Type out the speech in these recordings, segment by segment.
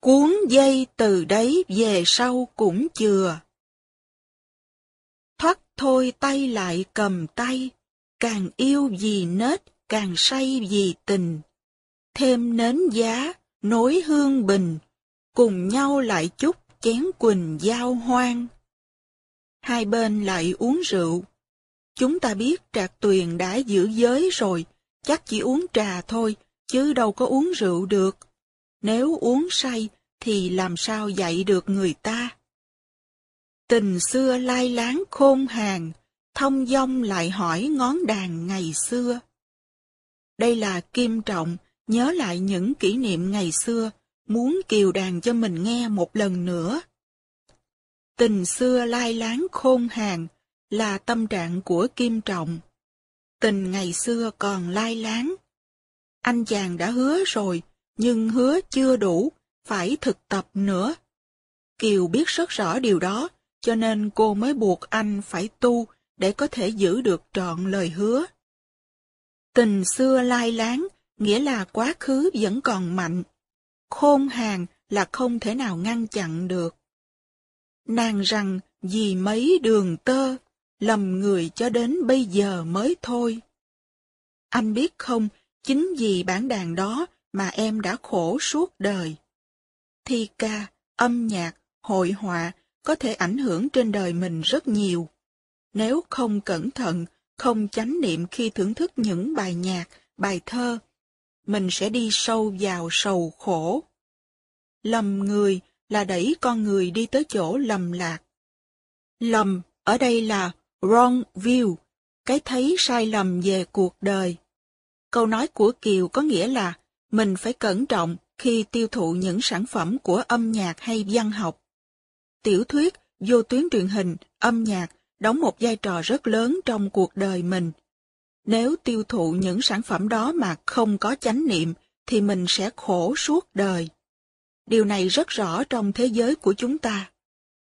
cuốn dây từ đấy về sau cũng chừa. Thoát thôi tay lại cầm tay, càng yêu vì nết, càng say vì tình. Thêm nến giá, nối hương bình, cùng nhau lại chúc chén quỳnh giao hoang. Hai bên lại uống rượu. Chúng ta biết trạc tuyền đã giữ giới rồi, chắc chỉ uống trà thôi, chứ đâu có uống rượu được. Nếu uống say, thì làm sao dạy được người ta? Tình xưa lai láng khôn hàng, thông dong lại hỏi ngón đàn ngày xưa. Đây là Kim Trọng, nhớ lại những kỷ niệm ngày xưa, muốn kiều đàn cho mình nghe một lần nữa. Tình xưa lai láng khôn hàng là tâm trạng của Kim Trọng. Tình ngày xưa còn lai láng. Anh chàng đã hứa rồi, nhưng hứa chưa đủ, phải thực tập nữa. Kiều biết rất rõ điều đó, cho nên cô mới buộc anh phải tu để có thể giữ được trọn lời hứa. Tình xưa lai láng, nghĩa là quá khứ vẫn còn mạnh. Khôn hàng là không thể nào ngăn chặn được. Nàng rằng vì mấy đường tơ, lầm người cho đến bây giờ mới thôi. Anh biết không, chính vì bản đàn đó mà em đã khổ suốt đời. Thi ca, âm nhạc, hội họa có thể ảnh hưởng trên đời mình rất nhiều. Nếu không cẩn thận, không chánh niệm khi thưởng thức những bài nhạc, bài thơ, mình sẽ đi sâu vào sầu khổ. Lầm người là đẩy con người đi tới chỗ lầm lạc. Lầm ở đây là wrong view, cái thấy sai lầm về cuộc đời. Câu nói của Kiều có nghĩa là mình phải cẩn trọng khi tiêu thụ những sản phẩm của âm nhạc hay văn học. Tiểu thuyết, vô tuyến truyền hình, âm nhạc đóng một vai trò rất lớn trong cuộc đời mình. Nếu tiêu thụ những sản phẩm đó mà không có chánh niệm, thì mình sẽ khổ suốt đời. Điều này rất rõ trong thế giới của chúng ta.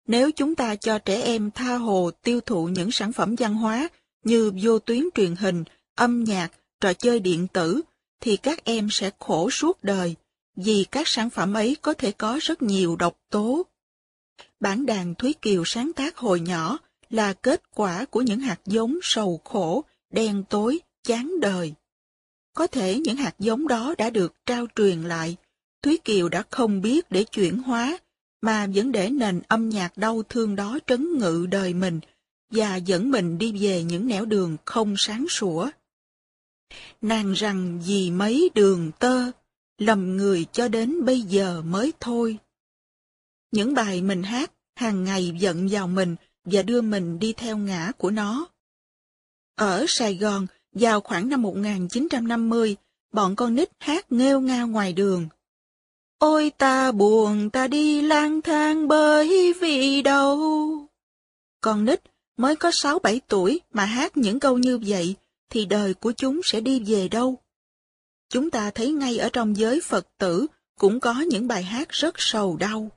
Nếu chúng ta cho trẻ em tha hồ tiêu thụ những sản phẩm văn hóa như vô tuyến truyền hình, âm nhạc, trò chơi điện tử, thì các em sẽ khổ suốt đời, vì các sản phẩm ấy có thể có rất nhiều độc tố. Bản đàn Thúy Kiều sáng tác hồi nhỏ là kết quả của những hạt giống sầu khổ, đen tối, chán đời. Có thể những hạt giống đó đã được trao truyền lại, Thúy Kiều đã không biết để chuyển hóa, mà vẫn để nền âm nhạc đau thương đó trấn ngự đời mình và dẫn mình đi về những nẻo đường không sáng sủa. Nàng rằng vì mấy đường tơ, lầm người cho đến bây giờ mới thôi. Những bài mình hát hàng ngày giận vào mình và đưa mình đi theo ngã của nó. Ở Sài Gòn, vào khoảng năm 1950, bọn con nít hát nghêu ngao ngoài đường. Ôi ta buồn ta đi lang thang bởi vì đâu. Con nít mới có 6-7 tuổi mà hát những câu như vậy thì đời của chúng sẽ đi về đâu? Chúng ta thấy ngay ở trong giới Phật tử cũng có những bài hát rất sầu đau.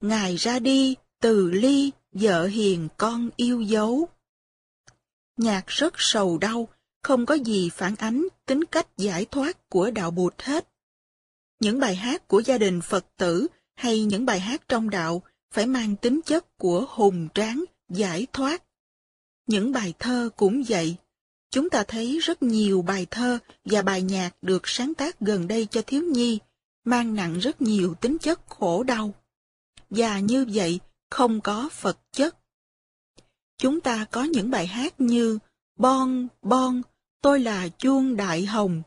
Ngài ra đi, từ ly, vợ hiền con yêu dấu. Nhạc rất sầu đau, không có gì phản ánh tính cách giải thoát của đạo Bụt hết. Những bài hát của gia đình Phật tử hay những bài hát trong đạo phải mang tính chất của hùng tráng, giải thoát. Những bài thơ cũng vậy. Chúng ta thấy rất nhiều bài thơ và bài nhạc được sáng tác gần đây cho thiếu nhi, mang nặng rất nhiều tính chất khổ đau. Và như vậy, không có Phật chất. Chúng ta có những bài hát như Bon, Bon, tôi là chuông đại hồng.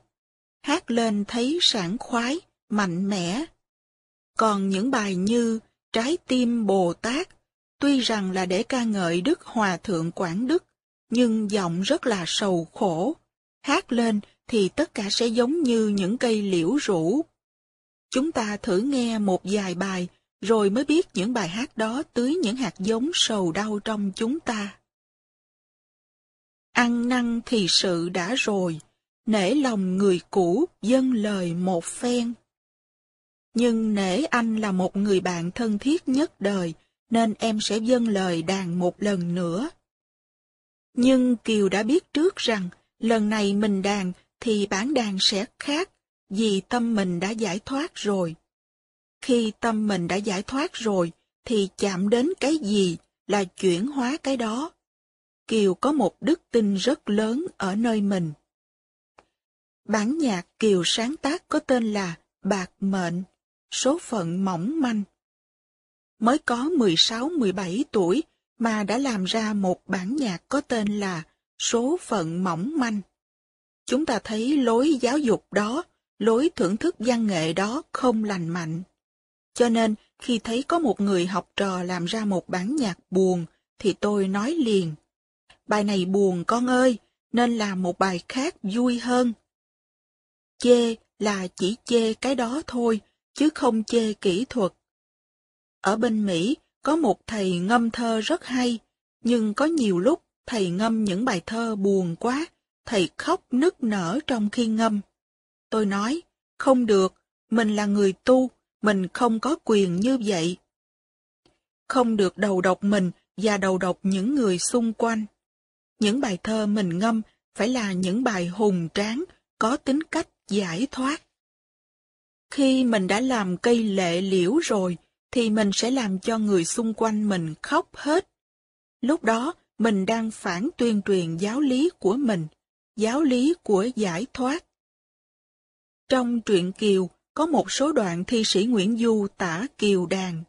Hát lên thấy sảng khoái, mạnh mẽ. Còn những bài như Trái tim Bồ Tát, tuy rằng là để ca ngợi Đức Hòa Thượng Quảng Đức, nhưng giọng rất là sầu khổ. Hát lên thì tất cả sẽ giống như những cây liễu rũ. Chúng ta thử nghe một vài bài, rồi mới biết những bài hát đó tưới những hạt giống sầu đau trong chúng ta. Ăn năn thì sự đã rồi, nể lòng người cũ dâng lời một phen. Nhưng nể anh là một người bạn thân thiết nhất đời, nên em sẽ dâng lời đàn một lần nữa. Nhưng Kiều đã biết trước rằng, lần này mình đàn thì bản đàn sẽ khác, vì tâm mình đã giải thoát rồi. Khi tâm mình đã giải thoát rồi, thì chạm đến cái gì là chuyển hóa cái đó. Kiều có một đức tin rất lớn ở nơi mình. Bản nhạc Kiều sáng tác có tên là Bạc Mệnh, số phận mỏng manh. Mới có 16-17 tuổi mà đã làm ra một bản nhạc có tên là Số phận mỏng manh. Chúng ta thấy lối giáo dục đó, lối thưởng thức văn nghệ đó không lành mạnh. Cho nên, khi thấy có một người học trò làm ra một bản nhạc buồn, thì tôi nói liền. Bài này buồn con ơi, nên làm một bài khác vui hơn. Chê là chỉ chê cái đó thôi, chứ không chê kỹ thuật. Ở bên Mỹ, có một thầy ngâm thơ rất hay, nhưng có nhiều lúc thầy ngâm những bài thơ buồn quá, thầy khóc nức nở trong khi ngâm. Tôi nói, không được, mình là người tu, mình không có quyền như vậy. Không được đầu độc mình và đầu độc những người xung quanh. Những bài thơ mình ngâm phải là những bài hùng tráng, có tính cách giải thoát. Khi mình đã làm cây lệ liễu rồi, thì mình sẽ làm cho người xung quanh mình khóc hết. Lúc đó, mình đang phản tuyên truyền giáo lý của mình, giáo lý của giải thoát. Trong truyện Kiều, có một số đoạn thi sĩ Nguyễn Du tả Kiều đàn.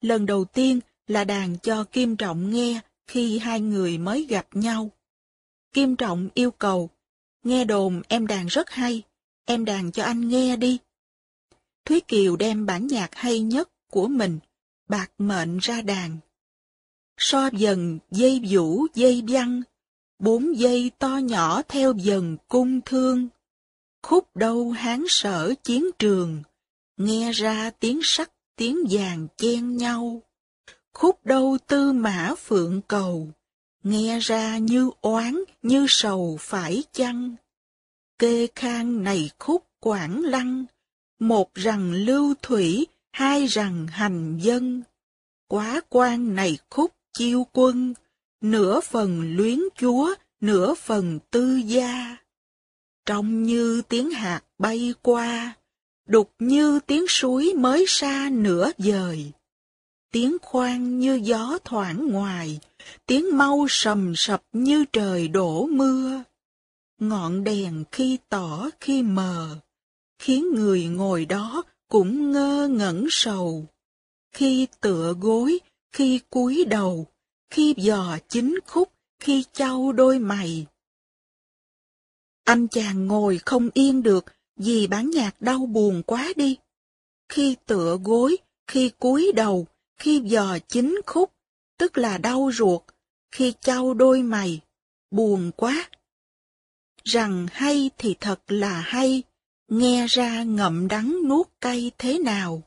Lần đầu tiên là đàn cho Kim Trọng nghe khi hai người mới gặp nhau. Kim Trọng yêu cầu, nghe đồn em đàn rất hay, em đàn cho anh nghe đi. Thúy Kiều đem bản nhạc hay nhất của mình, bạc mệnh ra đàn. So dần dây vũ dây văn, bốn dây to nhỏ theo dần cung thương. Khúc đâu hán sở chiến trường, nghe ra tiếng sắt tiếng vàng chen nhau. Khúc đâu tư mã phượng cầu, nghe ra như oán như sầu phải chăng. Kê khang này khúc quảng lăng, một rằng lưu thủy, hai rằng hành dân. Quá quan này khúc chiêu quân, nửa phần luyến chúa, nửa phần tư gia. Trông như tiếng hạt bay qua, đục như tiếng suối mới xa nửa dời. Tiếng khoan như gió thoảng ngoài, tiếng mau sầm sập như trời đổ mưa. Ngọn đèn khi tỏ khi mờ, khiến người ngồi đó cũng ngơ ngẩn sầu. Khi tựa gối, khi cúi đầu, khi dò chính khúc, khi trao đôi mày. Anh chàng ngồi không yên được vì bản nhạc đau buồn quá đi. Khi tựa gối, khi cúi đầu, khi dò chính khúc, tức là đau ruột, khi trao đôi mày, buồn quá. Rằng hay thì thật là hay, nghe ra ngậm đắng nuốt cay thế nào,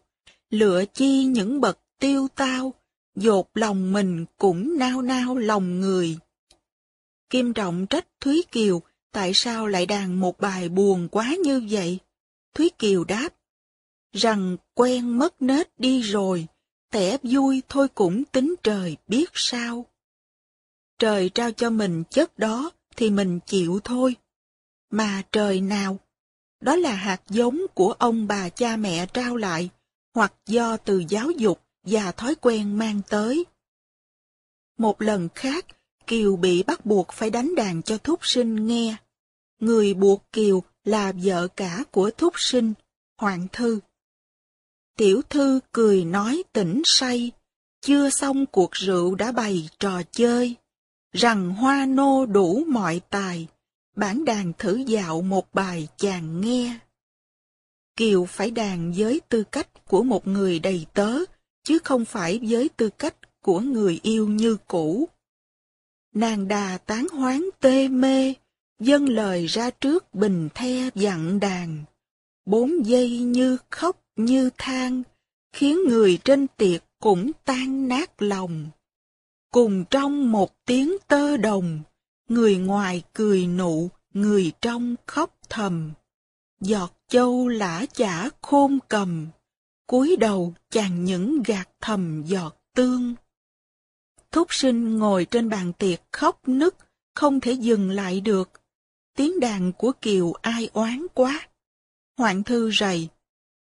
lựa chi những bậc tiêu tao, dột lòng mình cũng nao nao lòng người. Kim Trọng trách Thúy Kiều, tại sao lại đàn một bài buồn quá như vậy? Thúy Kiều đáp, rằng quen mất nết đi rồi, tẻ vui thôi cũng tính trời biết sao. Trời trao cho mình chất đó thì mình chịu thôi. Mà trời nào? Đó là hạt giống của ông bà cha mẹ trao lại, hoặc do từ giáo dục và thói quen mang tới. Một lần khác, Kiều bị bắt buộc phải đánh đàn cho Thúc Sinh nghe. Người buộc Kiều là vợ cả của Thúc Sinh, Hoàng Thư. Tiểu Thư cười nói tỉnh say, chưa xong cuộc rượu đã bày trò chơi, rằng hoa nô đủ mọi tài, bản đàn thử dạo một bài chàng nghe. Kiều phải đàn với tư cách của một người đầy tớ, chứ không phải với tư cách của người yêu như cũ. Nàng đà tán hoán tê mê, dâng lời ra trước bình the dặn đàn. Bốn giây như khóc như than, khiến người trên tiệc cũng tan nát lòng. Cùng trong một tiếng tơ đồng, người ngoài cười nụ, người trong khóc thầm. Giọt châu lã chả khôn cầm, cúi đầu chàng những gạt thầm giọt tương. Thúc sinh ngồi trên bàn tiệc khóc nức, không thể dừng lại được. Tiếng đàn của Kiều ai oán quá. Hoạn thư rầy.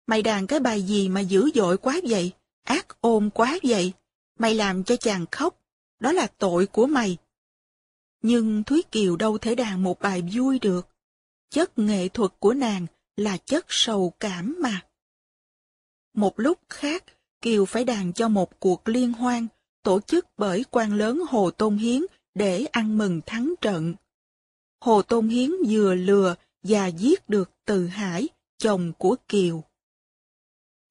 Mày đàn cái bài gì mà dữ dội quá vậy? Ác ôn quá vậy? Mày làm cho chàng khóc. Đó là tội của mày. Nhưng Thúy Kiều đâu thể đàn một bài vui được. Chất nghệ thuật của nàng là chất sầu cảm mà. Một lúc khác, Kiều phải đàn cho một cuộc liên hoan, tổ chức bởi quan lớn Hồ Tôn Hiến để ăn mừng thắng trận. Hồ Tôn Hiến vừa lừa và giết được Từ Hải, chồng của Kiều.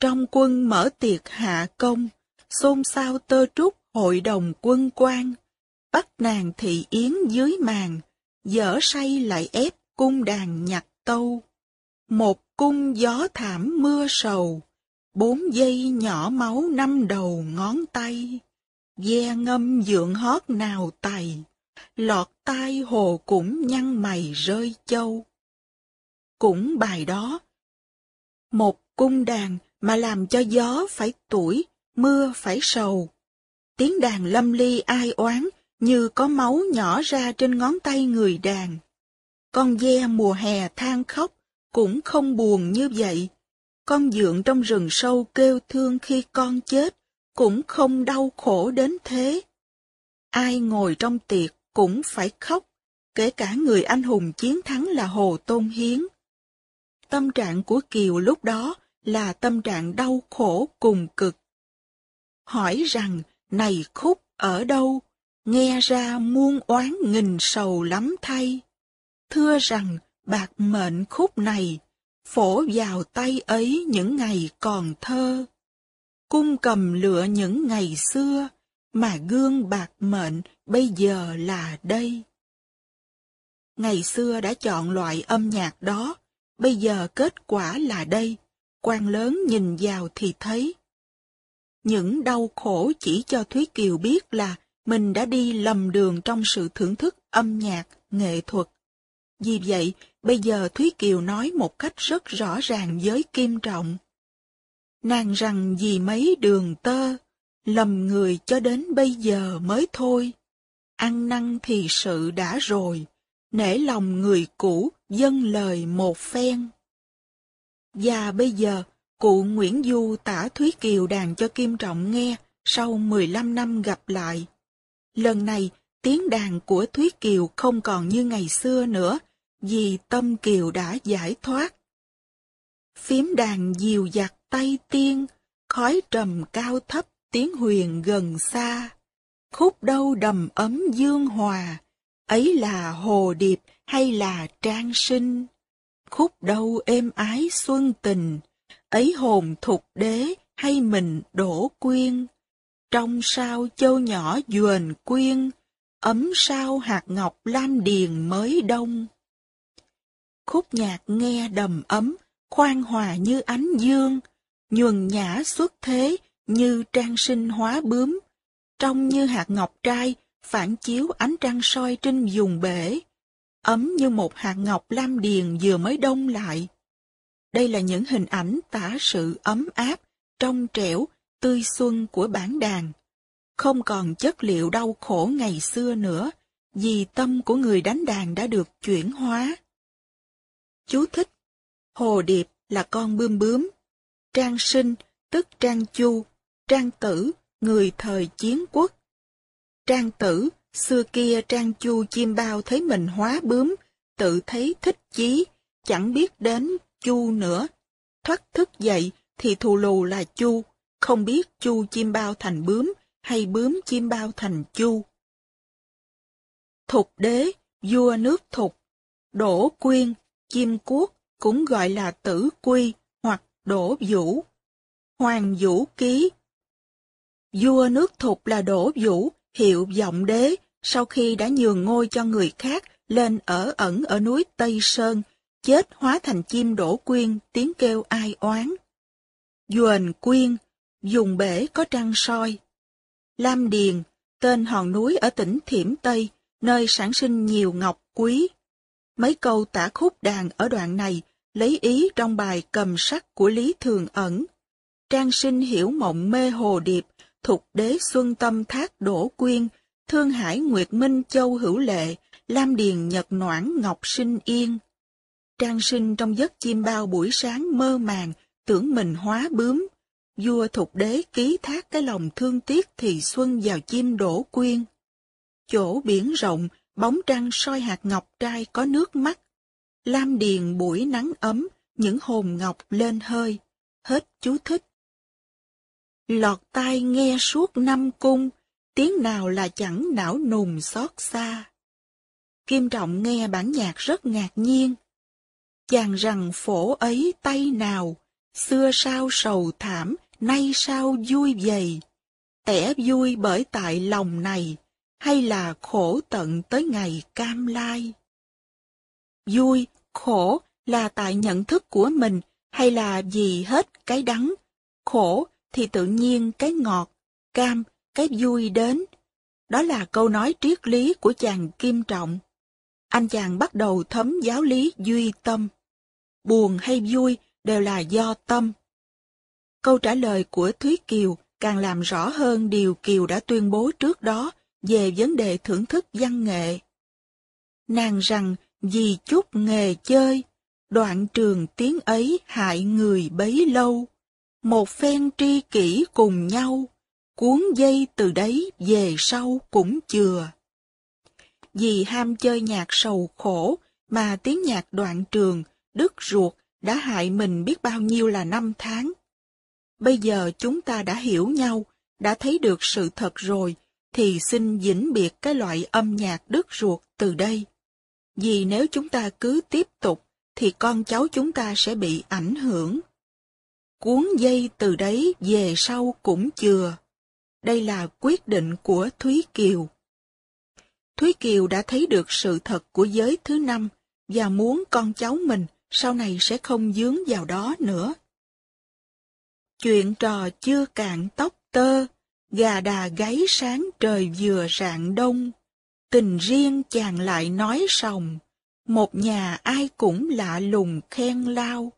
Trong quân mở tiệc hạ công, xôn xao tơ trúc hội đồng quân quan, bắt nàng thị yến dưới màn, dở say lại ép cung đàn nhặt tâu. Một cung gió thảm mưa sầu, bốn dây nhỏ máu năm đầu ngón tay, ghe ngâm dượng hót nào tày, lọt tai hồ cũng nhăn mày rơi châu. Cũng bài đó, một cung đàn mà làm cho gió phải tuổi, mưa phải sầu. Tiếng đàn lâm ly ai oán như có máu nhỏ ra trên ngón tay người đàn. Con ve mùa hè than khóc, cũng không buồn như vậy. Con dượng trong rừng sâu kêu thương khi con chết, cũng không đau khổ đến thế. Ai ngồi trong tiệc cũng phải khóc, kể cả người anh hùng chiến thắng là Hồ Tôn Hiến. Tâm trạng của Kiều lúc đó là tâm trạng đau khổ cùng cực. Hỏi rằng, này khúc ở đâu? Nghe ra muôn oán nghìn sầu lắm thay. Thưa rằng, bạc mệnh khúc này, phổ vào tay ấy những ngày còn thơ. Cung cầm lựa những ngày xưa, mà gương bạc mệnh bây giờ là đây. Ngày xưa đã chọn loại âm nhạc đó, bây giờ kết quả là đây, quan lớn nhìn vào thì thấy. Những đau khổ chỉ cho Thúy Kiều biết là mình đã đi lầm đường trong sự thưởng thức âm nhạc, nghệ thuật. Vì vậy, bây giờ Thúy Kiều nói một cách rất rõ ràng với Kim Trọng. Nàng rằng vì mấy đường tơ, lầm người cho đến bây giờ mới thôi. Ăn năn thì sự đã rồi, nể lòng người cũ dâng lời một phen. Và bây giờ, cụ Nguyễn Du tả Thúy Kiều đàn cho Kim Trọng nghe sau 15 năm gặp lại. Lần này, tiếng đàn của Thúy Kiều không còn như ngày xưa nữa, vì tâm Kiều đã giải thoát. Phím đàn dìu dặt tay tiên, khói trầm cao thấp tiếng huyền gần xa. Khúc đâu đầm ấm dương hòa, ấy là hồ điệp hay là trang sinh? Khúc đâu êm ái xuân tình, ấy hồn thục đế hay mình đổ quyên? Trong sao châu nhỏ duền quyên, ấm sao hạt ngọc lam điền mới đông. Khúc nhạc nghe đầm ấm, khoan hòa như ánh dương, nhuần nhã xuất thế như trang sinh hóa bướm, trông như hạt ngọc trai, phản chiếu ánh trăng soi trên vùng bể, ấm như một hạt ngọc lam điền vừa mới đông lại. Đây là những hình ảnh tả sự ấm áp, trong trẻo, tươi xuân của bản đàn. Không còn chất liệu đau khổ ngày xưa nữa, vì tâm của người đánh đàn đã được chuyển hóa. Chú thích Hồ Điệp là con bươm bướm. Trang sinh, tức Trang Chu, Trang Tử, người thời chiến quốc. Trang Tử, xưa kia Trang Chu chim bao thấy mình hóa bướm, tự thấy thích chí, chẳng biết đến Chu nữa. Thoát thức dậy thì thù lù là Chu, không biết Chu chim bao thành bướm hay bướm chim bao thành Chu. Thục đế, vua nước thục, đổ quyên, chim cuốc cũng gọi là tử quy hoặc đổ vũ. Hoàng vũ ký Vua nước thục là đổ vũ, hiệu vọng đế, sau khi đã nhường ngôi cho người khác lên ở ẩn ở núi Tây Sơn, chết hóa thành chim đổ quyên, tiếng kêu ai oán. Duền quyên, dùng bể có trăng soi. Lam Điền, tên hòn núi ở tỉnh Thiểm Tây, nơi sản sinh nhiều ngọc quý. Mấy câu tả khúc đàn ở đoạn này lấy ý trong bài cầm sắc của Lý Thường Ẩn. Trang sinh hiểu mộng mê hồ điệp, thục đế xuân tâm thác đổ quyên, thương hải nguyệt minh châu hữu lệ, lam điền nhật noãn ngọc sinh yên. Trang sinh trong giấc chim bao buổi sáng mơ màng, tưởng mình hóa bướm. Vua thục đế ký thác cái lòng thương tiếc thì xuân vào chim đổ quyên. Chỗ biển rộng, bóng trăng soi hạt ngọc trai có nước mắt. Lam điền buổi nắng ấm, những hồn ngọc lên hơi. Hết chú thích. Lọt tai nghe suốt năm cung, tiếng nào là chẳng não nùng xót xa. Kim Trọng nghe bản nhạc rất ngạc nhiên. Chàng rằng phổ ấy tay nào, xưa sao sầu thảm, nay sao vui vầy. Tẻ vui bởi tại lòng này, hay là khổ tận tới ngày cam lai? Vui, khổ là tại nhận thức của mình, hay là vì hết cái đắng? Khổ thì tự nhiên cái ngọt, cam, cái vui đến. Đó là câu nói triết lý của chàng Kim Trọng. Anh chàng bắt đầu thấm giáo lý duy tâm. Buồn hay vui đều là do tâm. Câu trả lời của Thúy Kiều càng làm rõ hơn điều Kiều đã tuyên bố trước đó về vấn đề thưởng thức văn nghệ. Nàng rằng vì chút nghề chơi, đoạn trường tiếng ấy hại người bấy lâu. Một phen tri kỷ cùng nhau, cuốn dây từ đấy về sau cũng chừa. Vì ham chơi nhạc sầu khổ mà tiếng nhạc đoạn trường, đứt ruột đã hại mình biết bao nhiêu là năm tháng. Bây giờ chúng ta đã hiểu nhau, đã thấy được sự thật rồi, thì xin vĩnh biệt cái loại âm nhạc đứt ruột từ đây. Vì nếu chúng ta cứ tiếp tục, thì con cháu chúng ta sẽ bị ảnh hưởng. Cuốn dây từ đấy về sau cũng chừa. Đây là quyết định của Thúy Kiều. Thúy Kiều đã thấy được sự thật của giới thứ năm và muốn con cháu mình sau này sẽ không dướng vào đó nữa. Chuyện trò chưa cạn tóc tơ, gà đà gáy sáng trời vừa rạng đông. Tình riêng chàng lại nói sòng, một nhà ai cũng lạ lùng khen lao.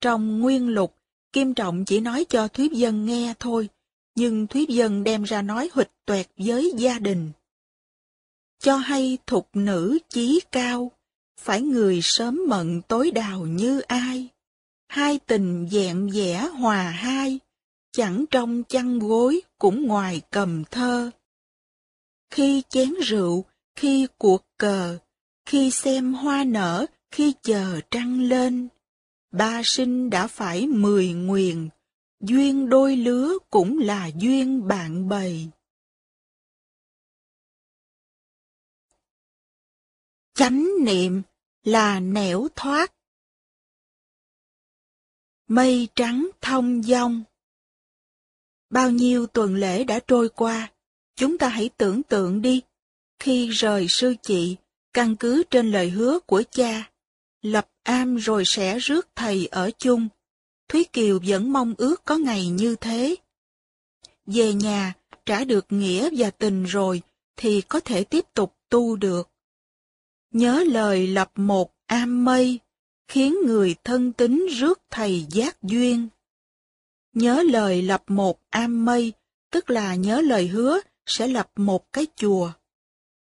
Trong nguyên lục, Kim Trọng chỉ nói cho Thúy Dân nghe thôi, nhưng Thúy Dân đem ra nói hịch toẹt với gia đình. Cho hay thục nữ chí cao, phải người sớm mận tối đào như ai. Hai tình dẹn dẻ hòa hai, chẳng trong chăn gối cũng ngoài cầm thơ. Khi chén rượu, khi cuộc cờ, khi xem hoa nở, khi chờ trăng lên. Ba sinh đã phải mười nguyền, duyên đôi lứa cũng là duyên bạn bầy. Chánh niệm là nẻo thoát. Mây trắng thông dong Bao nhiêu tuần lễ đã trôi qua, chúng ta hãy tưởng tượng đi, khi rời sư chị, căn cứ trên lời hứa của cha, lập am rồi sẽ rước thầy ở chung. Thúy Kiều vẫn mong ước có ngày như thế. Về nhà, trả được nghĩa và tình rồi, thì có thể tiếp tục tu được. Nhớ lời lập một am mây, khiến người thân tín rước thầy giác duyên. Nhớ lời lập một am mây, tức là nhớ lời hứa sẽ lập một cái chùa.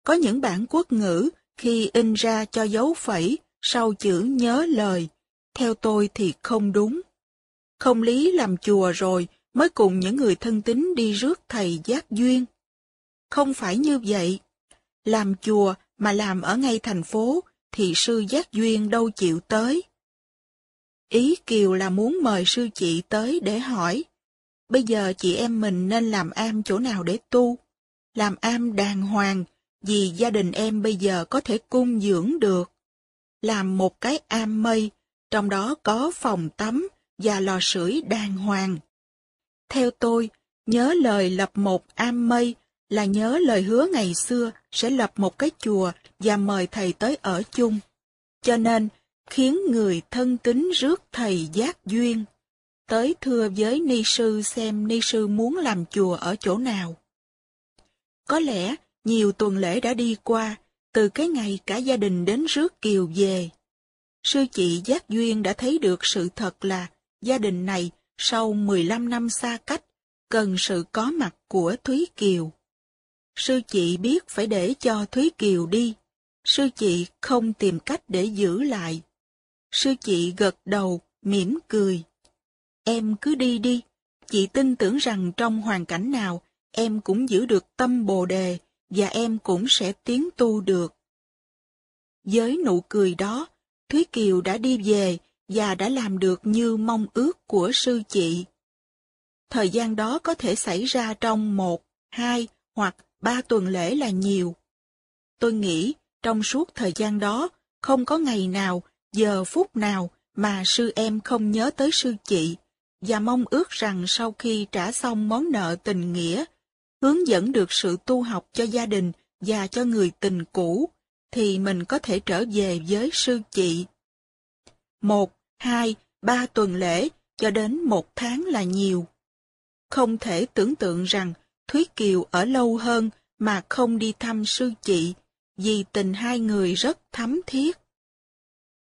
Có những bản quốc ngữ khi in ra cho dấu phẩy sau chữ nhớ lời, theo tôi thì không đúng. Không lý làm chùa rồi mới cùng những người thân tín đi rước thầy giác duyên. Không phải như vậy. Làm chùa mà làm ở ngay thành phố thì sư giác duyên đâu chịu tới. Ý Kiều là muốn mời sư chị tới để hỏi, bây giờ chị em mình nên làm am chỗ nào để tu? Làm am đàng hoàng, vì gia đình em bây giờ có thể cung dưỡng được. Làm một cái am mây, trong đó có phòng tắm và lò sưởi đàng hoàng. Theo tôi, nhớ lời lập một am mây là nhớ lời hứa ngày xưa sẽ lập một cái chùa và mời thầy tới ở chung. Cho nên, khiến người thân tín rước thầy giác duyên. Tới thưa với ni sư xem ni sư muốn làm chùa ở chỗ nào. Có lẽ nhiều tuần lễ đã đi qua, từ cái ngày cả gia đình đến rước kiều về. Sư chị Giác Duyên đã thấy được sự thật là gia đình này sau 15 năm xa cách cần sự có mặt của Thúy Kiều. Sư chị biết phải để cho Thúy Kiều đi. Sư chị không tìm cách để giữ lại. Sư chị gật đầu, mỉm cười, Em cứ đi đi. Chị tin tưởng rằng trong hoàn cảnh nào, em cũng giữ được tâm bồ đề, và em cũng sẽ tiến tu được. Với nụ cười đó, Thúy Kiều đã đi về và đã làm được như mong ước của sư chị. Thời gian đó có thể xảy ra trong một, hai hoặc ba tuần lễ là nhiều. Tôi nghĩ trong suốt thời gian đó, không có ngày nào, giờ phút nào mà sư em không nhớ tới sư chị, và mong ước rằng sau khi trả xong món nợ tình nghĩa, hướng dẫn được sự tu học cho gia đình và cho người tình cũ, thì mình có thể trở về với sư chị. Một, hai, ba tuần lễ cho đến một tháng là nhiều. Không thể tưởng tượng rằng Thúy Kiều ở lâu hơn mà không đi thăm sư chị, vì tình hai người rất thắm thiết.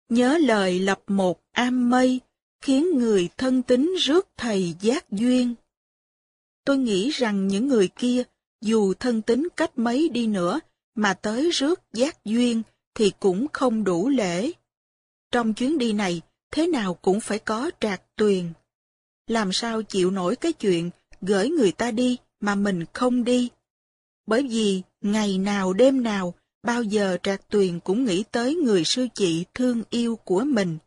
Nhớ lời lập một am mây, khiến người thân tín rước thầy giác duyên. Tôi nghĩ rằng những người kia, dù thân tín cách mấy đi nữa, mà tới rước giác duyên thì cũng không đủ lễ. Trong chuyến đi này, thế nào cũng phải có trạc tuyền. Làm sao chịu nổi cái chuyện gửi người ta đi mà mình không đi? Bởi vì ngày nào đêm nào, bao giờ trạc tuyền cũng nghĩ tới người sư chị thương yêu của mình.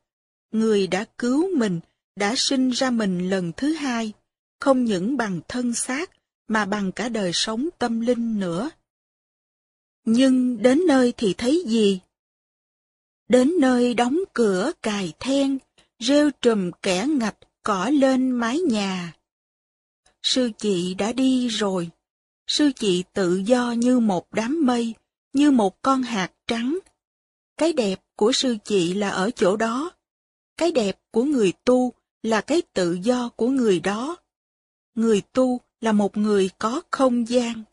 Người đã cứu mình, đã sinh ra mình lần thứ hai, không những bằng thân xác, mà bằng cả đời sống tâm linh nữa. Nhưng đến nơi thì thấy gì? Đến nơi đóng cửa cài then, rêu trùm kẻ ngạch cỏ lên mái nhà. Sư chị đã đi rồi. Sư chị tự do như một đám mây, như một con hạt trắng. Cái đẹp của sư chị là ở chỗ đó. Cái đẹp của người tu là cái tự do của người đó. Người tu là một người có không gian.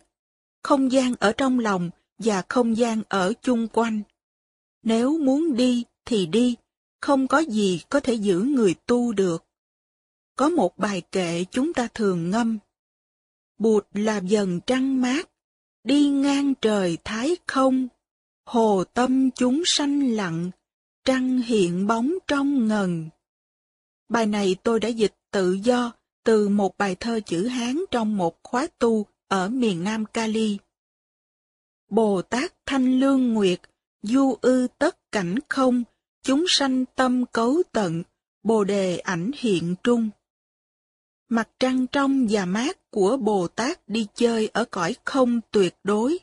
Không gian ở trong lòng và không gian ở chung quanh. Nếu muốn đi thì đi, không có gì có thể giữ người tu được. Có một bài kệ chúng ta thường ngâm. Bụt là dần trăng mát, đi ngang trời thái không, hồ tâm chúng sanh lặng, trăng hiện bóng trong ngần. Bài này tôi đã dịch tự do từ một bài thơ chữ Hán trong một khóa tu ở miền Nam Cali. Bồ Tát Thanh Lương Nguyệt, du ư tất cảnh không, chúng sanh tâm cấu tận, Bồ đề ảnh hiện trung. Mặt trăng trong và mát của Bồ Tát đi chơi ở cõi không tuyệt đối.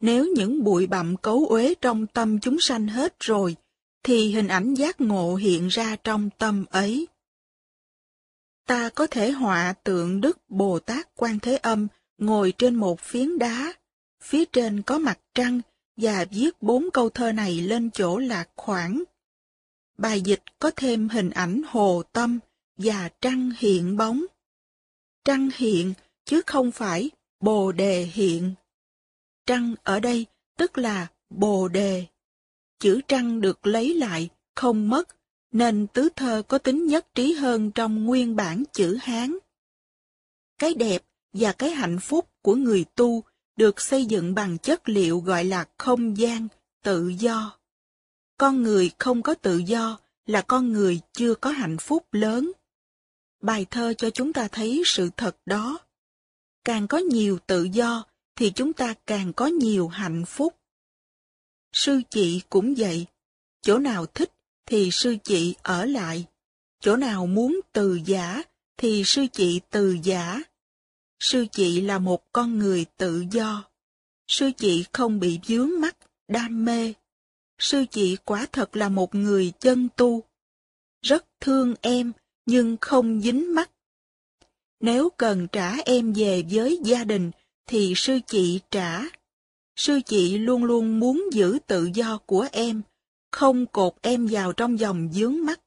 Nếu những bụi bặm cấu uế trong tâm chúng sanh hết rồi, thì hình ảnh giác ngộ hiện ra trong tâm ấy. Ta có thể họa tượng Đức Bồ Tát Quan Thế Âm ngồi trên một phiến đá, phía trên có mặt trăng, và viết bốn câu thơ này lên chỗ lạc khoảng. Bài dịch có thêm hình ảnh hồ tâm và trăng hiện bóng. Trăng hiện, chứ không phải bồ đề hiện. Trăng ở đây tức là bồ đề. Chữ trăng được lấy lại, không mất, nên tứ thơ có tính nhất trí hơn trong nguyên bản chữ Hán. Cái đẹp và cái hạnh phúc của người tu được xây dựng bằng chất liệu gọi là không gian, tự do. Con người không có tự do là con người chưa có hạnh phúc lớn. Bài thơ cho chúng ta thấy sự thật đó. Càng có nhiều tự do thì chúng ta càng có nhiều hạnh phúc. Sư chị cũng vậy, chỗ nào thích thì sư chị ở lại, chỗ nào muốn từ giả thì sư chị từ giả. Sư chị là một con người tự do. Sư chị không bị dướng mắt, đam mê. Sư chị quả thật là một người chân tu. Rất thương em, nhưng không dính mắt. Nếu cần trả em về với gia đình, thì sư chị trả. Sư chị luôn luôn muốn giữ tự do của em, không cột em vào trong dòng dướng mắt.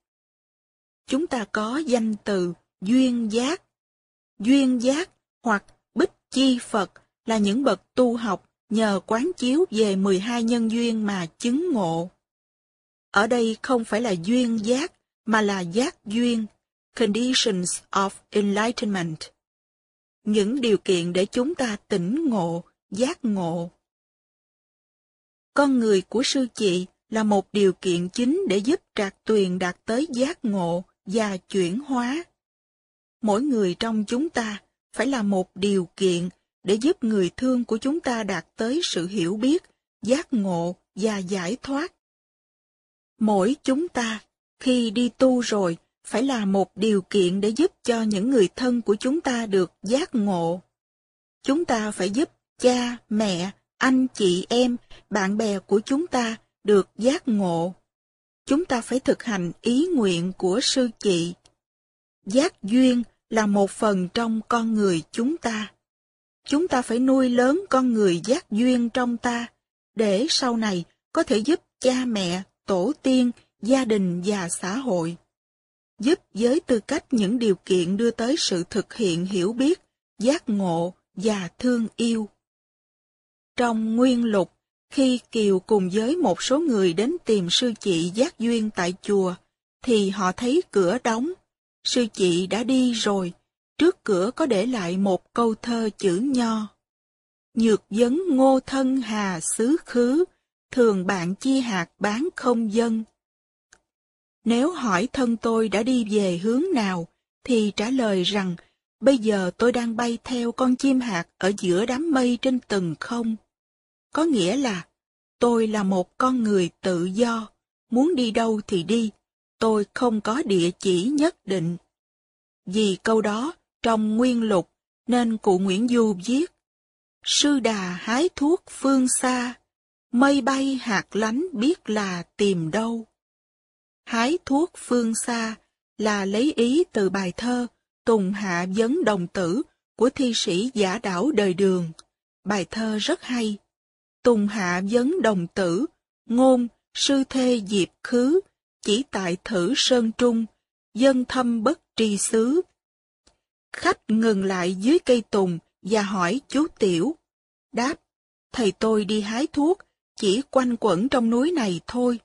Chúng ta có danh từ duyên giác. Duyên giác hoặc bích chi Phật là những bậc tu học nhờ quán chiếu về 12 nhân duyên mà chứng ngộ. Ở đây không phải là duyên giác, mà là giác duyên, conditions of enlightenment. Những điều kiện để chúng ta tỉnh ngộ, giác ngộ. Con người của sư chị là một điều kiện chính để giúp trạc tuyền đạt tới giác ngộ và chuyển hóa. Mỗi người trong chúng ta phải là một điều kiện để giúp người thương của chúng ta đạt tới sự hiểu biết, giác ngộ và giải thoát. Mỗi chúng ta, khi đi tu rồi, phải là một điều kiện để giúp cho những người thân của chúng ta được giác ngộ. Chúng ta phải giúp cha, mẹ, anh chị em, bạn bè của chúng ta được giác ngộ. Chúng ta phải thực hành ý nguyện của sư chị. Giác duyên là một phần trong con người chúng ta. Chúng ta phải nuôi lớn con người giác duyên trong ta, để sau này có thể giúp cha mẹ, tổ tiên, gia đình và xã hội. Giúp với tư cách những điều kiện đưa tới sự thực hiện hiểu biết, giác ngộ và thương yêu. Trong nguyên lục, khi Kiều cùng với một số người đến tìm sư chị giác duyên tại chùa, thì họ thấy cửa đóng. Sư chị đã đi rồi, trước cửa có để lại một câu thơ chữ nho. Nhược vấn ngô thân hà xứ khứ, thường bạn chi hạt bán không dân. Nếu hỏi thân tôi đã đi về hướng nào, thì trả lời rằng, bây giờ tôi đang bay theo con chim hạt ở giữa đám mây trên từng không. Có nghĩa là, tôi là một con người tự do, muốn đi đâu thì đi, tôi không có địa chỉ nhất định. Vì câu đó, trong nguyên lục, nên cụ Nguyễn Du viết, Sư đà hái thuốc phương xa, mây bay hạt lánh biết là tìm đâu. Hái thuốc phương xa là lấy ý từ bài thơ Tùng Hạ Vấn Đồng Tử của thi sĩ giả đảo đời đường. Bài thơ rất hay. Tùng Hạ Vấn Đồng Tử, ngôn, sư thê diệp khứ, chỉ tại thử sơn trung, dân thâm bất tri xứ. Khách ngừng lại dưới cây tùng và hỏi chú Tiểu. Đáp, thầy tôi đi hái thuốc, chỉ quanh quẩn trong núi này thôi.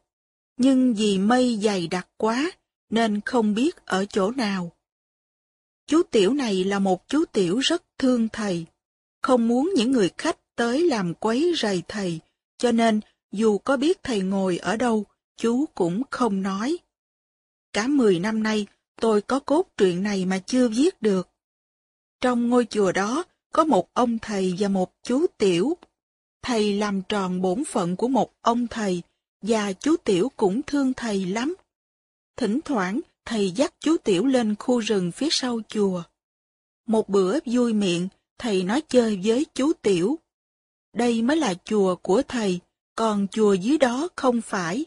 Nhưng vì mây dày đặc quá, nên không biết ở chỗ nào. Chú Tiểu này là một chú Tiểu rất thương thầy, không muốn những người khách tới làm quấy rầy thầy, cho nên dù có biết thầy ngồi ở đâu, chú cũng không nói. Cả mười năm nay, tôi có cốt truyện này mà chưa viết được. Trong ngôi chùa đó, có một ông thầy và một chú Tiểu. Thầy làm tròn bổn phận của một ông thầy, và chú Tiểu cũng thương thầy lắm. Thỉnh thoảng, thầy dắt chú Tiểu lên khu rừng phía sau chùa. Một bữa vui miệng, thầy nói chơi với chú Tiểu. Đây mới là chùa của thầy, còn chùa dưới đó không phải.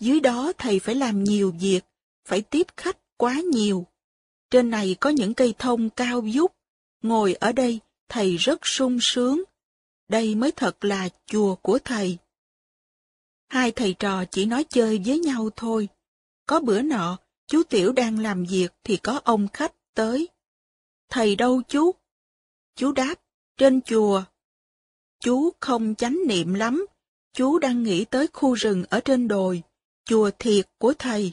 Dưới đó thầy phải làm nhiều việc, phải tiếp khách quá nhiều. Trên này có những cây thông cao vút, ngồi ở đây thầy rất sung sướng. Đây mới thật là chùa của thầy. Hai thầy trò chỉ nói chơi với nhau thôi. Có bữa nọ, chú Tiểu đang làm việc thì có ông khách tới. Thầy đâu chú? Chú đáp, trên chùa. Chú không chánh niệm lắm, chú đang nghĩ tới khu rừng ở trên đồi, chùa thiệt của thầy.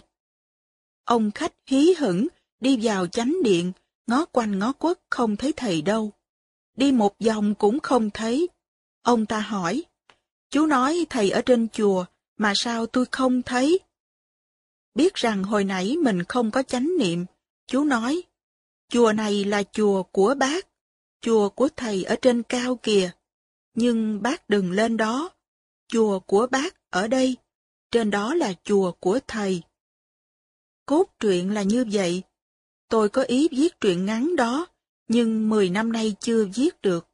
Ông khách hí hửng, đi vào chánh điện, ngó quanh ngó quất không thấy thầy đâu. Đi một vòng cũng không thấy. Ông ta hỏi, chú nói thầy ở trên chùa, mà sao tôi không thấy? Biết rằng hồi nãy mình không có chánh niệm, chú nói, chùa này là chùa của bác, chùa của thầy ở trên cao kìa, nhưng bác đừng lên đó, chùa của bác ở đây, trên đó là chùa của thầy. Cốt truyện là như vậy. Tôi có ý viết truyện ngắn đó, nhưng 10 năm nay chưa viết được.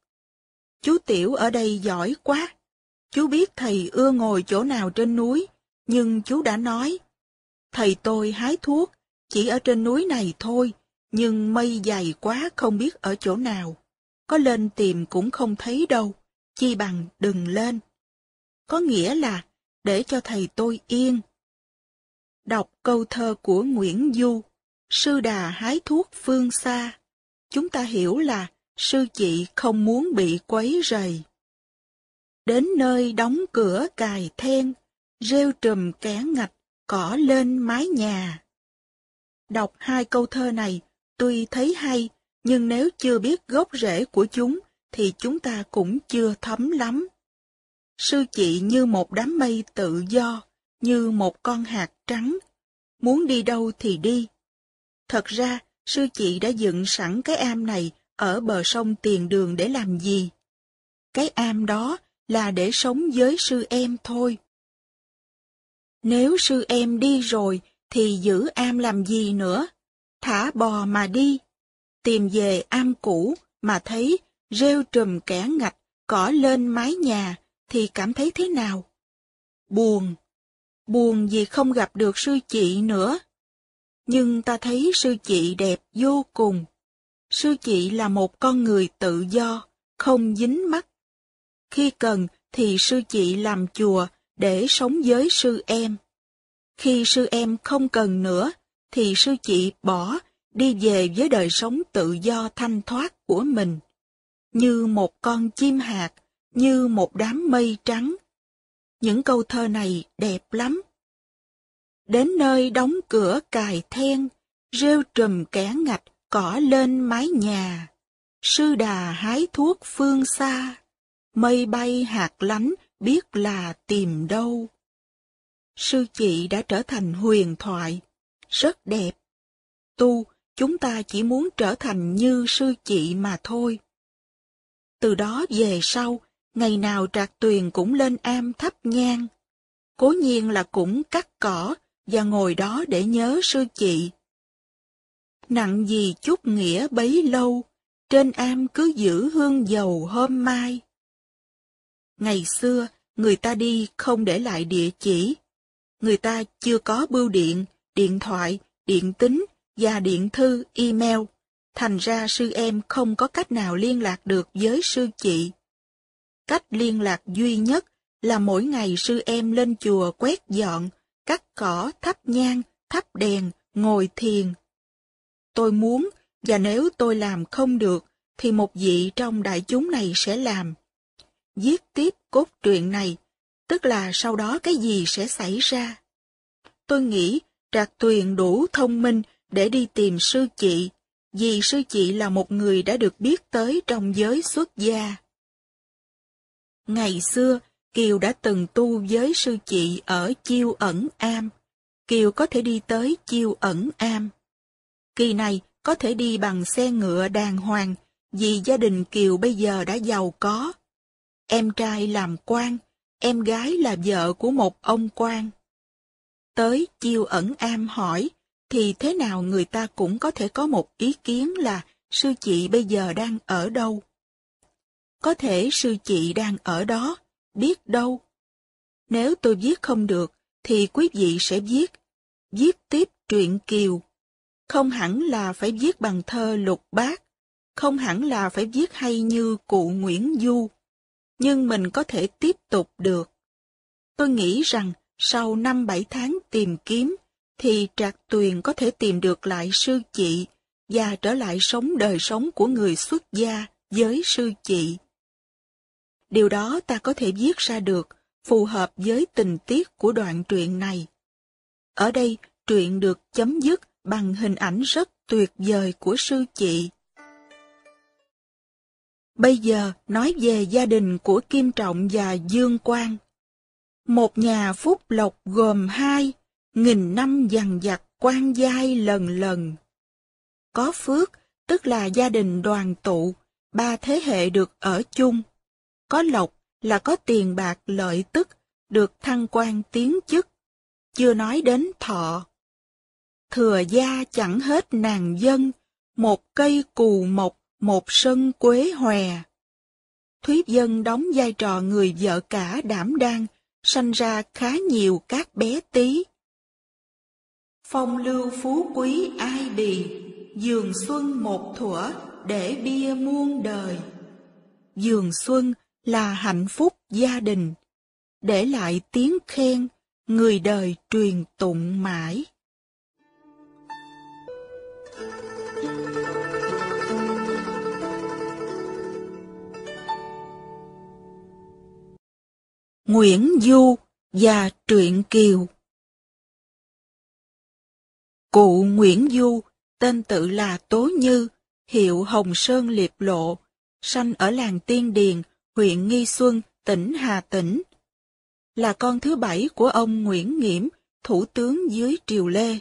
Chú Tiểu ở đây giỏi quá. Chú biết thầy ưa ngồi chỗ nào trên núi, nhưng chú đã nói, thầy tôi hái thuốc, chỉ ở trên núi này thôi, nhưng mây dày quá không biết ở chỗ nào. Có lên tìm cũng không thấy đâu, chi bằng đừng lên. Có nghĩa là, để cho thầy tôi yên. Đọc câu thơ của Nguyễn Du, Sư Đà hái thuốc phương xa, chúng ta hiểu là sư chị không muốn bị quấy rầy. Đến nơi đóng cửa cài then, rêu trùm kẻ ngạch, cỏ lên mái nhà. Đọc hai câu thơ này, tuy thấy hay, nhưng nếu chưa biết gốc rễ của chúng, thì chúng ta cũng chưa thấm lắm. Sư chị như một đám mây tự do, như một con hạt trắng. Muốn đi đâu thì đi. Thật ra, sư chị đã dựng sẵn cái am này ở bờ sông tiền đường để làm gì? Cái am đó là để sống với sư em thôi. Nếu sư em đi rồi, thì giữ am làm gì nữa? Thả bò mà đi. Tìm về am cũ mà thấy rêu trùm kẻ ngạch, cỏ lên mái nhà, thì cảm thấy thế nào? Buồn. Buồn vì không gặp được sư chị nữa. Nhưng ta thấy sư chị đẹp vô cùng. Sư chị là một con người tự do, không dính mắt. Khi cần thì sư chị làm chùa để sống với sư em. Khi sư em không cần nữa, thì sư chị bỏ, đi về với đời sống tự do thanh thoát của mình. Như một con chim hạt, như một đám mây trắng. Những câu thơ này đẹp lắm. Đến nơi đóng cửa cài then, rêu trùm kẻ ngạch, cỏ lên mái nhà. Sư đà hái thuốc phương xa, mây bay hạt lánh biết là tìm đâu. Sư chị đã trở thành huyền thoại, rất đẹp. Tu, chúng ta chỉ muốn trở thành như sư chị mà thôi. Từ đó về sau, ngày nào trạc tuyền cũng lên am thắp nhang. Cố nhiên là cũng cắt cỏ và ngồi đó để nhớ sư chị. Nặng gì chút nghĩa bấy lâu, trên am cứ giữ hương dầu hôm mai. Ngày xưa, người ta đi không để lại địa chỉ. Người ta chưa có bưu điện, điện thoại, điện tính và điện thư, email. Thành ra sư em không có cách nào liên lạc được với sư chị. Cách liên lạc duy nhất là mỗi ngày sư em lên chùa quét dọn, cắt cỏ, thắp nhang, thắp đèn, ngồi thiền. Tôi muốn, và nếu tôi làm không được, thì một vị trong đại chúng này sẽ làm. Viết tiếp cốt truyện này, tức là sau đó cái gì sẽ xảy ra. Tôi nghĩ Trạc Tuyền đủ thông minh để đi tìm sư chị, vì sư chị là một người đã được biết tới trong giới xuất gia. Ngày xưa, Kiều đã từng tu với sư chị ở Chiêu Ẩn Am. Kiều có thể đi tới Chiêu Ẩn Am. Kỳ này có thể đi bằng xe ngựa đàng hoàng, vì gia đình Kiều bây giờ đã giàu có. Em trai làm quan, em gái là vợ của một ông quan. Tới Chiêu Ẩn Am hỏi, thì thế nào người ta cũng có thể có một ý kiến là sư chị bây giờ đang ở đâu. Có thể sư chị đang ở đó, biết đâu. Nếu tôi viết không được, thì quý vị sẽ viết, viết tiếp truyện Kiều. Không hẳn là phải viết bằng thơ lục bát, không hẳn là phải viết hay như cụ Nguyễn Du, nhưng mình có thể tiếp tục được. Tôi nghĩ rằng sau năm bảy tháng tìm kiếm, thì Trạc Tuyền có thể tìm được lại sư chị và trở lại sống đời sống của người xuất gia với sư chị. Điều đó ta có thể viết ra được, phù hợp với tình tiết của đoạn truyện này. Ở đây, truyện được chấm dứt bằng hình ảnh rất tuyệt vời của sư chị. Bây giờ nói về gia đình của Kim Trọng và Dương Quang. Một nhà phúc lộc gồm hai, nghìn năm dằn dặt quan giai lần lần. Có phước, tức là gia đình đoàn tụ, ba thế hệ được ở chung. Có lộc là có tiền bạc lợi tức, được thăng quan tiến chức, chưa nói đến thọ. Thừa gia chẳng hết nàng dân, một cây cù mộc, một sân quế hòe. Thúy Dân đóng vai trò người vợ cả đảm đang, sanh ra khá nhiều các bé tí. Phong lưu phú quý ai bì, dường xuân một thuở để bia muôn đời. Dường xuân là hạnh phúc gia đình, để lại tiếng khen, người đời truyền tụng mãi. Nguyễn Du và Truyện Kiều Cụ Nguyễn Du, tên tự là Tố Như, hiệu Hồng Sơn Liệp Lộ, sanh ở làng Tiên Điền, huyện Nghi Xuân, tỉnh Hà Tĩnh. Là con thứ bảy của ông Nguyễn Nghiễm, thủ tướng dưới triều Lê.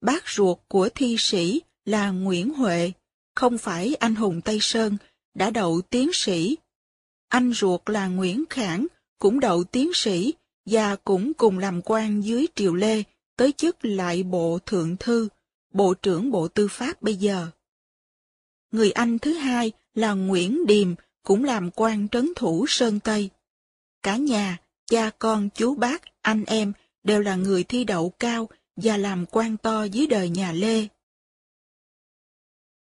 Bác ruột của thi sĩ là Nguyễn Huệ, không phải anh hùng Tây Sơn, đã đậu tiến sĩ. Anh ruột là Nguyễn Khảng, cũng đậu tiến sĩ, và cũng cùng làm quan dưới triều Lê, tới chức lại bộ thượng thư, bộ trưởng bộ tư pháp bây giờ. Người anh thứ hai là Nguyễn Điềm, cũng làm quan trấn thủ Sơn Tây. Cả nhà, cha con, chú bác, anh em đều là người thi đậu cao và làm quan to dưới đời nhà Lê.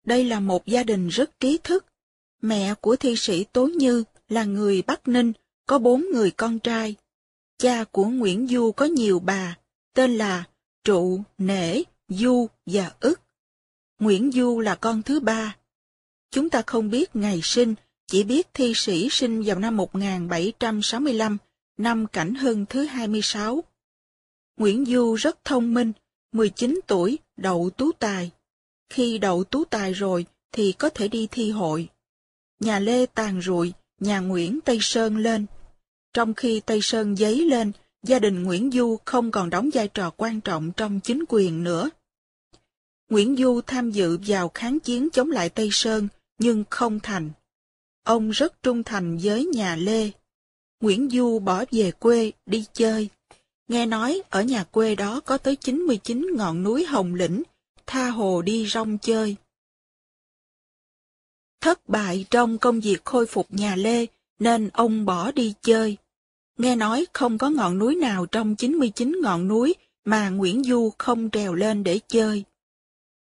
Đây là một gia đình rất trí thức. Mẹ của thi sĩ Tố Như là người Bắc Ninh, có bốn người con trai. Cha của Nguyễn Du có nhiều bà, tên là Trụ, Nể, Du và ức. Nguyễn Du là con thứ ba. Chúng ta không biết ngày sinh, chỉ biết thi sĩ sinh vào năm 1765, năm Cảnh Hưng thứ 26. Nguyễn Du rất thông minh, 19 tuổi, đậu tú tài. Khi đậu tú tài rồi thì có thể đi thi hội. Nhà Lê tàn rụi, nhà Nguyễn Tây Sơn lên. Trong khi Tây Sơn dấy lên, gia đình Nguyễn Du không còn đóng vai trò quan trọng trong chính quyền nữa. Nguyễn Du tham dự vào kháng chiến chống lại Tây Sơn, nhưng không thành. Ông rất trung thành với nhà Lê. Nguyễn Du bỏ về quê đi chơi. Nghe nói ở nhà quê đó có tới 99 ngọn núi hồng lĩnh, tha hồ đi rong chơi. Thất bại trong công việc khôi phục nhà Lê, nên ông bỏ đi chơi. Nghe nói không có ngọn núi nào trong 99 ngọn núi mà Nguyễn Du không trèo lên để chơi.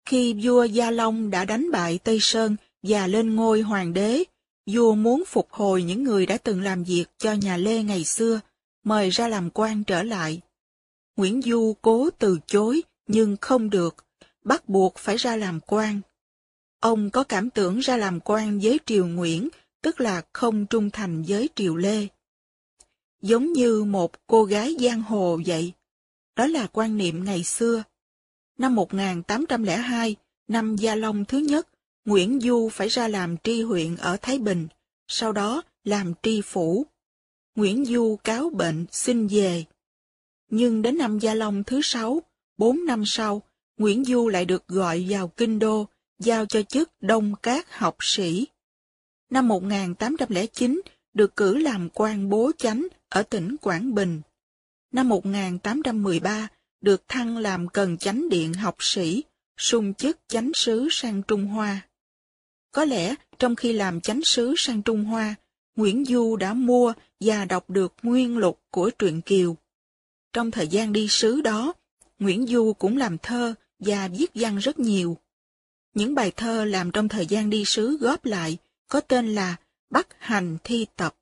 Khi vua Gia Long đã đánh bại Tây Sơn và lên ngôi hoàng đế, vua muốn phục hồi những người đã từng làm việc cho nhà Lê ngày xưa, mời ra làm quan trở lại. Nguyễn Du cố từ chối, nhưng không được, bắt buộc phải ra làm quan. Ông có cảm tưởng ra làm quan với triều Nguyễn, tức là không trung thành với triều Lê. Giống như một cô gái giang hồ vậy. Đó là quan niệm ngày xưa. Năm 1802, năm Gia Long thứ nhất, Nguyễn Du phải ra làm tri huyện ở Thái Bình, sau đó làm tri phủ. Nguyễn Du cáo bệnh xin về. Nhưng đến năm Gia Long thứ sáu, bốn năm sau, Nguyễn Du lại được gọi vào Kinh Đô, giao cho chức Đông cát học sĩ. Năm 1809, được cử làm quan bố chánh ở tỉnh Quảng Bình. Năm 1813, được thăng làm cần chánh điện học sĩ, sung chức chánh sứ sang Trung Hoa. Có lẽ trong khi làm chánh sứ sang Trung Hoa, Nguyễn Du đã mua và đọc được nguyên lục của truyện Kiều. Trong thời gian đi sứ đó, Nguyễn Du cũng làm thơ và viết văn rất nhiều. Những bài thơ làm trong thời gian đi sứ góp lại có tên là Bắc Hành Thi Tập.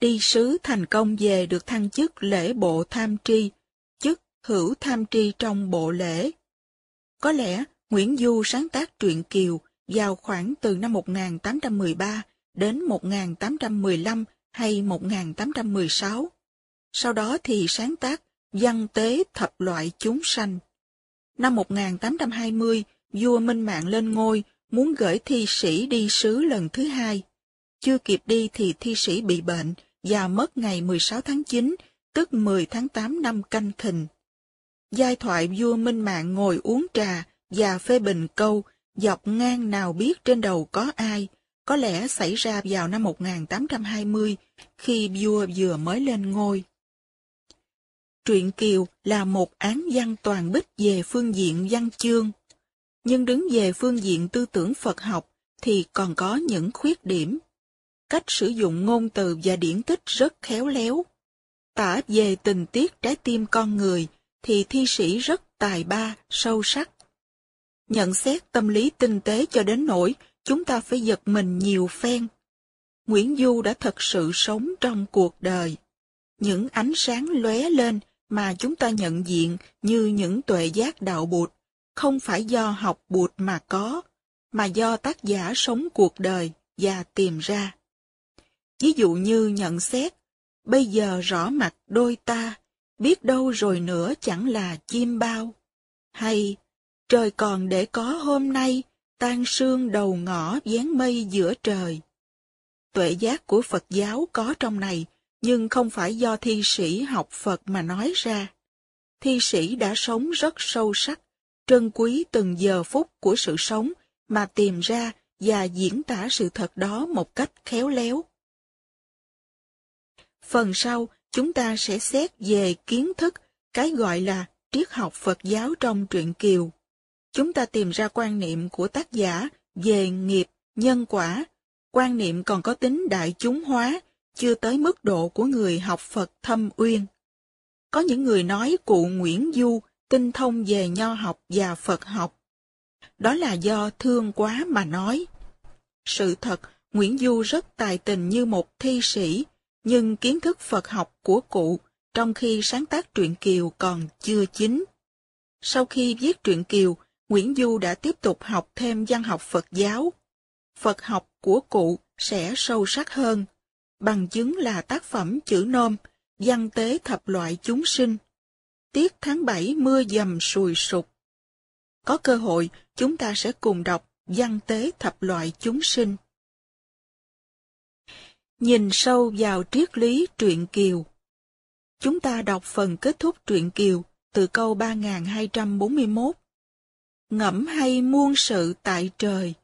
Đi sứ thành công về được thăng chức lễ bộ tham tri, chức hữu tham tri trong bộ lễ. Có lẽ Nguyễn Du sáng tác truyện Kiều vào khoảng từ năm 1813 đến 1815 hay 1816. Sau đó thì sáng tác Văn tế thập loại chúng sanh. Năm 1820, vua Minh Mạng lên ngôi, muốn gửi thi sĩ đi sứ lần thứ hai. Chưa kịp đi thì thi sĩ bị bệnh và mất ngày 16 tháng 9, tức 10 tháng 8 năm canh thìn. Giai thoại vua Minh Mạng ngồi uống trà và phê bình câu dọc ngang nào biết trên đầu có ai, có lẽ xảy ra vào năm 1820 khi vua vừa mới lên ngôi. Truyện Kiều là một án văn toàn bích về phương diện văn chương, nhưng đứng về phương diện tư tưởng Phật học thì còn có những khuyết điểm. Cách sử dụng ngôn từ và điển tích rất khéo léo. Tả về tình tiết trái tim con người thì thi sĩ rất tài ba, sâu sắc. Nhận xét tâm lý tinh tế cho đến nỗi chúng ta phải giật mình nhiều phen. Nguyễn Du đã thật sự sống trong cuộc đời. Những ánh sáng lóe lên mà chúng ta nhận diện như những tuệ giác đạo bụt, không phải do học bụt mà có, mà do tác giả sống cuộc đời và tìm ra. Ví dụ như nhận xét, bây giờ rõ mặt đôi ta, biết đâu rồi nữa chẳng là chim bao. Hay, trời còn để có hôm nay, tan sương đầu ngõ dán mây giữa trời. Tuệ giác của Phật giáo có trong này, nhưng không phải do thi sĩ học Phật mà nói ra. Thi sĩ đã sống rất sâu sắc, trân quý từng giờ phút của sự sống mà tìm ra và diễn tả sự thật đó một cách khéo léo. Phần sau, chúng ta sẽ xét về kiến thức, cái gọi là triết học Phật giáo trong truyện Kiều. Chúng ta tìm ra quan niệm của tác giả về nghiệp, nhân quả. Quan niệm còn có tính đại chúng hóa, chưa tới mức độ của người học Phật thâm uyên. Có những người nói cụ Nguyễn Du tinh thông về nho học và Phật học. Đó là do thương quá mà nói. Sự thật, Nguyễn Du rất tài tình như một thi sĩ, nhưng kiến thức Phật học của cụ trong khi sáng tác truyện Kiều còn chưa chín. Sau khi viết truyện Kiều, Nguyễn Du đã tiếp tục học thêm văn học Phật giáo. Phật học của cụ sẽ sâu sắc hơn, bằng chứng là tác phẩm chữ nôm, văn tế thập loại chúng sinh. Tiết tháng 7 mưa dầm sùi sụp. Có cơ hội, chúng ta sẽ cùng đọc văn tế thập loại chúng sinh. Nhìn sâu vào triết lý truyện Kiều Chúng ta đọc phần kết thúc truyện Kiều từ câu 3241. Ngẫm hay muôn sự tại trời,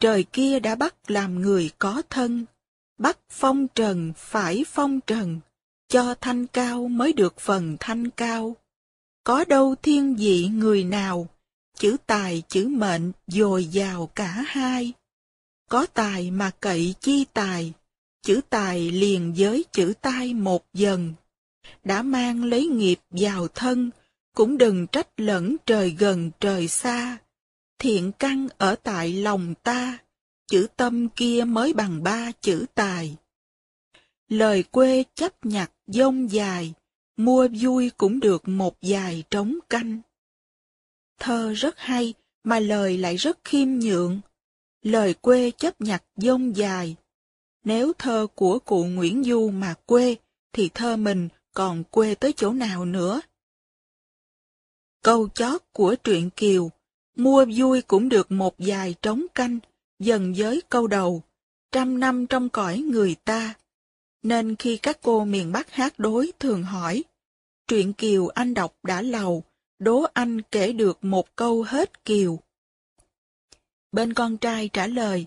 trời kia đã bắt làm người có thân, bắt phong trần phải phong trần, cho thanh cao mới được phần thanh cao. Có đâu thiên vị người nào, chữ tài chữ mệnh dồi dào cả hai. Có tài mà cậy chi tài, chữ tài liền với chữ tai một dần. Đã mang lấy nghiệp vào thân, cũng đừng trách lẫn trời gần trời xa. Thiện căn ở tại lòng ta, chữ tâm kia mới bằng ba chữ tài. Lời quê chấp nhặt dông dài, mua vui cũng được một dài trống canh. Thơ rất hay, mà lời lại rất khiêm nhượng. Lời quê chấp nhặt dông dài. Nếu thơ của cụ Nguyễn Du mà quê, thì thơ mình còn quê tới chỗ nào nữa. Câu chót của truyện Kiều, mua vui cũng được một dài trống canh, dần với câu đầu, trăm năm trong cõi người ta. Nên khi các cô miền Bắc hát đối thường hỏi, truyện Kiều anh đọc đã lầu, đố anh kể được một câu hết Kiều. Bên con trai trả lời,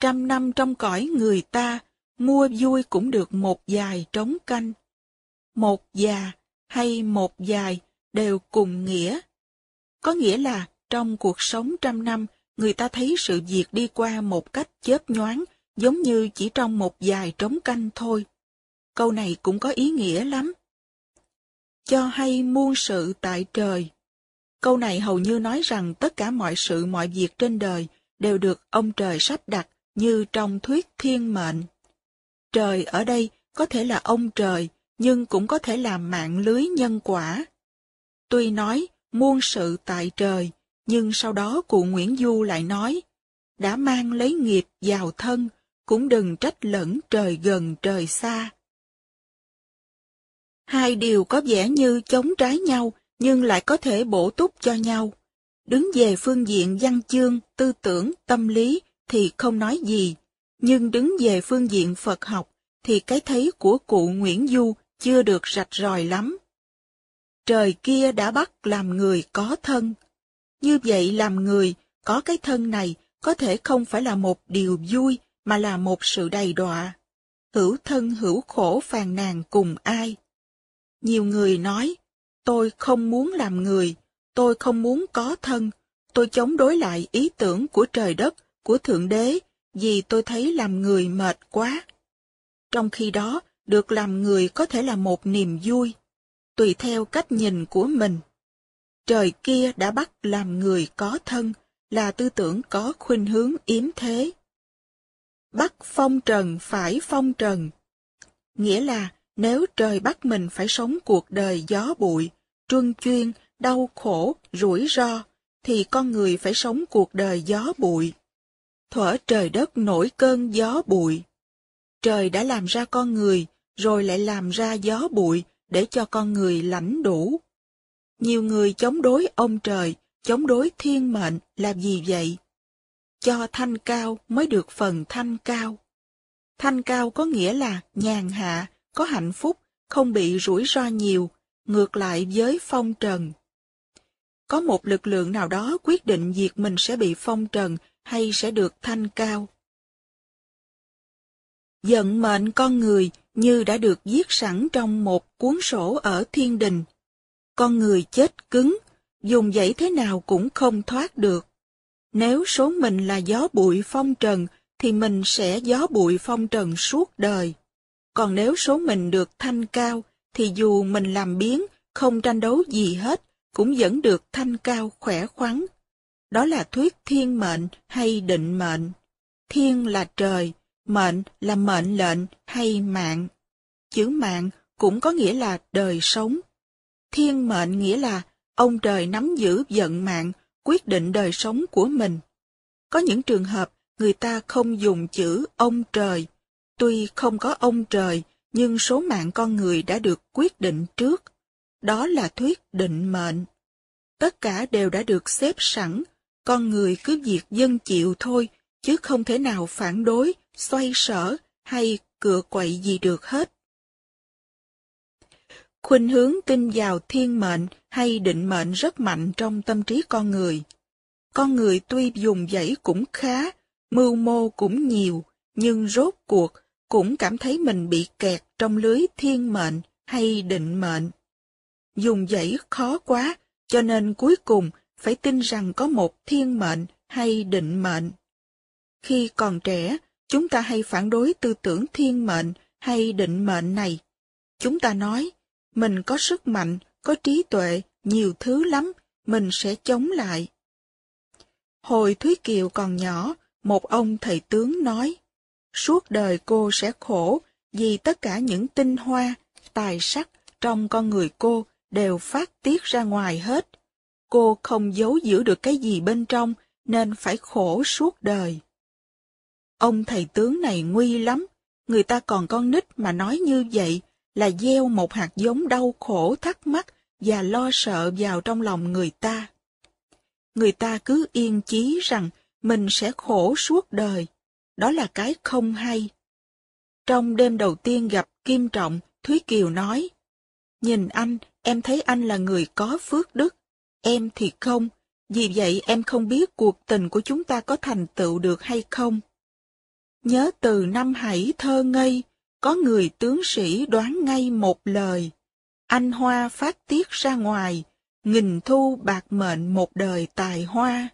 trăm năm trong cõi người ta, mua vui cũng được một dài trống canh. Một già hay một dài đều cùng nghĩa. Có nghĩa là trong cuộc sống trăm năm, người ta thấy sự việc đi qua một cách chớp nhoáng, giống như chỉ trong một dài trống canh thôi. Câu này cũng có ý nghĩa lắm. Cho hay muôn sự tại trời. Câu này hầu như nói rằng tất cả mọi sự mọi việc trên đời đều được ông trời sắp đặt như trong thuyết thiên mệnh. Trời ở đây có thể là ông trời, nhưng cũng có thể là mạng lưới nhân quả. Tuy nói muôn sự tại trời, nhưng sau đó cụ Nguyễn Du lại nói, đã mang lấy nghiệp vào thân, cũng đừng trách lẫn trời gần trời xa. Hai điều có vẻ như chống trái nhau, nhưng lại có thể bổ túc cho nhau. Đứng về phương diện văn chương, tư tưởng, tâm lý thì không nói gì, nhưng đứng về phương diện Phật học thì cái thấy của cụ Nguyễn Du chưa được rạch ròi lắm. Trời kia đã bắt làm người có thân. Như vậy làm người có cái thân này có thể không phải là một điều vui mà là một sự đầy đọa. Hữu thân hữu khổ phàn nàn cùng ai. Nhiều người nói, tôi không muốn làm người, tôi không muốn có thân, tôi chống đối lại ý tưởng của trời đất, của Thượng Đế, vì tôi thấy làm người mệt quá. Trong khi đó, được làm người có thể là một niềm vui, tùy theo cách nhìn của mình. Trời kia đã bắt làm người có thân, là tư tưởng có khuynh hướng yếm thế. Bắt phong trần phải phong trần. Nghĩa là nếu trời bắt mình phải sống cuộc đời gió bụi, truân chuyên, đau khổ, rủi ro, thì con người phải sống cuộc đời gió bụi. Thuở trời đất nổi cơn gió bụi. Trời đã làm ra con người, rồi lại làm ra gió bụi để cho con người lãnh đủ. Nhiều người chống đối ông trời, chống đối thiên mệnh là gì vậy? Cho thanh cao mới được phần thanh cao. Thanh cao có nghĩa là nhàn hạ, có hạnh phúc, không bị rủi ro nhiều, ngược lại với phong trần. có một lực lượng nào đó quyết định việc mình sẽ bị phong trần hay sẽ được thanh cao. giận mệnh con người như đã được viết sẵn trong một cuốn sổ ở thiên đình. Con người chết cứng, dùng dãy thế nào cũng không thoát được. Nếu số mình là gió bụi phong trần, thì mình sẽ gió bụi phong trần suốt đời. Còn nếu số mình được thanh cao, thì dù mình làm biến, không tranh đấu gì hết, cũng vẫn được thanh cao khỏe khoắn. Đó là thuyết thiên mệnh hay định mệnh. Thiên là trời, mệnh là mệnh lệnh hay mạng. Chữ mạng cũng có nghĩa là đời sống. Thiên mệnh nghĩa là ông trời nắm giữ vận mạng, quyết định đời sống của mình. Có những trường hợp người ta không dùng chữ ông trời. Tuy không có ông trời, nhưng số mạng con người đã được quyết định trước. Đó là thuyết định mệnh. Tất cả đều đã được xếp sẵn, con người cứ việc dân chịu thôi, chứ không thể nào phản đối, xoay sở hay cựa quậy gì được hết. Khuynh hướng tin vào thiên mệnh hay định mệnh rất mạnh trong tâm trí con người. Con người tuy dùng dãy cũng khá, mưu mô cũng nhiều, nhưng rốt cuộc cũng cảm thấy mình bị kẹt trong lưới thiên mệnh hay định mệnh. Dùng dãy khó quá, cho nên cuối cùng phải tin rằng có một thiên mệnh hay định mệnh. Khi còn trẻ, chúng ta hay phản đối tư tưởng thiên mệnh hay định mệnh này. Chúng ta nói, mình có sức mạnh, có trí tuệ, nhiều thứ lắm, mình sẽ chống lại. Hồi Thúy Kiều còn nhỏ, một ông thầy tướng nói, suốt đời cô sẽ khổ vì tất cả những tinh hoa, tài sắc trong con người cô đều phát tiết ra ngoài hết. Cô không giấu giữ được cái gì bên trong nên phải khổ suốt đời. Ông thầy tướng này nguy lắm, người ta còn con nít mà nói như vậy là gieo một hạt giống đau khổ thắc mắc và lo sợ vào trong lòng người ta. Người ta cứ yên chí rằng mình sẽ khổ suốt đời, đó là cái không hay. Trong đêm đầu tiên gặp Kim Trọng, Thúy Kiều nói, Nhìn anh, em thấy anh là người có phước đức, em thì không, vì vậy em không biết cuộc tình của chúng ta có thành tựu được hay không. Nhớ từ năm hãy thơ ngây, có người tướng sĩ đoán ngay một lời. Anh hoa phát tiết ra ngoài, nghìn thu bạc mệnh một đời tài hoa.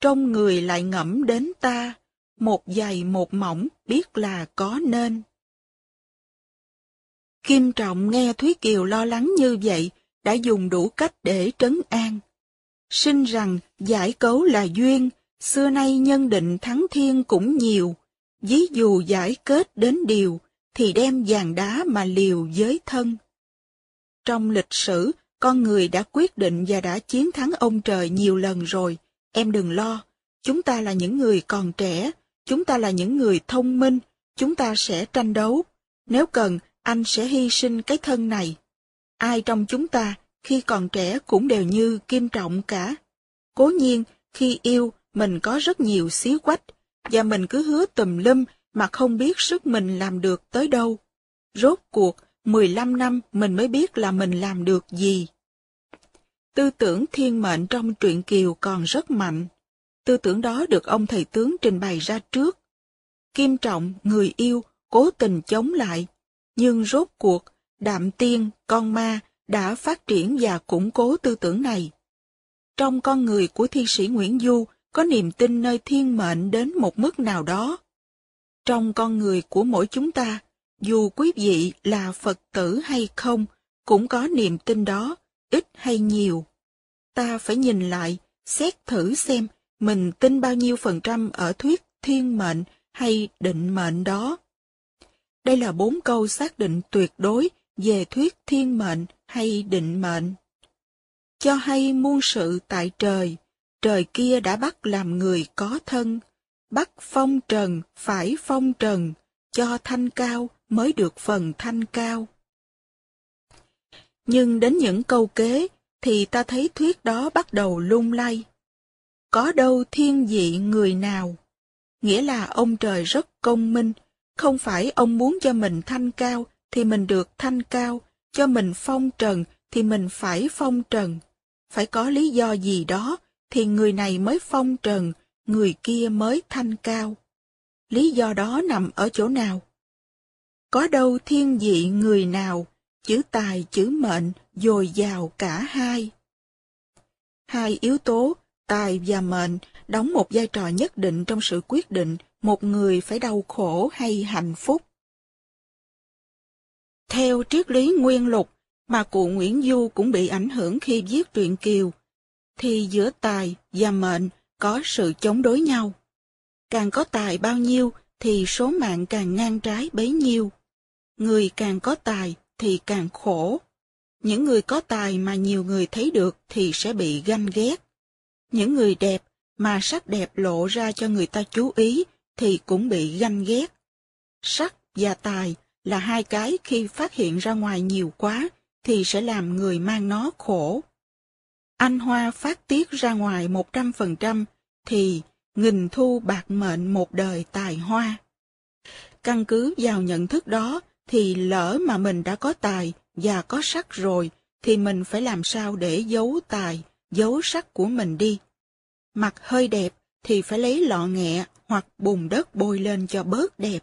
Trong người lại ngẫm đến ta, một dày một mỏng biết là có nên. Kim Trọng nghe Thúy Kiều lo lắng như vậy, đã dùng đủ cách để trấn an. Sinh rằng giải cấu là duyên, xưa nay nhân định thắng thiên cũng nhiều, ví dụ giải kết đến điều, thì đem vàng đá mà liều với thân. Trong lịch sử, con người đã quyết định và đã chiến thắng ông trời nhiều lần rồi, em đừng lo, chúng ta là những người còn trẻ, chúng ta là những người thông minh, chúng ta sẽ tranh đấu. Nếu cần, anh sẽ hy sinh cái thân này. Ai trong chúng ta, khi còn trẻ cũng đều như kim trọng cả. Cố nhiên, khi yêu, mình có rất nhiều xíu quách, và mình cứ hứa tùm lum mà không biết sức mình làm được tới đâu. Rốt cuộc, 15 năm mình mới biết là mình làm được gì. Tư tưởng thiên mệnh trong truyện Kiều còn rất mạnh. Tư tưởng đó được ông thầy tướng trình bày ra trước. Kim Trọng, người yêu, cố tình chống lại. Nhưng rốt cuộc, Đạm Tiên, con ma, đã phát triển và củng cố tư tưởng này. Trong con người của thi sĩ Nguyễn Du có niềm tin nơi thiên mệnh đến một mức nào đó. Trong con người của mỗi chúng ta, dù quý vị là Phật tử hay không, cũng có niềm tin đó, ít hay nhiều. Ta phải nhìn lại, xét thử xem mình tin bao nhiêu phần trăm ở thuyết thiên mệnh hay định mệnh đó. Đây là bốn câu xác định tuyệt đối về thuyết thiên mệnh hay định mệnh. Cho hay muôn sự tại trời, trời kia đã bắt làm người có thân, bắt phong trần phải phong trần, cho thanh cao mới được phần thanh cao. Nhưng đến những câu kế thì ta thấy thuyết đó bắt đầu lung lay. Có đâu thiên vị người nào? Nghĩa là ông trời rất công minh, không phải ông muốn cho mình thanh cao thì mình được thanh cao, cho mình phong trần thì mình phải phong trần. phải có lý do gì đó, thì người này mới phong trần, người kia mới thanh cao. Lý do đó nằm ở chỗ nào? Có đâu thiên dị người nào, chữ tài chữ mệnh, dồi dào cả hai. Hai yếu tố, tài và mệnh, đóng một vai trò nhất định trong sự quyết định một người phải đau khổ hay hạnh phúc. Theo triết lý nguyên lục, mà cụ Nguyễn Du cũng bị ảnh hưởng khi viết truyện Kiều, thì giữa tài và mệnh có sự chống đối nhau. Càng có tài bao nhiêu thì số mạng càng ngang trái bấy nhiêu. Người càng có tài thì càng khổ. Những người có tài mà nhiều người thấy được thì sẽ bị ganh ghét. Những người đẹp mà sắc đẹp lộ ra cho người ta chú ý thì cũng bị ganh ghét. Sắc và tài là hai cái khi phát hiện ra ngoài nhiều quá thì sẽ làm người mang nó khổ. Anh Hoa phát tiết ra ngoài một trăm phần trăm thì nghìn thu bạc mệnh một đời tài hoa. Căn cứ vào nhận thức đó thì lỡ mà mình đã có tài và có sắc rồi thì mình phải làm sao để giấu tài, giấu sắc của mình đi. Mặt hơi đẹp thì phải lấy lọ nghẹ hoặc bùn đất bôi lên cho bớt đẹp.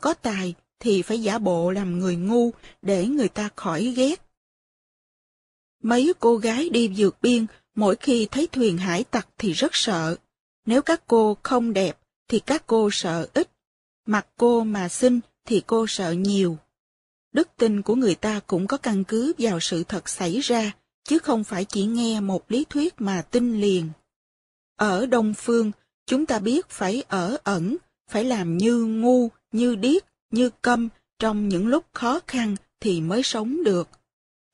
Có tài thì phải giả bộ làm người ngu để người ta khỏi ghét. Mấy cô gái đi vượt biên mỗi khi thấy thuyền hải tặc thì rất sợ. Nếu các cô không đẹp thì các cô sợ ít. Mặt cô mà xinh thì cô sợ nhiều. Đức tin của người ta cũng có căn cứ vào sự thật xảy ra, chứ không phải chỉ nghe một lý thuyết mà tin liền. Ở Đông Phương, chúng ta biết phải ở ẩn, phải làm như ngu, như điếc, như câm trong những lúc khó khăn thì mới sống được.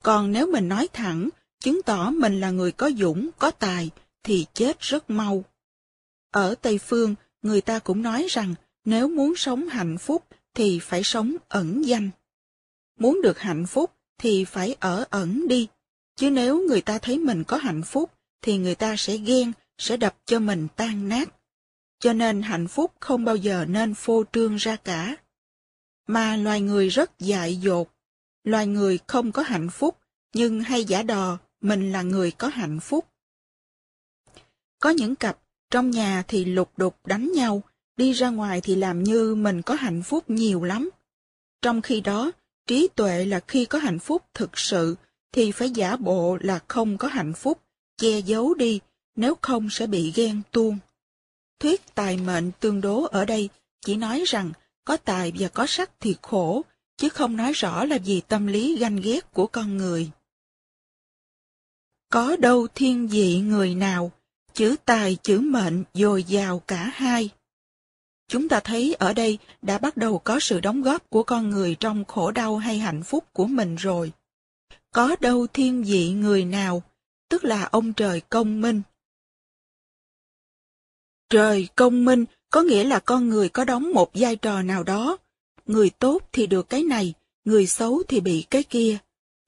Còn nếu mình nói thẳng, chứng tỏ mình là người có dũng, có tài, thì chết rất mau. Ở Tây Phương, người ta cũng nói rằng nếu muốn sống hạnh phúc thì phải sống ẩn danh. Muốn được hạnh phúc thì phải ở ẩn đi, chứ nếu người ta thấy mình có hạnh phúc thì người ta sẽ ghen, sẽ đập cho mình tan nát. Cho nên hạnh phúc không bao giờ nên phô trương ra cả. Mà loài người rất dại dột. Loài người không có hạnh phúc, nhưng hay giả đò mình là người có hạnh phúc. Có những cặp, trong nhà thì lục đục đánh nhau, đi ra ngoài thì làm như mình có hạnh phúc nhiều lắm. Trong khi đó, trí tuệ là khi có hạnh phúc thực sự, thì phải giả bộ là không có hạnh phúc, che giấu đi, nếu không sẽ bị ghen tuông. Thuyết tài mệnh tương đố ở đây chỉ nói rằng có tài và có sắc thì khổ, chứ không nói rõ là vì tâm lý ganh ghét của con người. Có đâu thiên vị người nào, chữ tài chữ mệnh dồi dào cả hai. Chúng ta thấy ở đây đã bắt đầu có sự đóng góp của con người trong khổ đau hay hạnh phúc của mình rồi. Có đâu thiên vị người nào, tức là ông trời công minh, Trời công minh có nghĩa là con người có đóng một vai trò nào đó. Người tốt thì được cái này, người xấu thì bị cái kia.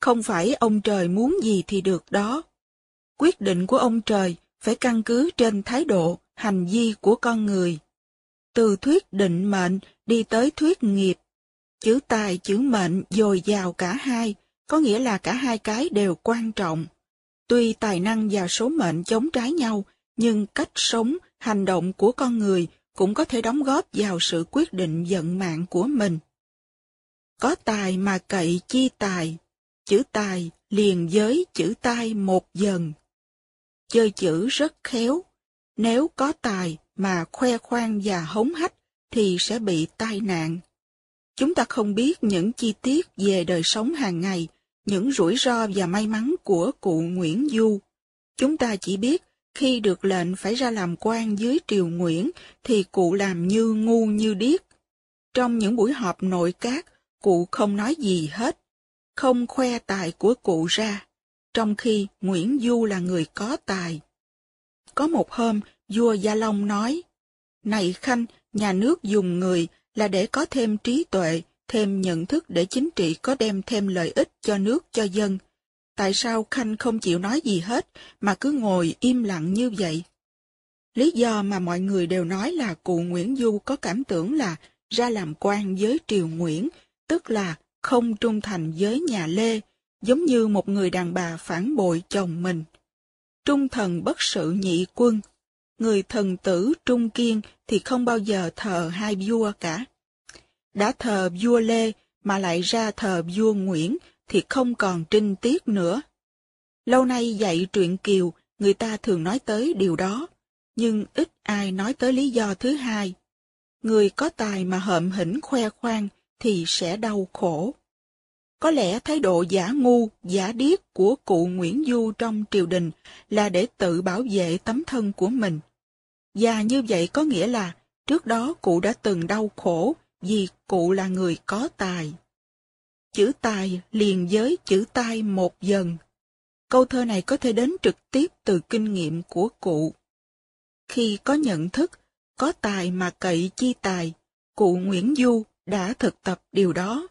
Không phải ông trời muốn gì thì được đó. Quyết định của ông trời phải căn cứ trên thái độ, hành vi của con người. Từ thuyết định mệnh đi tới thuyết nghiệp. Chữ tài chữ mệnh dồi dào cả hai, có nghĩa là cả hai cái đều quan trọng. Tuy tài năng và số mệnh chống trái nhau, nhưng cách sống, hành động của con người cũng có thể đóng góp vào sự quyết định vận mạng của mình. Có tài mà cậy chi tài, chữ tài liền với chữ tai một dần. Chơi chữ rất khéo, nếu có tài mà khoe khoang và hống hách thì sẽ bị tai nạn. Chúng ta không biết những chi tiết về đời sống hàng ngày, những rủi ro và may mắn của cụ Nguyễn Du. Chúng ta chỉ biết khi được lệnh phải ra làm quan dưới triều Nguyễn, thì cụ làm như ngu như điếc. Trong những buổi họp nội các, cụ không nói gì hết, không khoe tài của cụ ra, trong khi Nguyễn Du là người có tài. Có một hôm, vua Gia Long nói, Này Khanh, nhà nước dùng người là để có thêm trí tuệ, thêm nhận thức để chính trị có đem thêm lợi ích cho nước cho dân, tại sao Khanh không chịu nói gì hết, mà cứ ngồi im lặng như vậy? Lý do mà mọi người đều nói là cụ Nguyễn Du có cảm tưởng là ra làm quan với triều Nguyễn, tức là không trung thành với nhà Lê, giống như một người đàn bà phản bội chồng mình. trung thần bất sự nhị quân. Người thần tử trung kiên thì không bao giờ thờ hai vua cả. Đã thờ vua Lê mà lại ra thờ vua Nguyễn thì không còn trinh tiết nữa. Lâu nay dạy truyện Kiều, người ta thường nói tới điều đó, nhưng ít ai nói tới lý do thứ hai. Người có tài mà hợm hỉnh khoe khoang thì sẽ đau khổ. Có lẽ thái độ giả ngu, giả điếc của cụ Nguyễn Du trong triều đình là để tự bảo vệ tấm thân của mình. Và như vậy có nghĩa là trước đó cụ đã từng đau khổ vì cụ là người có tài. Chữ tài liền với chữ tai một dần. Câu thơ này có thể đến trực tiếp từ kinh nghiệm của cụ. Khi có nhận thức, có tài mà cậy chi tài, cụ Nguyễn Du đã thực tập điều đó.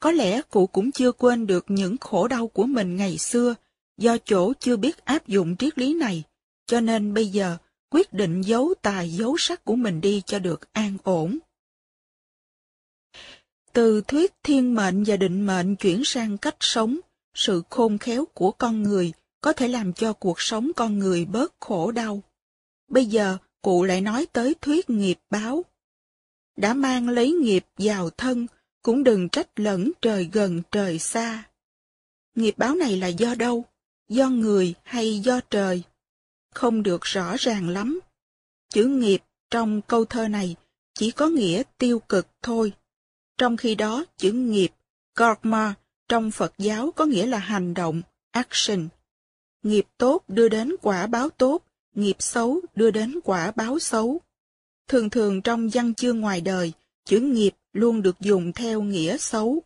Có lẽ cụ cũng chưa quên được những khổ đau của mình ngày xưa, do chỗ chưa biết áp dụng triết lý này, cho nên bây giờ quyết định giấu tài giấu sắc của mình đi cho được an ổn. Từ thuyết thiên mệnh và định mệnh chuyển sang cách sống, sự khôn khéo của con người có thể làm cho cuộc sống con người bớt khổ đau. Bây giờ, cụ lại nói tới thuyết nghiệp báo. Đã mang lấy nghiệp vào thân, cũng đừng trách lẫn trời gần trời xa. Nghiệp báo này là do đâu? Do người hay do trời? Không được rõ ràng lắm. Chữ nghiệp trong câu thơ này chỉ có nghĩa tiêu cực thôi. Trong khi đó, chữ nghiệp, karma, trong Phật giáo có nghĩa là hành động, action. Nghiệp tốt đưa đến quả báo tốt, nghiệp xấu đưa đến quả báo xấu. Thường thường trong văn chương ngoài đời, chữ nghiệp luôn được dùng theo nghĩa xấu.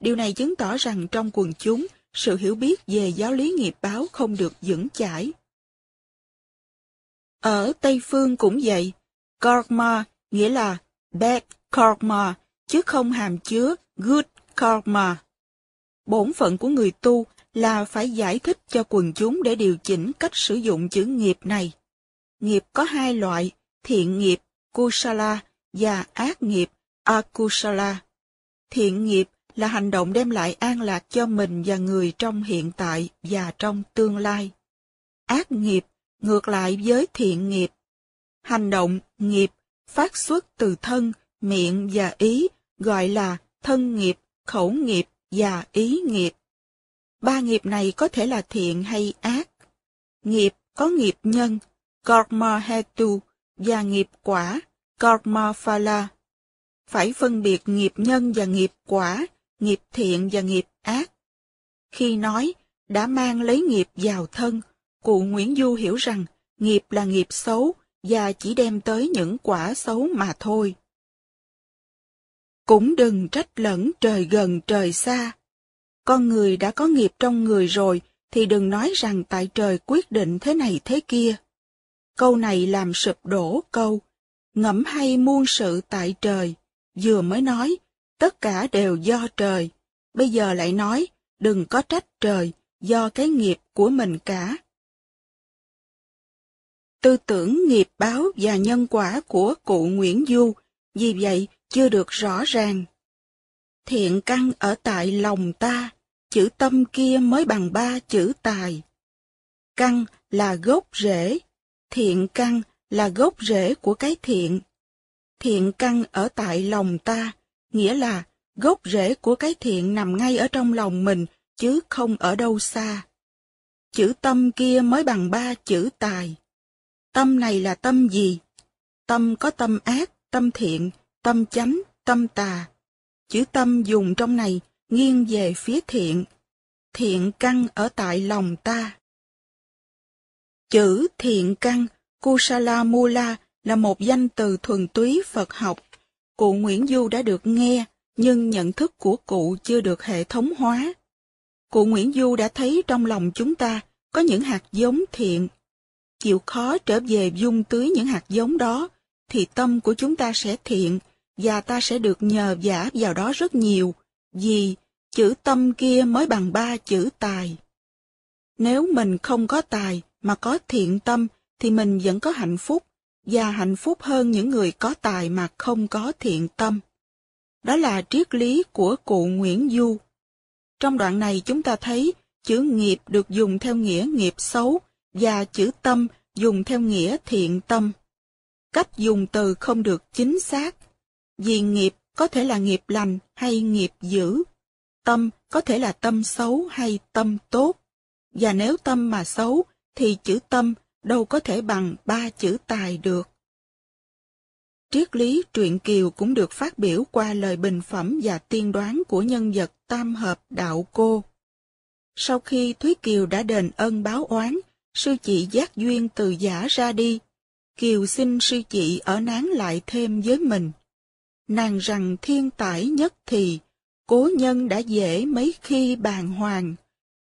Điều này chứng tỏ rằng trong quần chúng, sự hiểu biết về giáo lý nghiệp báo không được vững chãi. Ở Tây Phương cũng vậy, karma nghĩa là bad karma, chứ không hàm chứa good karma. Bổn phận của người tu là phải giải thích cho quần chúng để điều chỉnh cách sử dụng chữ nghiệp này. Nghiệp có hai loại, thiện nghiệp, kusala, và ác nghiệp, akusala. Thiện nghiệp là hành động đem lại an lạc cho mình và người trong hiện tại và trong tương lai. Ác nghiệp ngược lại với thiện nghiệp. Hành động, nghiệp, phát xuất từ thân, miệng và ý gọi là thân nghiệp, khẩu nghiệp và ý nghiệp. Ba nghiệp này có thể là thiện hay ác. Nghiệp có nghiệp nhân, karma hetu, và nghiệp quả, karma phala. Phải phân biệt nghiệp nhân và nghiệp quả, nghiệp thiện và nghiệp ác. Khi nói, đã mang lấy nghiệp vào thân, cụ Nguyễn Du hiểu rằng nghiệp là nghiệp xấu và chỉ đem tới những quả xấu mà thôi. Cũng đừng trách lẫn trời gần trời xa. Con người đã có nghiệp trong người rồi thì đừng nói rằng tại trời quyết định thế này thế kia. Câu này làm sụp đổ câu, ngẫm hay muôn sự tại trời, vừa mới nói, tất cả đều do trời, bây giờ lại nói, đừng có trách trời, do cái nghiệp của mình cả. Tư tưởng nghiệp báo và nhân quả của cụ Nguyễn Du, vì vậy chưa được rõ ràng. Thiện căn ở tại lòng ta, chữ tâm kia mới bằng ba chữ tài. Căn là gốc rễ, thiện căn là gốc rễ của cái thiện. Thiện căn ở tại lòng ta, nghĩa là gốc rễ của cái thiện nằm ngay ở trong lòng mình, chứ không ở đâu xa. Chữ tâm kia mới bằng ba chữ tài. Tâm này là tâm gì? Tâm có tâm ác, tâm thiện, tâm chánh, tâm tà. Chữ tâm dùng trong này nghiêng về phía thiện. Thiện căn ở tại lòng ta. Chữ thiện căn, Kusala Mula là một danh từ thuần túy Phật học. Cụ Nguyễn Du đã được nghe, nhưng nhận thức của cụ chưa được hệ thống hóa. Cụ Nguyễn Du đã thấy trong lòng chúng ta có những hạt giống thiện. Chịu khó trở về dung tưới những hạt giống đó, thì tâm của chúng ta sẽ thiện, và ta sẽ được nhờ giả vào đó rất nhiều, vì chữ tâm kia mới bằng ba chữ tài. Nếu mình không có tài mà có thiện tâm thì mình vẫn có hạnh phúc, và hạnh phúc hơn những người có tài mà không có thiện tâm. Đó là triết lý của cụ Nguyễn Du. Trong đoạn này chúng ta thấy chữ nghiệp được dùng theo nghĩa nghiệp xấu, và chữ tâm dùng theo nghĩa thiện tâm. Cách dùng từ không được chính xác, vì nghiệp có thể là nghiệp lành hay nghiệp dữ. Tâm có thể là tâm xấu hay tâm tốt. Và nếu tâm mà xấu, thì chữ tâm đâu có thể bằng ba chữ tài được. Triết lý truyện kiều cũng được phát biểu qua lời bình phẩm và tiên đoán của nhân vật tam hợp đạo cô. Sau khi Thúy Kiều đã đền ân báo oán, sư chị giác duyên từ giả ra đi. Kiều xin sư chị ở nán lại thêm với mình. Nàng rằng thiên tải nhất thì, cố nhân đã dễ mấy khi bàn hoàng.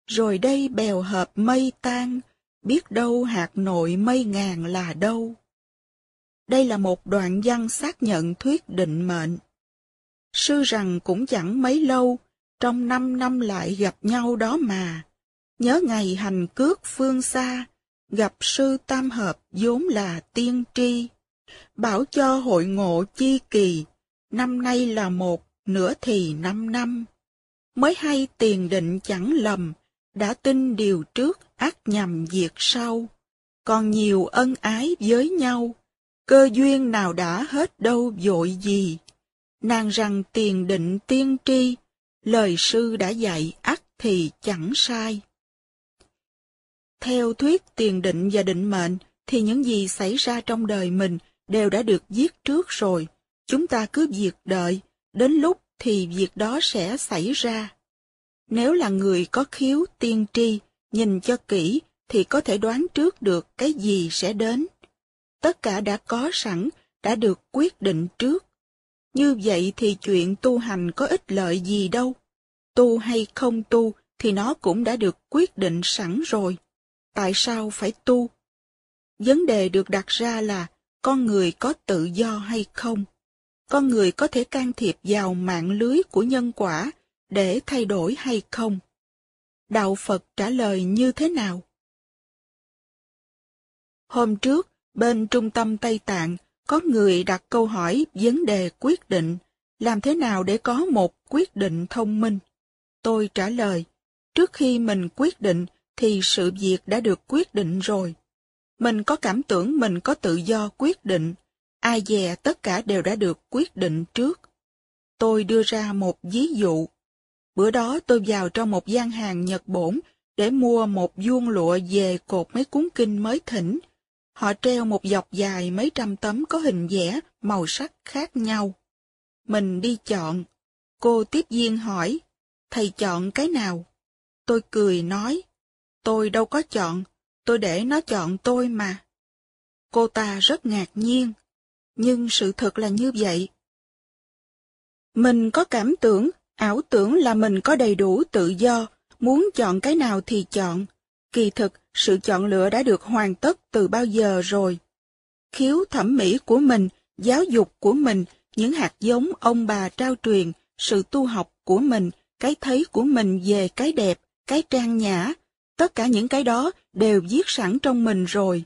Rồi đây bèo hợp mây tan, biết đâu hạt nội mây ngàn là đâu. Đây là một đoạn văn xác nhận thuyết định mệnh. Sư rằng cũng chẳng mấy lâu, trong năm năm lại gặp nhau đó mà. Nhớ ngày hành cước phương xa, gặp sư tam hợp vốn là tiên tri. Bảo cho hội ngộ chi kỳ, năm nay là một, nửa thì năm năm. Mới hay tiền định chẳng lầm, đã tin điều trước ác nhầm việc sau. Còn nhiều ân ái với nhau, cơ duyên nào đã hết đâu vội gì. Nàng rằng tiền định tiên tri, lời sư đã dạy ắt thì chẳng sai. Theo thuyết tiền định và định mệnh, thì những gì xảy ra trong đời mình đều đã được viết trước rồi. Chúng ta cứ việc đợi, đến lúc thì việc đó sẽ xảy ra. Nếu là người có khiếu tiên tri, nhìn cho kỹ thì có thể đoán trước được cái gì sẽ đến. Tất cả đã có sẵn, đã được quyết định trước. Như vậy thì chuyện tu hành có ích lợi gì đâu. Tu hay không tu thì nó cũng đã được quyết định sẵn rồi. Tại sao phải tu? Vấn đề được đặt ra là con người có tự do hay không? Con người có thể can thiệp vào mạng lưới của nhân quả để thay đổi hay không? Đạo Phật trả lời như thế nào? Hôm trước, bên trung tâm Tây Tạng, có người đặt câu hỏi vấn đề quyết định, làm thế nào để có một quyết định thông minh? Tôi trả lời, trước khi mình quyết định thì sự việc đã được quyết định rồi. Mình có cảm tưởng mình có tự do quyết định, ai dè tất cả đều đã được quyết định trước. Tôi đưa ra một ví dụ. Bữa đó tôi vào trong một gian hàng Nhật Bổn để mua một vuông lụa về cột mấy cuốn kinh mới thỉnh. Họ treo một dọc dài mấy trăm tấm có hình vẽ, màu sắc khác nhau. Mình đi chọn. Cô tiếp viên hỏi, thầy chọn cái nào? Tôi cười nói, tôi đâu có chọn, tôi để nó chọn tôi mà. Cô ta rất ngạc nhiên, nhưng sự thật là như vậy. Mình có cảm tưởng, ảo tưởng là mình có đầy đủ tự do, muốn chọn cái nào thì chọn. Kỳ thực, sự chọn lựa đã được hoàn tất từ bao giờ rồi. Khiếu thẩm mỹ của mình, giáo dục của mình, những hạt giống ông bà trao truyền, sự tu học của mình, cái thấy của mình về cái đẹp, cái trang nhã, tất cả những cái đó đều viết sẵn trong mình rồi.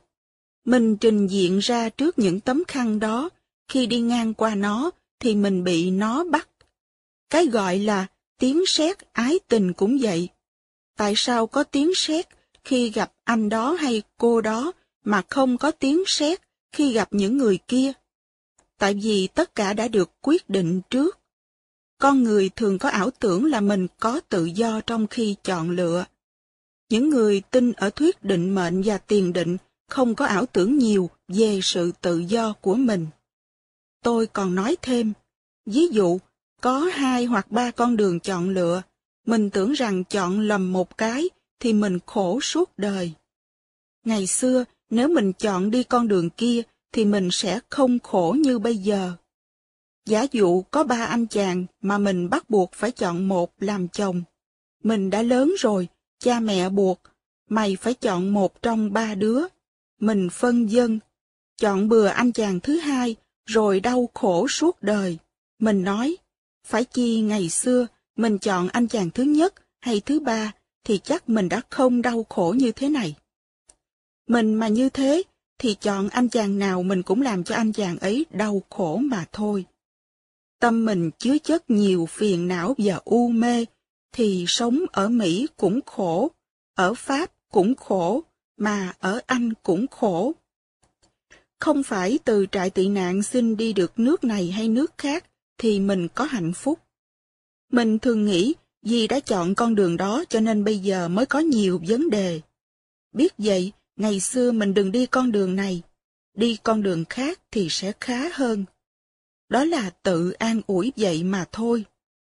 Mình trình diện ra trước những tấm khăn đó, khi đi ngang qua nó thì mình bị nó bắt. Cái gọi là tiếng sét ái tình cũng vậy. Tại sao có tiếng sét khi gặp anh đó hay cô đó mà không có tiếng sét khi gặp những người kia? Tại vì tất cả đã được quyết định trước. Con người thường có ảo tưởng là mình có tự do trong khi chọn lựa. Những người tin ở thuyết định mệnh và tiền định không có ảo tưởng nhiều về sự tự do của mình. Tôi còn nói thêm, ví dụ, có hai hoặc ba con đường chọn lựa, mình tưởng rằng chọn lầm một cái thì mình khổ suốt đời. Ngày xưa, nếu mình chọn đi con đường kia thì mình sẽ không khổ như bây giờ. Giả dụ có ba anh chàng mà mình bắt buộc phải chọn một làm chồng. Mình đã lớn rồi, cha mẹ buộc, mày phải chọn một trong ba đứa. Mình phân dân, chọn bừa anh chàng thứ hai, rồi đau khổ suốt đời. Mình nói, phải chi ngày xưa mình chọn anh chàng thứ nhất hay thứ ba thì chắc mình đã không đau khổ như thế này. Mình mà như thế thì chọn anh chàng nào mình cũng làm cho anh chàng ấy đau khổ mà thôi. Tâm mình chứa chất nhiều phiền não và u mê, thì sống ở Mỹ cũng khổ, ở Pháp cũng khổ, mà ở Anh cũng khổ. Không phải từ trại tị nạn xin đi được nước này hay nước khác thì mình có hạnh phúc. Mình thường nghĩ vì đã chọn con đường đó cho nên bây giờ mới có nhiều vấn đề. Biết vậy, ngày xưa mình đừng đi con đường này, đi con đường khác thì sẽ khá hơn. Đó là tự an ủi vậy mà thôi,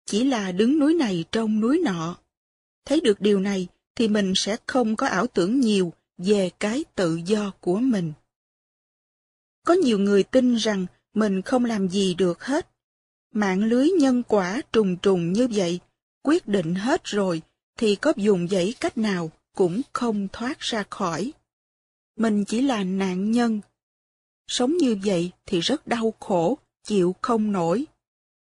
chỉ là đứng núi này trong núi nọ. Thấy được điều này thì mình sẽ không có ảo tưởng nhiều về cái tự do của mình. Có nhiều người tin rằng mình không làm gì được hết. Mạng lưới nhân quả trùng trùng như vậy, quyết định hết rồi thì có dùng dãy cách nào cũng không thoát ra khỏi. Mình chỉ là nạn nhân. Sống như vậy thì rất đau khổ, chịu không nổi.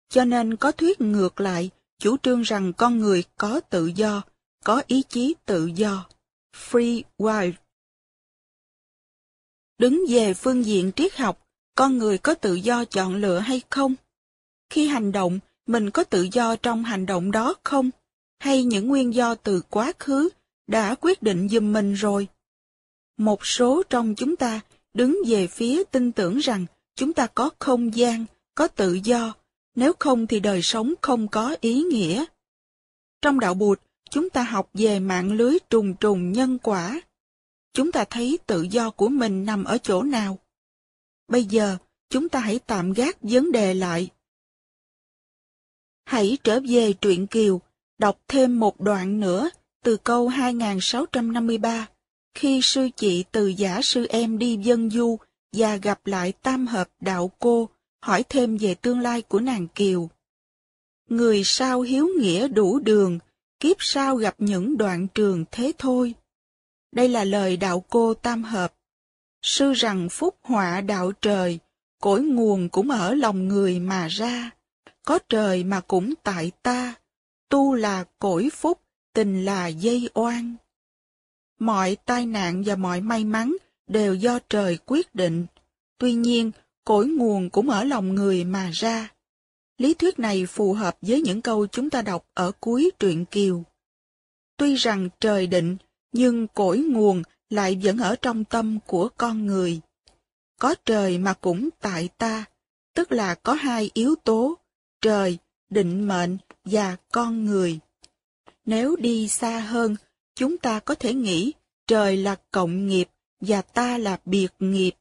Cho nên có thuyết ngược lại, chủ trương rằng con người có tự do, có ý chí tự do. Free will. Đứng về phương diện triết học, con người có tự do chọn lựa hay không? Khi hành động, mình có tự do trong hành động đó không? Hay những nguyên do từ quá khứ đã quyết định giùm mình rồi? Một số trong chúng ta đứng về phía tin tưởng rằng chúng ta có không gian, có tự do, nếu không thì đời sống không có ý nghĩa. Trong đạo Bụt, chúng ta học về mạng lưới trùng trùng nhân quả. Chúng ta thấy tự do của mình nằm ở chỗ nào? Bây giờ, chúng ta hãy tạm gác vấn đề lại. Hãy trở về truyện Kiều, đọc thêm một đoạn nữa từ câu 2653, khi sư chị từ giả sư em đi dân du và gặp lại tam hợp đạo cô, hỏi thêm về tương lai của nàng Kiều. Người sao hiếu nghĩa đủ đường, kiếp sau gặp những đoạn trường thế thôi. Đây là lời đạo cô tam hợp. Sư rằng phúc họa đạo trời, cội nguồn cũng ở lòng người mà ra. Có trời mà cũng tại ta, tu là cội phúc, tình là dây oan. Mọi tai nạn và mọi may mắn đều do trời quyết định. Tuy nhiên, cội nguồn cũng ở lòng người mà ra. Lý thuyết này phù hợp với những câu chúng ta đọc ở cuối truyện Kiều. Tuy rằng trời định, nhưng cội nguồn lại vẫn ở trong tâm của con người. Có trời mà cũng tại ta, tức là có hai yếu tố, trời, định mệnh và con người. Nếu đi xa hơn, chúng ta có thể nghĩ trời là cộng nghiệp và ta là biệt nghiệp.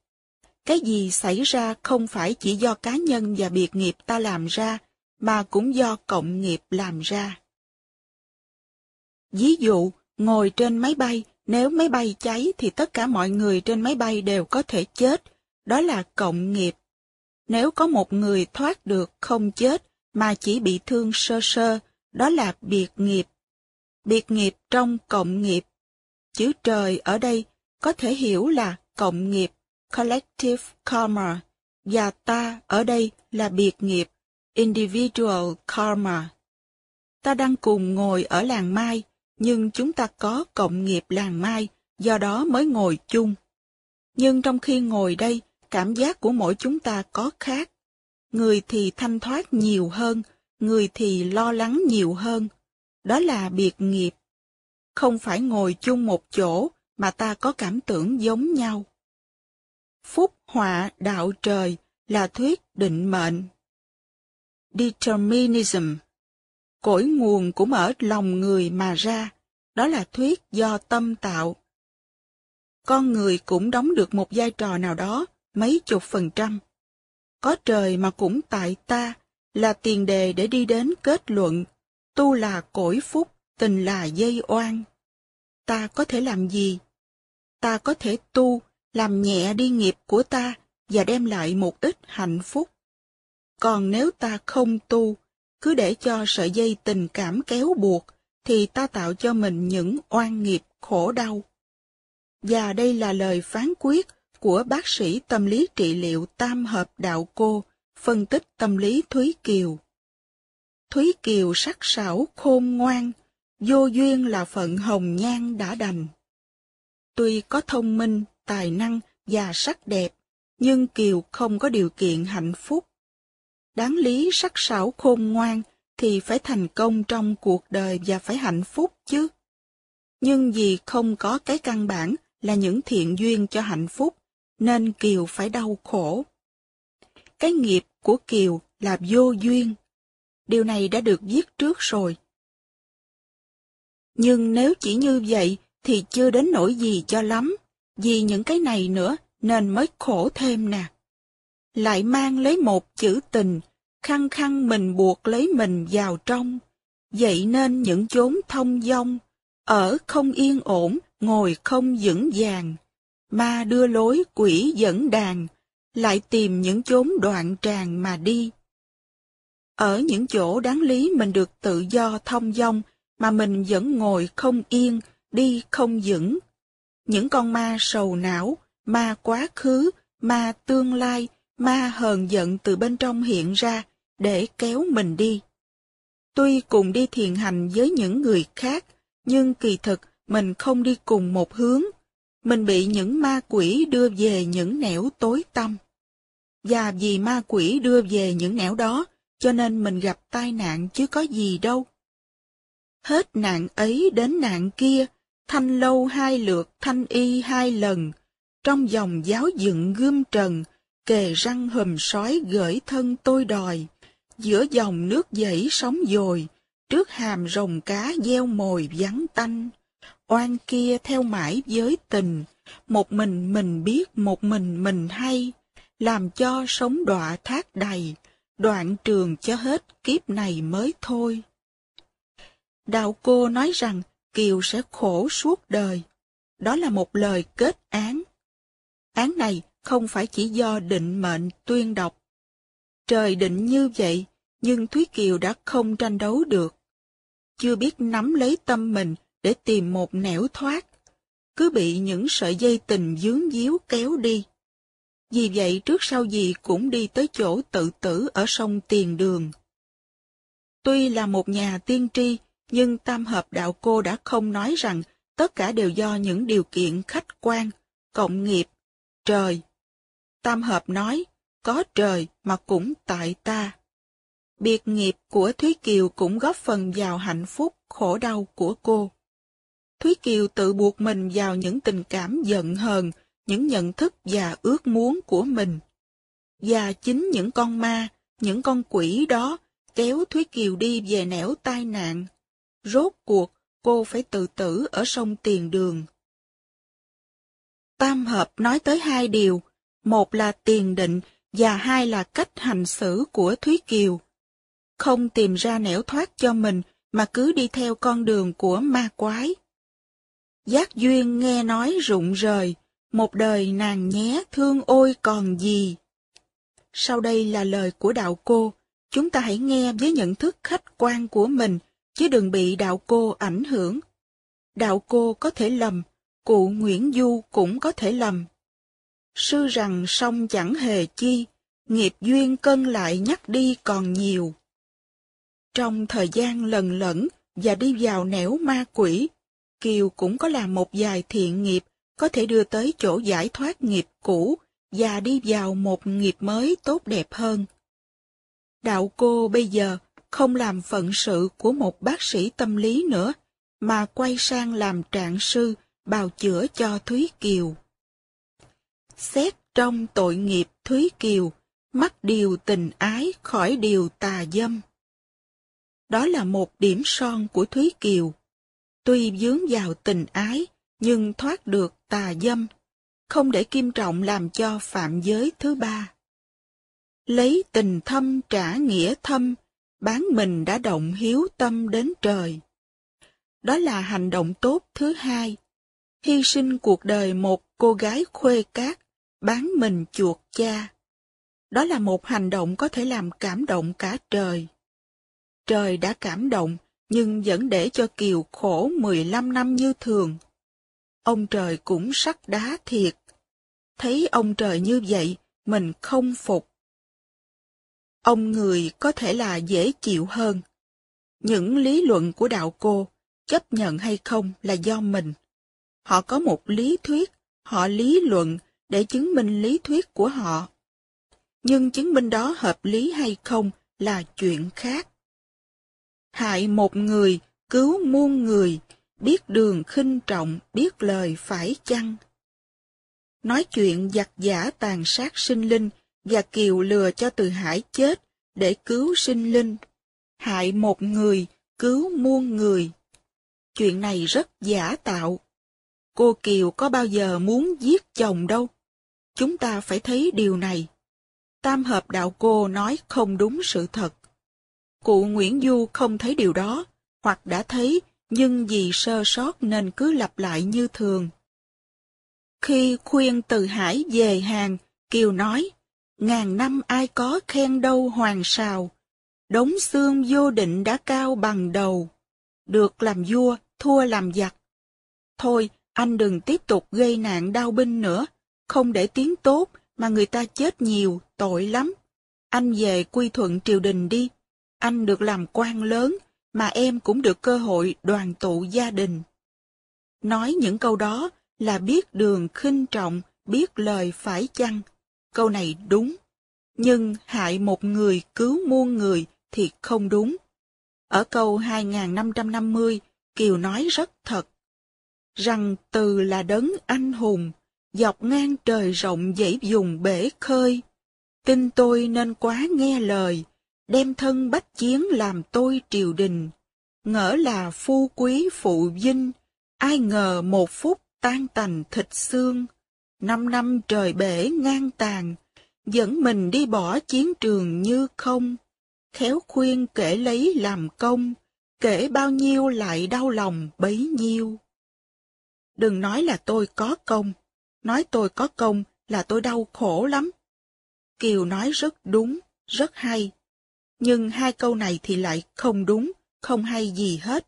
Cái gì xảy ra không phải chỉ do cá nhân và biệt nghiệp ta làm ra, mà cũng do cộng nghiệp làm ra. Ví dụ, ngồi trên máy bay, nếu máy bay cháy thì tất cả mọi người trên máy bay đều có thể chết, đó là cộng nghiệp. Nếu có một người thoát được không chết mà chỉ bị thương sơ sơ, đó là biệt nghiệp. Biệt nghiệp trong cộng nghiệp. Chữ trời ở đây có thể hiểu là cộng nghiệp, collective karma, và ta ở đây là biệt nghiệp, individual karma. Ta đang cùng ngồi ở làng Mai, nhưng chúng ta có cộng nghiệp làng Mai, do đó mới ngồi chung. Nhưng trong khi ngồi đây, cảm giác của mỗi chúng ta có khác. Người thì thanh thoát nhiều hơn, người thì lo lắng nhiều hơn. Đó là biệt nghiệp. Không phải ngồi chung một chỗ mà ta có cảm tưởng giống nhau. Phúc họa đạo trời là thuyết định mệnh. Determinism Cội nguồn cũng ở lòng người mà ra, đó là thuyết do tâm tạo. Con người cũng đóng được một vai trò nào đó, mấy chục phần trăm. Có trời mà cũng tại ta, là tiền đề để đi đến kết luận, tu là cõi phúc, tình là dây oan. Ta có thể làm gì? Ta có thể tu, làm nhẹ đi nghiệp của ta và đem lại một ít hạnh phúc. Còn nếu ta không tu, cứ để cho sợi dây tình cảm kéo buộc, thì ta tạo cho mình những oan nghiệp khổ đau. Và đây là lời phán quyết của bác sĩ tâm lý trị liệu tam hợp đạo cô, phân tích tâm lý Thúy Kiều. Thúy Kiều sắc sảo khôn ngoan, vô duyên là phận hồng nhan đã đành. Tuy có thông minh, tài năng và sắc đẹp, nhưng Kiều không có điều kiện hạnh phúc đáng lý sắc sảo khôn ngoan thì phải thành công trong cuộc đời và phải hạnh phúc chứ. Nhưng vì không có cái căn bản là những thiện duyên cho hạnh phúc, nên Kiều phải đau khổ. Cái nghiệp của Kiều là vô duyên. Điều này đã được viết trước rồi. Nhưng nếu chỉ như vậy thì chưa đến nỗi gì cho lắm, vì những cái này nữa nên mới khổ thêm nè. Lại mang lấy một chữ tình, khăng khăng mình buộc lấy mình vào trong, vậy nên những chốn thông dong, ở không yên ổn, ngồi không vững vàng, ma đưa lối quỷ dẫn đàn, lại tìm những chốn đoạn tràng mà đi. Ở những chỗ đáng lý mình được tự do thông dong, mà mình vẫn ngồi không yên, đi không vững. Những con ma sầu não, ma quá khứ, ma tương lai, ma hờn giận từ bên trong hiện ra, để kéo mình đi. Tuy cùng đi thiền hành với những người khác, nhưng kỳ thực mình không đi cùng một hướng. Mình bị những ma quỷ đưa về những nẻo tối tăm. Và vì ma quỷ đưa về những nẻo đó, cho nên mình gặp tai nạn chứ có gì đâu. Hết nạn ấy đến nạn kia, thanh lâu hai lượt thanh y hai lần, trong dòng giáo dựng gươm trần, kề răng hùm sói gửi thân tôi đòi, giữa dòng nước dãy sóng dồi, trước hàm rồng cá gieo mồi vắng tanh. Oan kia theo mãi với tình, một mình mình biết một mình mình hay, làm cho sống đọa thác đầy, đoạn trường cho hết kiếp này mới thôi. Đạo cô nói rằng Kiều sẽ khổ suốt đời. Đó là một lời kết án. Án này không phải chỉ do định mệnh tuyên đọc. Trời định như vậy, nhưng Thúy Kiều đã không tranh đấu được. Chưa biết nắm lấy tâm mình để tìm một nẻo thoát, cứ bị những sợi dây tình dướng díu kéo đi. Vì vậy trước sau gì cũng đi tới chỗ tự tử ở sông Tiền Đường. Tuy là một nhà tiên tri, nhưng tam hợp đạo cô đã không nói rằng tất cả đều do những điều kiện khách quan, cộng nghiệp, trời. Tam hợp nói, có trời mà cũng tại ta. Biệt nghiệp của Thúy Kiều cũng góp phần vào hạnh phúc, khổ đau của cô. Thúy Kiều tự buộc mình vào những tình cảm giận hờn, những nhận thức và ước muốn của mình. Và chính những con ma, những con quỷ đó kéo Thúy Kiều đi về nẻo tai nạn. Rốt cuộc, cô phải tự tử ở sông Tiền Đường. Tam hợp nói tới hai điều, một là tiền định và hai là cách hành xử của Thúy Kiều. Không tìm ra nẻo thoát cho mình mà cứ đi theo con đường của ma quái. Giác duyên nghe nói rụng rời, một đời nàng nhé thương ôi còn gì. Sau đây là lời của đạo cô, chúng ta hãy nghe với nhận thức khách quan của mình, chứ đừng bị đạo cô ảnh hưởng. Đạo cô có thể lầm, cụ Nguyễn Du cũng có thể lầm. Sư rằng song chẳng hề chi, nghiệp duyên cân lại nhắc đi còn nhiều. Trong thời gian lần lẫn và đi vào nẻo ma quỷ, Kiều cũng có làm một vài thiện nghiệp có thể đưa tới chỗ giải thoát nghiệp cũ và đi vào một nghiệp mới tốt đẹp hơn. Đạo cô bây giờ không làm phận sự của một bác sĩ tâm lý nữa, mà quay sang làm trạng sư bào chữa cho Thúy Kiều. Xét trong tội nghiệp Thúy Kiều, mắc điều tình ái khỏi điều tà dâm. Đó là một điểm son của Thúy Kiều. Tuy dướng vào tình ái, nhưng thoát được tà dâm, không để kim trọng làm cho phạm giới thứ ba. Lấy tình thâm trả nghĩa thâm, bán mình đã động hiếu tâm đến trời. Đó là hành động tốt thứ hai, hy sinh cuộc đời một cô gái khuê cát, bán mình chuột cha. Đó là một hành động có thể làm cảm động cả trời. Trời đã cảm động, nhưng vẫn để cho Kiều khổ 15 năm như thường. Ông trời cũng sắt đá thiệt. Thấy ông trời như vậy, mình không phục. Ông người có thể là dễ chịu hơn. Những lý luận của đạo cô, chấp nhận hay không là do mình. Họ có một lý thuyết, họ lý luận để chứng minh lý thuyết của họ. Nhưng chứng minh đó hợp lý hay không là chuyện khác. Hại một người, cứu muôn người, biết đường khinh trọng, biết lời phải chăng. nói chuyện giặc giả tàn sát sinh linh và Kiều lừa cho Từ Hải chết để cứu sinh linh. Hại một người, cứu muôn người. Chuyện này rất giả tạo. Cô Kiều có bao giờ muốn giết chồng đâu. Chúng ta phải thấy điều này. Tam hợp đạo cô nói không đúng sự thật. Cụ Nguyễn Du không thấy điều đó, hoặc đã thấy, nhưng vì sơ sót nên cứ lặp lại như thường. Khi khuyên từ Hải về hàng, Kiều nói, ngàn năm ai có khen đâu hoàng sào, đống xương vô định đã cao bằng đầu, được làm vua, thua làm giặc. Thôi, anh đừng tiếp tục gây nạn đau binh nữa, không để tiếng tốt mà người ta chết nhiều, tội lắm. Anh về quy thuận triều đình đi, anh được làm quan lớn, mà em cũng được cơ hội đoàn tụ gia đình. Nói những câu đó là biết đường khinh trọng, biết lời phải chăng. Câu này đúng, nhưng hại một người cứu muôn người thì không đúng. Ở câu 2550, Kiều nói rất thật, rằng từ là đấng anh hùng, dọc ngang trời rộng dãy dùng bể khơi. Tin tôi nên quá nghe lời, đem thân bách chiến làm tôi triều đình. Ngỡ là phu quý phụ vinh, ai ngờ một phút tan tành thịt xương. Năm năm trời bể ngang tàn, dẫn mình đi bỏ chiến trường như không. Khéo khuyên kể lấy làm công, kể bao nhiêu lại đau lòng bấy nhiêu. Đừng nói là tôi có công, nói tôi có công là tôi đau khổ lắm. Kiều nói rất đúng, rất hay. Nhưng hai câu này thì lại không đúng, không hay gì hết.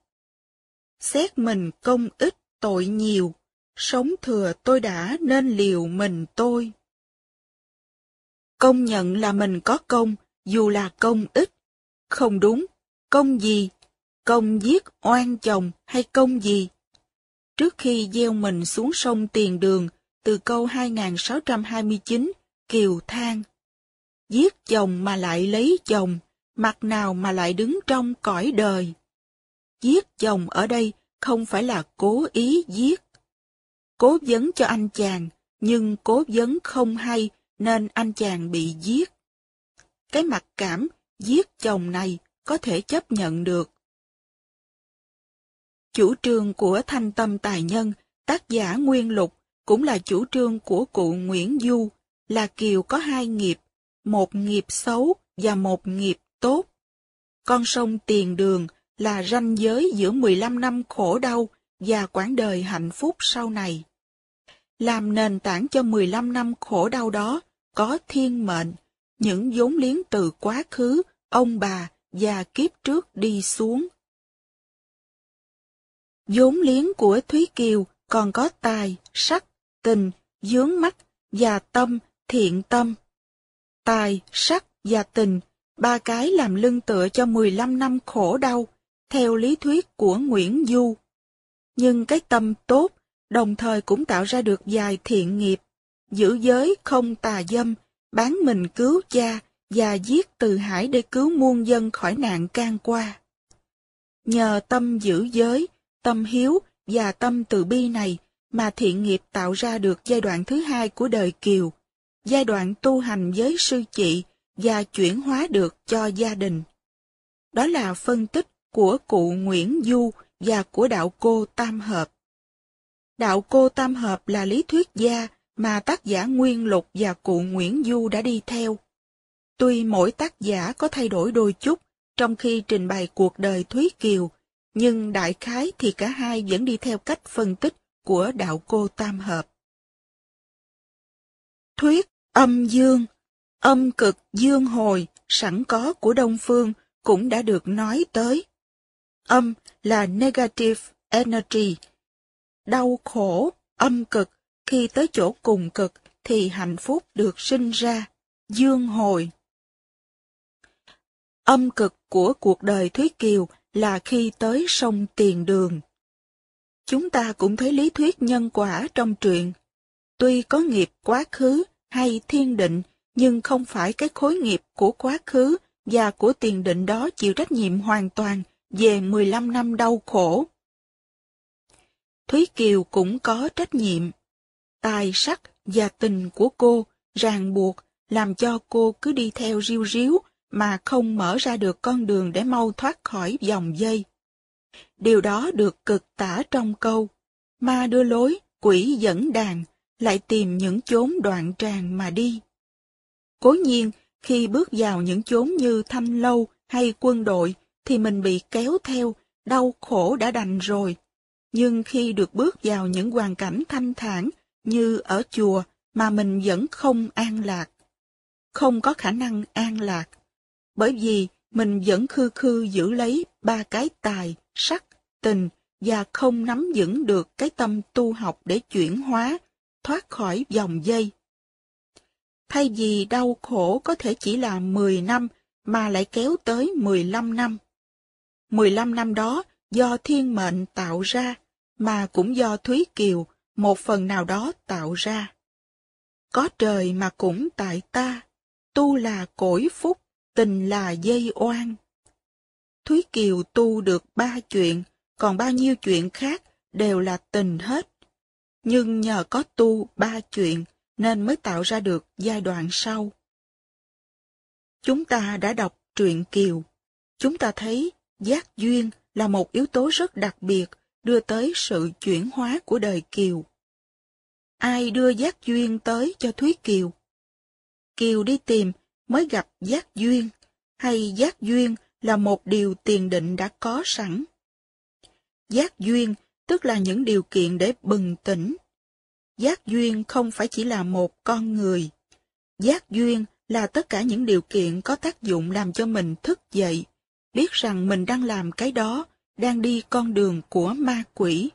Xét mình công ít, tội nhiều, sống thừa tôi đã nên liều mình tôi. Công nhận là mình có công, dù là công ít. Không đúng, công gì? Công giết oan chồng hay công gì? Trước khi gieo mình xuống sông Tiền Đường, từ câu 2629, Kiều than. Giết chồng mà lại lấy chồng, mặt nào mà lại đứng trong cõi đời. Giết chồng ở đây không phải là cố ý giết. Cố vấn cho anh chàng, nhưng cố vấn không hay nên anh chàng bị giết. Cái mặt cảm giết chồng này có thể chấp nhận được. Chủ trương của Thanh Tâm Tài Nhân, tác giả Nguyên Lục, cũng là chủ trương của cụ Nguyễn Du, là Kiều có hai nghiệp, một nghiệp xấu và một nghiệp tốt. Con sông Tiền Đường là ranh giới giữa 15 năm khổ đau và quãng đời hạnh phúc sau này. Làm nền tảng cho 15 năm khổ đau đó có thiên mệnh, những vốn liếng từ quá khứ, ông bà và kiếp trước đi xuống. vốn liếng của Thúy Kiều còn có tài, sắc, tình, dướng mắt và tâm, thiện tâm. Tài, sắc và tình, ba cái làm lưng tựa cho 15 năm khổ đau, theo lý thuyết của Nguyễn Du. Nhưng cái tâm tốt, đồng thời cũng tạo ra được vài thiện nghiệp, giữ giới không tà dâm, bán mình cứu cha và giết từ hải để cứu muôn dân khỏi nạn can qua. Nhờ tâm giữ giới, tâm hiếu và tâm từ bi này mà thiện nghiệp tạo ra được giai đoạn thứ hai của đời Kiều, giai đoạn tu hành với sư chị và chuyển hóa được cho gia đình. Đó là phân tích của cụ Nguyễn Du và của đạo cô Tam Hợp. Đạo cô Tam Hợp là lý thuyết gia mà tác giả Nguyên Lục và cụ Nguyễn Du đã đi theo. Tuy mỗi tác giả có thay đổi đôi chút trong khi trình bày cuộc đời Thúy Kiều, nhưng đại khái thì cả hai vẫn đi theo cách phân tích của đạo cô Tam Hợp. Thuyết âm dương, âm cực dương hồi sẵn có của Đông Phương cũng đã được nói tới. Âm là negative energy, đau khổ, âm cực, khi tới chỗ cùng cực thì hạnh phúc được sinh ra, dương hồi. Âm cực của cuộc đời Thúy Kiều là khi tới sông Tiền Đường. Chúng ta cũng thấy lý thuyết nhân quả trong truyện. Tuy có nghiệp quá khứ hay thiên định, nhưng không phải cái khối nghiệp của quá khứ và của tiền định đó chịu trách nhiệm hoàn toàn về 15 năm đau khổ. Thúy Kiều cũng có trách nhiệm. Tài sắc và tình của cô ràng buộc làm cho cô cứ đi theo riêu riếu mà không mở ra được con đường để mau thoát khỏi dòng dây. Điều đó được cực tả trong câu, ma đưa lối, quỷ dẫn đàn, lại tìm những chốn đoạn tràng mà đi. Cố nhiên, khi bước vào những chốn như thanh lâu hay quân đội, thì mình bị kéo theo, đau khổ đã đành rồi. Nhưng khi được bước vào những hoàn cảnh thanh thản như ở chùa mà mình vẫn không an lạc. Không có khả năng an lạc. Bởi vì mình vẫn khư khư giữ lấy ba cái tài, sắc, tình và không nắm vững được cái tâm tu học để chuyển hóa, thoát khỏi dòng dây. Thay vì đau khổ có thể chỉ là 10 năm mà lại kéo tới 15 năm. 15 năm đó do thiên mệnh tạo ra, mà cũng do Thúy Kiều một phần nào đó tạo ra. Có trời mà cũng tại ta, tu là cõi phúc, tình là dây oan. Thúy Kiều tu được ba chuyện, còn bao nhiêu chuyện khác đều là tình hết. Nhưng nhờ có tu ba chuyện nên mới tạo ra được giai đoạn sau. Chúng ta đã đọc truyện Kiều. Chúng ta thấy giác duyên là một yếu tố rất đặc biệt đưa tới sự chuyển hóa của đời Kiều. Ai đưa giác duyên tới cho Thúy Kiều? Kiều đi tìm mới gặp giác duyên, hay giác duyên là một điều tiền định đã có sẵn. Giác duyên tức là những điều kiện để bừng tỉnh. Giác duyên không phải chỉ là một con người. Giác duyên là tất cả những điều kiện có tác dụng làm cho mình thức dậy, biết rằng mình đang làm cái đó, đang đi con đường của ma quỷ.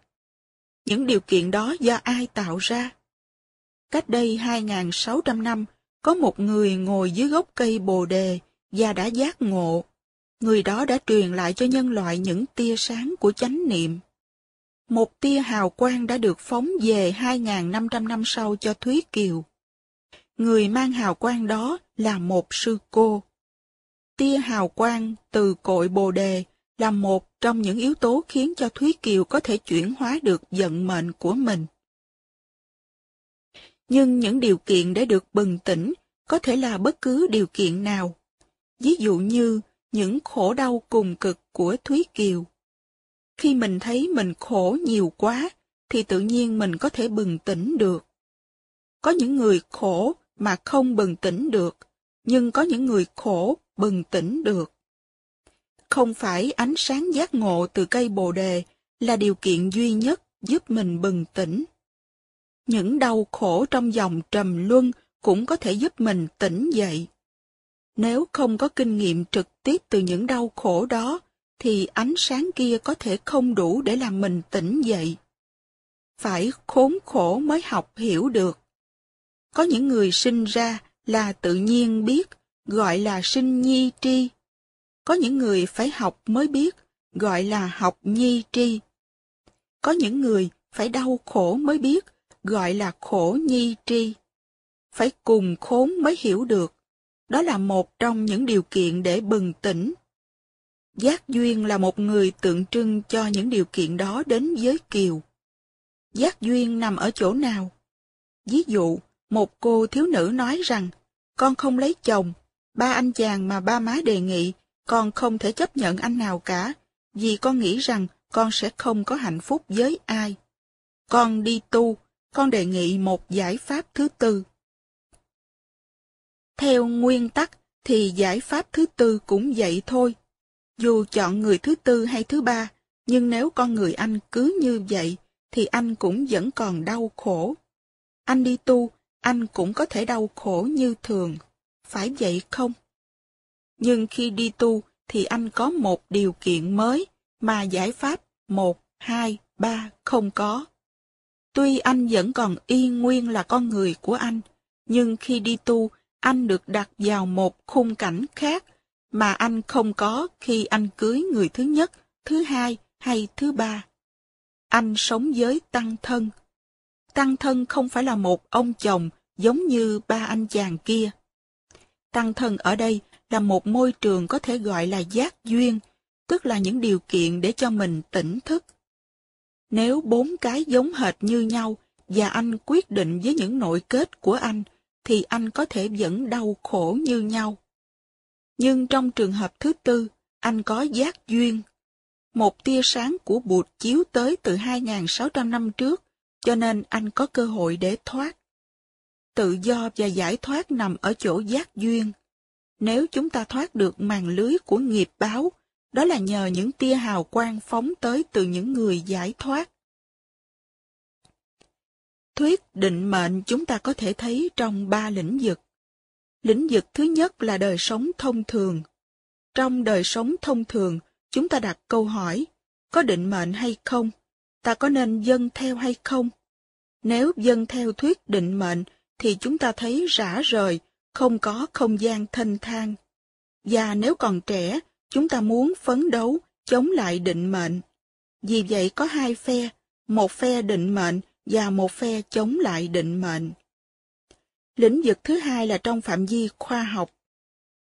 Những điều kiện đó do ai tạo ra? Cách đây 2.600 năm, có một người ngồi dưới gốc cây bồ đề và đã giác ngộ. Người đó đã truyền lại cho nhân loại những tia sáng của chánh niệm. Một tia hào quang đã được phóng về 2.500 năm sau cho Thúy Kiều. Người mang hào quang đó là một sư cô. Tia hào quang từ cội bồ đề là một trong những yếu tố khiến cho Thúy Kiều có thể chuyển hóa được vận mệnh của mình. Nhưng những điều kiện để được bừng tỉnh có thể là bất cứ điều kiện nào. Ví dụ như những khổ đau cùng cực của Thúy Kiều. Khi mình thấy mình khổ nhiều quá, thì tự nhiên mình có thể bừng tỉnh được. Có những người khổ mà không bừng tỉnh được, nhưng có những người khổ bừng tỉnh được. Không phải ánh sáng giác ngộ từ cây bồ đề là điều kiện duy nhất giúp mình bừng tỉnh. Những đau khổ trong dòng trầm luân cũng có thể giúp mình tỉnh dậy. Nếu không có kinh nghiệm trực tiếp từ những đau khổ đó, thì ánh sáng kia có thể không đủ để làm mình tỉnh dậy. Phải khốn khổ mới học hiểu được. Có những người sinh ra là tự nhiên biết, gọi là sinh nhi tri. Có những người phải học mới biết, gọi là học nhi tri. Có những người phải đau khổ mới biết, gọi là khổ nhi tri. Phải cùng khốn mới hiểu được. Đó là một trong những điều kiện để bừng tỉnh. Giác duyên là một người tượng trưng cho những điều kiện đó đến với Kiều. Giác duyên nằm ở chỗ nào? Ví dụ, một cô thiếu nữ nói rằng, con không lấy chồng, ba anh chàng mà ba má đề nghị, con không thể chấp nhận anh nào cả, vì con nghĩ rằng con sẽ không có hạnh phúc với ai. Con đi tu, con đề nghị một giải pháp thứ tư. Theo nguyên tắc thì giải pháp thứ tư cũng vậy thôi. Dù chọn người thứ tư hay thứ ba, nhưng nếu con người anh cứ như vậy, thì anh cũng vẫn còn đau khổ. Anh đi tu, anh cũng có thể đau khổ như thường. Phải vậy không? Nhưng khi đi tu, thì anh có một điều kiện mới mà giải pháp một, hai, ba không có. Tuy anh vẫn còn y nguyên là con người của anh, nhưng khi đi tu, anh được đặt vào một khung cảnh khác mà anh không có khi anh cưới người thứ nhất, thứ hai hay thứ ba. Anh sống với tăng thân. Tăng thân không phải là một ông chồng giống như ba anh chàng kia. Tăng thân ở đây là một môi trường có thể gọi là giác duyên, tức là những điều kiện để cho mình tỉnh thức. Nếu bốn cái giống hệt như nhau và anh quyết định với những nội kết của anh, thì anh có thể vẫn đau khổ như nhau. Nhưng trong trường hợp thứ tư, anh có giác duyên. Một tia sáng của Bụt chiếu tới từ 2.600 năm trước, cho nên anh có cơ hội để thoát. Tự do và giải thoát nằm ở chỗ giác duyên. Nếu chúng ta thoát được màn lưới của nghiệp báo, đó là nhờ những tia hào quang phóng tới từ những người giải thoát. Thuyết định mệnh chúng ta có thể thấy trong ba lĩnh vực. Lĩnh vực thứ nhất là đời sống thông thường. Trong đời sống thông thường, chúng ta đặt câu hỏi, có định mệnh hay không? Ta có nên dâng theo hay không? Nếu dâng theo thuyết định mệnh, thì chúng ta thấy rã rời, không có không gian thanh thang. Và nếu còn trẻ, chúng ta muốn phấn đấu, chống lại định mệnh. Vì vậy có hai phe, một phe định mệnh và một phe chống lại định mệnh. Lĩnh vực thứ hai là trong phạm vi khoa học.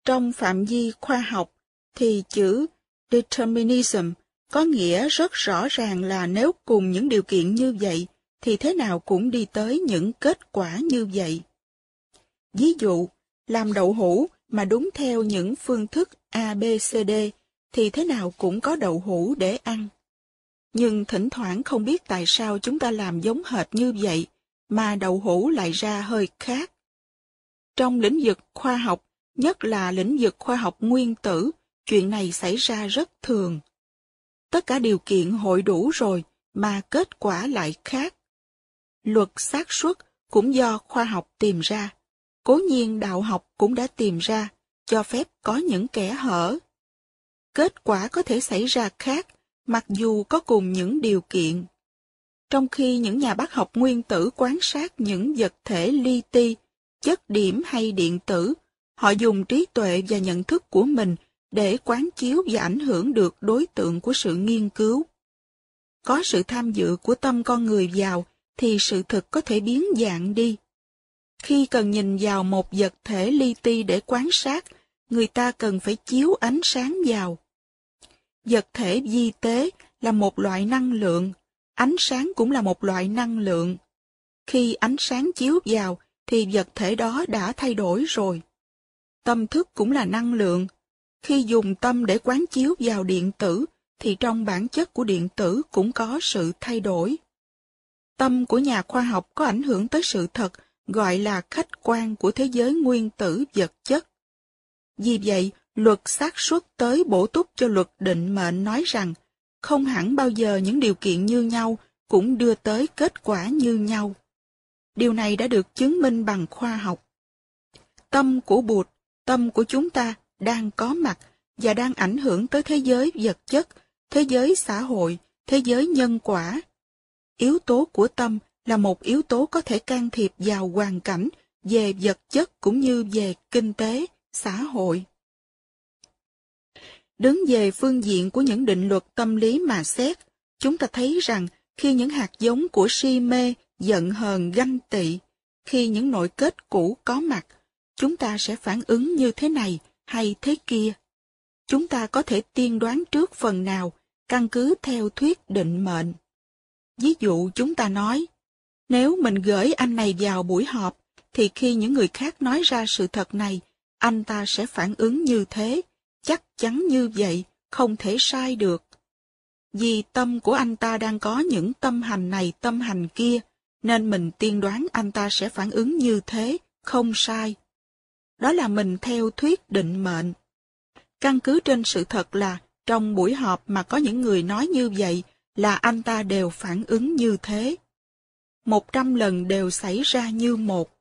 Trong phạm vi khoa học thì chữ determinism có nghĩa rất rõ ràng là nếu cùng những điều kiện như vậy thì thế nào cũng đi tới những kết quả như vậy. Ví dụ, làm đậu hũ mà đúng theo những phương thức A, B, C, D thì thế nào cũng có đậu hũ để ăn. Nhưng thỉnh thoảng không biết tại sao chúng ta làm giống hệt như vậy, mà đậu hũ lại ra hơi khác. Trong lĩnh vực khoa học, nhất là lĩnh vực khoa học nguyên tử, chuyện này xảy ra rất thường. Tất cả điều kiện hội đủ rồi, mà kết quả lại khác. Luật xác suất cũng do khoa học tìm ra. Cố nhiên đạo học cũng đã tìm ra, cho phép có những kẻ hở. Kết quả có thể xảy ra khác, mặc dù có cùng những điều kiện. Trong khi những nhà bác học nguyên tử quan sát những vật thể li ti, chất điểm hay điện tử, họ dùng trí tuệ và nhận thức của mình để quán chiếu và ảnh hưởng được đối tượng của sự nghiên cứu. Có sự tham dự của tâm con người vào thì sự thực có thể biến dạng đi. Khi cần nhìn vào một vật thể li ti để quan sát, người ta cần phải chiếu ánh sáng vào. Vật thể di tế là một loại năng lượng, ánh sáng cũng là một loại năng lượng. Khi ánh sáng chiếu vào thì vật thể đó đã thay đổi rồi. Tâm thức cũng là năng lượng. Khi dùng tâm để quán chiếu vào điện tử thì trong bản chất của điện tử cũng có sự thay đổi. Tâm của nhà khoa học có ảnh hưởng tới sự thật gọi là khách quan của thế giới nguyên tử vật chất. Vì vậy, luật xác suất tới bổ túc cho luật định mệnh nói rằng không hẳn bao giờ những điều kiện như nhau cũng đưa tới kết quả như nhau. Điều này đã được chứng minh bằng khoa học. Tâm của Bụt, tâm của chúng ta đang có mặt và đang ảnh hưởng tới thế giới vật chất, thế giới xã hội, thế giới nhân quả. Yếu tố của tâm là một yếu tố có thể can thiệp vào hoàn cảnh về vật chất cũng như về kinh tế, xã hội. Đứng về phương diện của những định luật tâm lý mà xét, chúng ta thấy rằng khi những hạt giống của si mê, giận hờn, ganh tị, khi những nội kết cũ có mặt, chúng ta sẽ phản ứng như thế này hay thế kia. Chúng ta có thể tiên đoán trước phần nào, căn cứ theo thuyết định mệnh. Ví dụ chúng ta nói, nếu mình gửi anh này vào buổi họp, thì khi những người khác nói ra sự thật này, anh ta sẽ phản ứng như thế, chắc chắn như vậy, không thể sai được. Vì tâm của anh ta đang có những tâm hành này tâm hành kia, nên mình tiên đoán anh ta sẽ phản ứng như thế, không sai. Đó là mình theo thuyết định mệnh. Căn cứ trên sự thật là trong buổi họp mà có những người nói như vậy là anh ta đều phản ứng như thế. Một trăm lần đều xảy ra như một.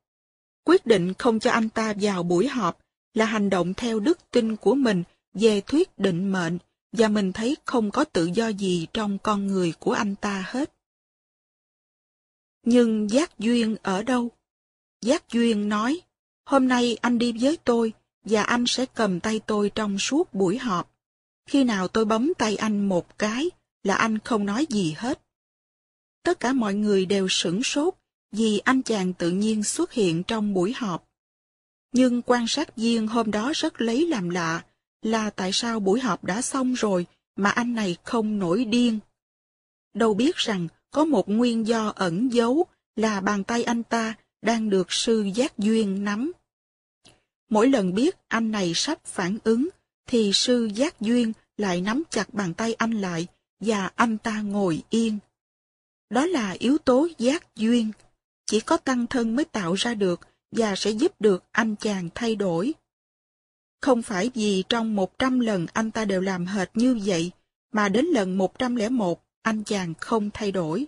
Quyết định không cho anh ta vào buổi họp là hành động theo đức tin của mình về thuyết định mệnh và mình thấy không có tự do gì trong con người của anh ta hết. Nhưng giác duyên ở đâu? Giác duyên nói, hôm nay anh đi với tôi và anh sẽ cầm tay tôi trong suốt buổi họp. Khi nào tôi bấm tay anh một cái là anh không nói gì hết. Tất cả mọi người đều sửng sốt vì anh chàng tự nhiên xuất hiện trong buổi họp. Nhưng quan sát viên hôm đó rất lấy làm lạ là tại sao buổi họp đã xong rồi mà anh này không nổi điên. Đâu biết rằng có một nguyên do ẩn giấu là bàn tay anh ta đang được sư giác duyên nắm. Mỗi lần biết anh này sắp phản ứng, thì sư giác duyên lại nắm chặt bàn tay anh lại và anh ta ngồi yên. Đó là yếu tố giác duyên, chỉ có tăng thân mới tạo ra được và sẽ giúp được anh chàng thay đổi. Không phải vì trong 100 lần anh ta đều làm hệt như vậy, mà đến lần 101 anh chàng không thay đổi.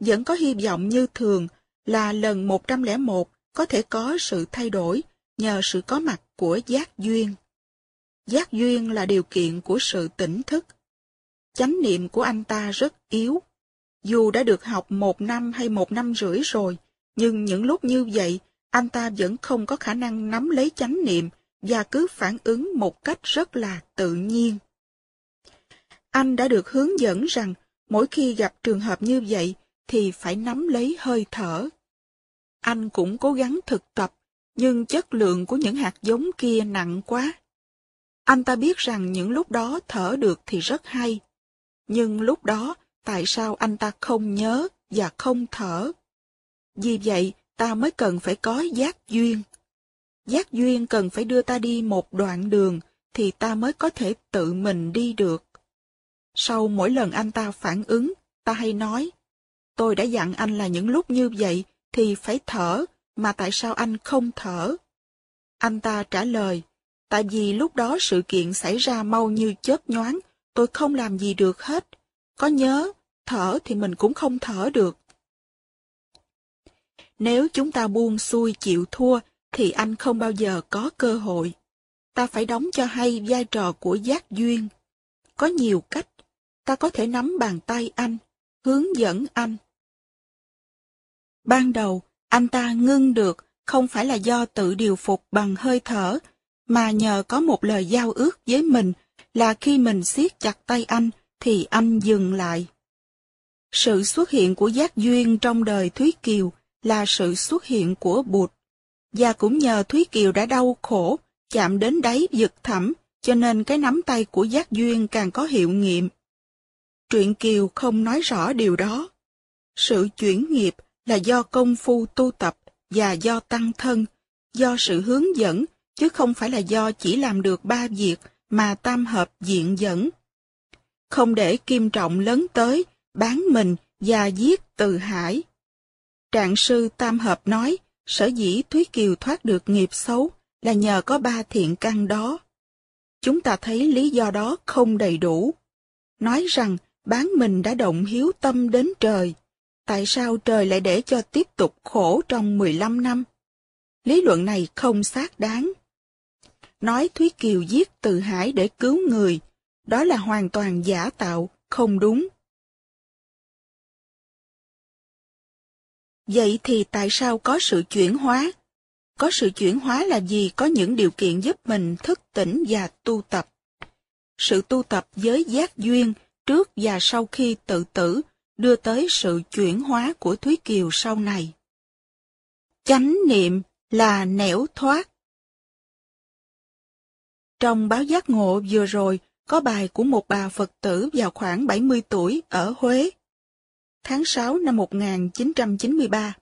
Vẫn có hy vọng như thường là lần 101 có thể có sự thay đổi nhờ sự có mặt của giác duyên. Giác duyên là điều kiện của sự tỉnh thức. Chánh niệm của anh ta rất yếu. Dù đã được học một năm hay một năm rưỡi rồi, nhưng những lúc như vậy, anh ta vẫn không có khả năng nắm lấy chánh niệm và cứ phản ứng một cách rất là tự nhiên. Anh đã được hướng dẫn rằng mỗi khi gặp trường hợp như vậy thì phải nắm lấy hơi thở. Anh cũng cố gắng thực tập, nhưng chất lượng của những hạt giống kia nặng quá. Anh ta biết rằng những lúc đó thở được thì rất hay. Nhưng lúc đó, tại sao anh ta không nhớ và không thở? Vì vậy, ta mới cần phải có giác duyên. Giác duyên cần phải đưa ta đi một đoạn đường, thì ta mới có thể tự mình đi được. Sau mỗi lần anh ta phản ứng, ta hay nói, tôi đã dặn anh là những lúc như vậy thì phải thở, mà tại sao anh không thở? Anh ta trả lời, tại vì lúc đó sự kiện xảy ra mau như chớp nhoáng, tôi không làm gì được hết. Có nhớ, thở thì mình cũng không thở được. Nếu chúng ta buông xuôi chịu thua, thì anh không bao giờ có cơ hội. Ta phải đóng cho hay vai trò của giác duyên. Có nhiều cách, ta có thể nắm bàn tay anh, hướng dẫn anh. Ban đầu, anh ta ngưng được không phải là do tự điều phục bằng hơi thở, mà nhờ có một lời giao ước với mình là khi mình siết chặt tay anh thì anh dừng lại. Sự xuất hiện của giác duyên trong đời Thúy Kiều là sự xuất hiện của Bụt, và cũng nhờ Thúy Kiều đã đau khổ, chạm đến đáy vực thẳm, cho nên cái nắm tay của giác duyên càng có hiệu nghiệm. Truyện Kiều không nói rõ điều đó. Sự chuyển nghiệp là do công phu tu tập và do tăng thân, do sự hướng dẫn, chứ không phải là do chỉ làm được ba việc mà tam hợp diện dẫn. Không để kim trọng lớn tới, bán mình và giết từ hải. Trạng sư tam hợp nói, sở dĩ Thúy Kiều thoát được nghiệp xấu là nhờ có ba thiện căn đó. Chúng ta thấy lý do đó không đầy đủ. Nói rằng bán mình đã động hiếu tâm đến trời. Tại sao trời lại để cho tiếp tục khổ trong 15 năm? Lý luận này không xác đáng. Nói Thúy Kiều giết Từ Hải để cứu người, đó là hoàn toàn giả tạo, không đúng. Vậy thì tại sao có sự chuyển hóa? Có sự chuyển hóa là gì? có những điều kiện giúp mình thức tỉnh và tu tập. Sự tu tập với giác duyên trước và sau khi tự tử đưa tới sự chuyển hóa của Thúy Kiều sau này. Chánh niệm là nẻo thoát. Trong báo giác ngộ vừa rồi, có bài của một bà Phật tử vào khoảng 70 tuổi ở Huế. Tháng 6 năm 1993.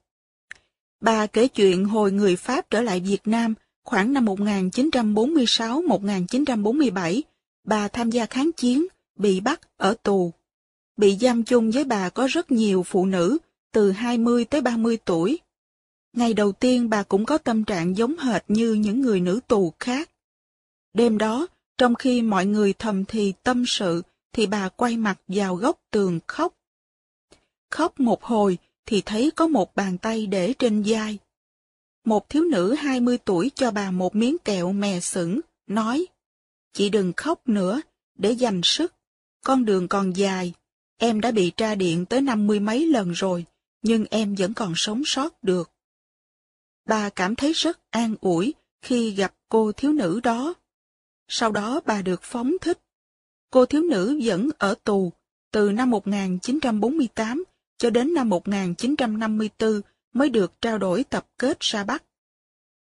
Bà kể chuyện hồi người Pháp trở lại Việt Nam khoảng năm 1946-1947, bà tham gia kháng chiến, bị bắt ở tù. Bị giam chung với bà có rất nhiều phụ nữ, từ 20 tới 30 tuổi. Ngày đầu tiên bà cũng có tâm trạng giống hệt như những người nữ tù khác. Đêm đó, trong khi mọi người thầm thì tâm sự, thì bà quay mặt vào góc tường khóc. Khóc một hồi thì thấy có một bàn tay để trên vai. Một thiếu nữ 20 tuổi cho bà một miếng kẹo mè sững, nói, Chị đừng khóc nữa, để dành sức, con đường còn dài, em đã bị tra điện tới năm mươi mấy lần rồi, nhưng em vẫn còn sống sót được. Bà cảm thấy rất an ủi khi gặp cô thiếu nữ đó. Sau đó bà được phóng thích. Cô thiếu nữ vẫn ở tù từ năm 1948 cho đến năm 1954 mới được trao đổi tập kết ra Bắc.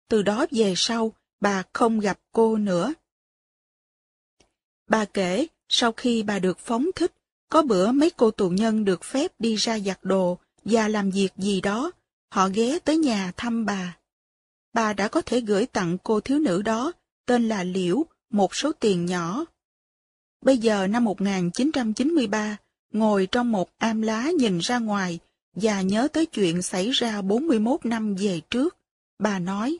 Từ đó về sau, bà không gặp cô nữa. Bà kể, sau khi bà được phóng thích, có bữa mấy cô tù nhân được phép đi ra giặt đồ, và làm việc gì đó, họ ghé tới nhà thăm bà. Bà đã có thể gửi tặng cô thiếu nữ đó, tên là Liễu, một số tiền nhỏ. Bây giờ năm 1993, ngồi trong một am lá nhìn ra ngoài và nhớ tới chuyện xảy ra 41 năm về trước, bà nói,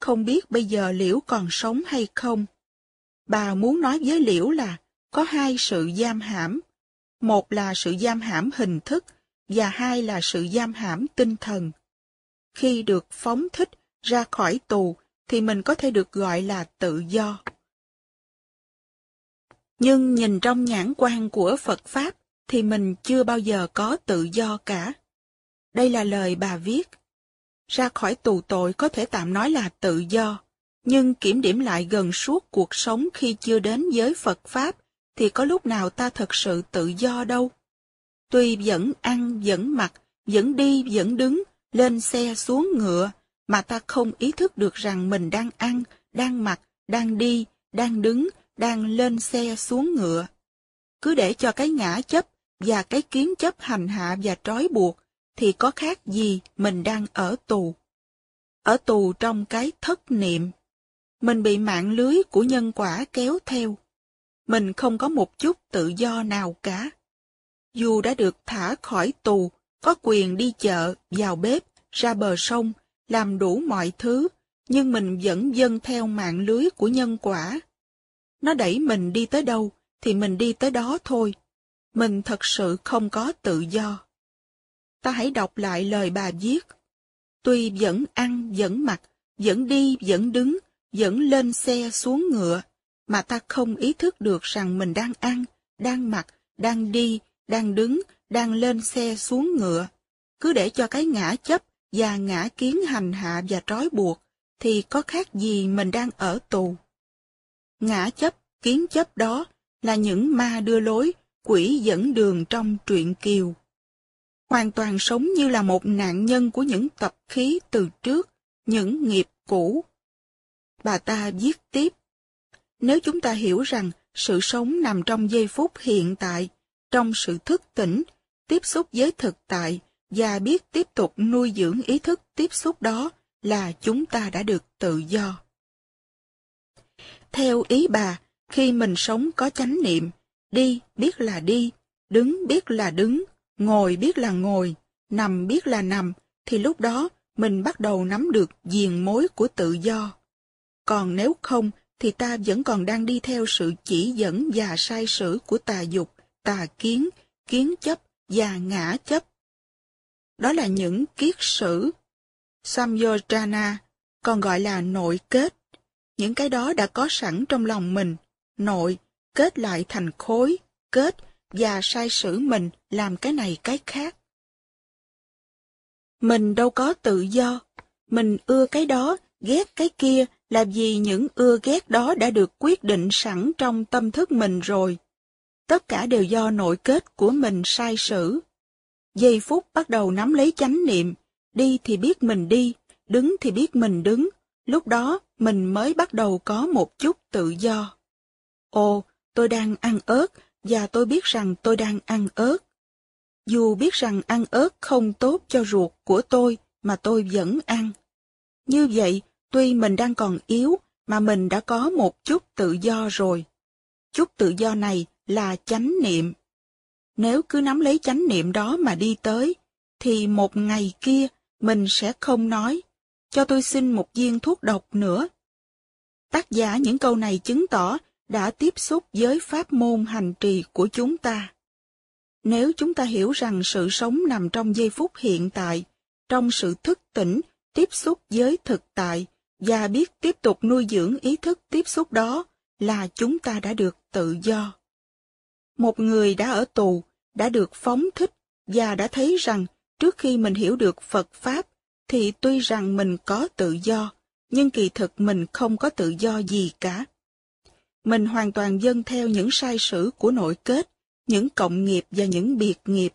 không biết bây giờ Liễu còn sống hay không. Bà muốn nói với Liễu là có hai sự giam hãm. Một là sự giam hãm hình thức và hai là sự giam hãm tinh thần. Khi được phóng thích ra khỏi tù thì mình có thể được gọi là tự do. Nhưng nhìn trong nhãn quan của Phật Pháp thì mình chưa bao giờ có tự do cả. Đây là lời bà viết. Ra khỏi tù tội có thể tạm nói là tự do, nhưng kiểm điểm lại gần suốt cuộc sống khi chưa đến giới Phật Pháp thì có lúc nào ta thật sự tự do đâu. Tuy vẫn ăn, vẫn mặc, vẫn đi, vẫn đứng, lên xe xuống ngựa, mà ta không ý thức được rằng mình đang ăn, đang mặc, đang đi, đang đứng, đang lên xe xuống ngựa. Cứ để cho cái ngã chấp và cái kiến chấp hành hạ và trói buộc, thì có khác gì mình đang ở tù. Ở tù trong cái thất niệm. Mình bị mạng lưới của nhân quả kéo theo. Mình không có một chút tự do nào cả. Dù đã được thả khỏi tù, có quyền đi chợ, vào bếp, ra bờ sông, làm đủ mọi thứ, nhưng mình vẫn dâng theo mạng lưới của nhân quả. Nó đẩy mình đi tới đâu, thì mình đi tới đó thôi. Mình thật sự không có tự do. Ta hãy đọc lại lời bà viết. Tuy vẫn ăn, vẫn mặc, vẫn đi, vẫn đứng, vẫn lên xe xuống ngựa, mà ta không ý thức được rằng mình đang ăn, đang mặc, đang đi, đang đứng, đang lên xe xuống ngựa. Cứ để cho cái ngã chấp và ngã kiến hành hạ và trói buộc, thì có khác gì mình đang ở tù. Ngã chấp, kiến chấp đó là những ma đưa lối, quỷ dẫn đường trong truyện kiều. Hoàn toàn sống như là một nạn nhân của những tập khí từ trước, những nghiệp cũ. Bà ta viết tiếp, nếu chúng ta hiểu rằng sự sống nằm trong giây phút hiện tại, trong sự thức tỉnh, tiếp xúc với thực tại và biết tiếp tục nuôi dưỡng ý thức tiếp xúc đó là chúng ta đã được tự do. Theo ý bà, khi mình sống có chánh niệm, đi biết là đi, đứng biết là đứng, ngồi biết là ngồi, nằm biết là nằm, thì lúc đó mình bắt đầu nắm được diền mối của tự do. Còn nếu không, thì ta vẫn còn đang đi theo sự chỉ dẫn và sai sử của tà dục, tà kiến, kiến chấp và ngã chấp. Đó là những kiết sử. Samyojana, còn gọi là nội kết. Những cái đó đã có sẵn trong lòng mình, nội, kết lại thành khối, kết, và sai sử mình làm cái này cái khác. Mình đâu có tự do, mình ưa cái đó, ghét cái kia là vì những ưa ghét đó đã được quyết định sẵn trong tâm thức mình rồi. Tất cả đều do nội kết của mình sai sử. Giây phút bắt đầu nắm lấy chánh niệm, đi thì biết mình đi, đứng thì biết mình đứng, lúc đó mình mới bắt đầu có một chút tự do. Ồ, tôi đang ăn ớt, và tôi biết rằng tôi đang ăn ớt. Dù biết rằng ăn ớt không tốt cho ruột của tôi, mà tôi vẫn ăn. Như vậy, tuy mình đang còn yếu, mà mình đã có một chút tự do rồi. Chút tự do này là chánh niệm. Nếu cứ nắm lấy chánh niệm đó mà đi tới, thì một ngày kia mình sẽ không nói, cho tôi xin một viên thuốc độc nữa. Tác giả những câu này chứng tỏ đã tiếp xúc với pháp môn hành trì của chúng ta. Nếu chúng ta hiểu rằng sự sống nằm trong giây phút hiện tại, trong sự thức tỉnh, tiếp xúc với thực tại, và biết tiếp tục nuôi dưỡng ý thức tiếp xúc đó, là chúng ta đã được tự do. Một người đã ở tù, đã được phóng thích, và đã thấy rằng trước khi mình hiểu được Phật Pháp, thì tuy rằng mình có tự do, nhưng kỳ thực mình không có tự do gì cả mình hoàn toàn dâng theo những sai sử của nội kết, những cộng nghiệp và những biệt nghiệp.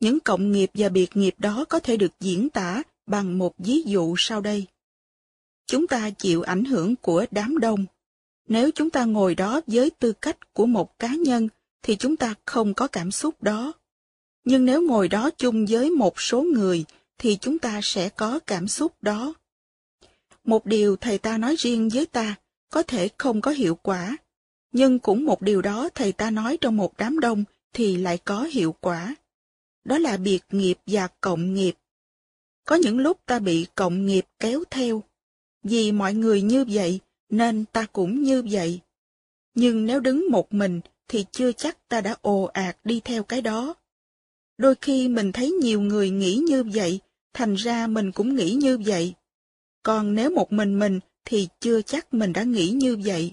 Những cộng nghiệp và biệt nghiệp đó có thể được diễn tả bằng một ví dụ sau đây. Chúng ta chịu ảnh hưởng của đám đông. Nếu chúng ta ngồi đó với tư cách của một cá nhân, thì chúng ta không có cảm xúc đó. Nhưng nếu ngồi đó chung với một số người, thì chúng ta sẽ có cảm xúc đó. Một điều thầy ta nói riêng với ta có thể không có hiệu quả, nhưng cũng một điều đó thầy ta nói trong một đám đông thì lại có hiệu quả. Đó là biệt nghiệp và cộng nghiệp. Có những lúc ta bị cộng nghiệp kéo theo. Vì mọi người như vậy, nên ta cũng như vậy. Nhưng nếu đứng một mình, thì chưa chắc ta đã ồ ạt đi theo cái đó. Đôi khi mình thấy nhiều người nghĩ như vậy, thành ra mình cũng nghĩ như vậy. Còn nếu một mình mình, thì chưa chắc mình đã nghĩ như vậy.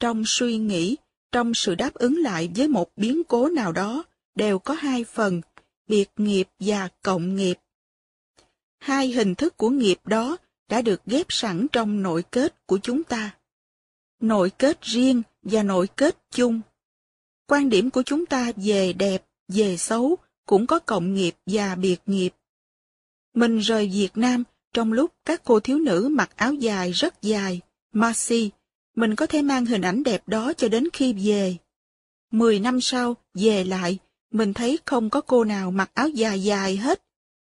Trong suy nghĩ, trong sự đáp ứng lại với một biến cố nào đó, đều có hai phần, biệt nghiệp và cộng nghiệp. Hai hình thức của nghiệp đó đã được ghép sẵn trong nội kết của chúng ta. Nội kết riêng và nội kết chung. Quan điểm của chúng ta về đẹp, về xấu cũng có cộng nghiệp và biệt nghiệp. Mình rời Việt Nam trong lúc các cô thiếu nữ mặc áo dài rất dài, Marcy, mình có thể mang hình ảnh đẹp đó cho đến khi về. Mười năm sau, về lại, mình thấy không có cô nào mặc áo dài dài hết.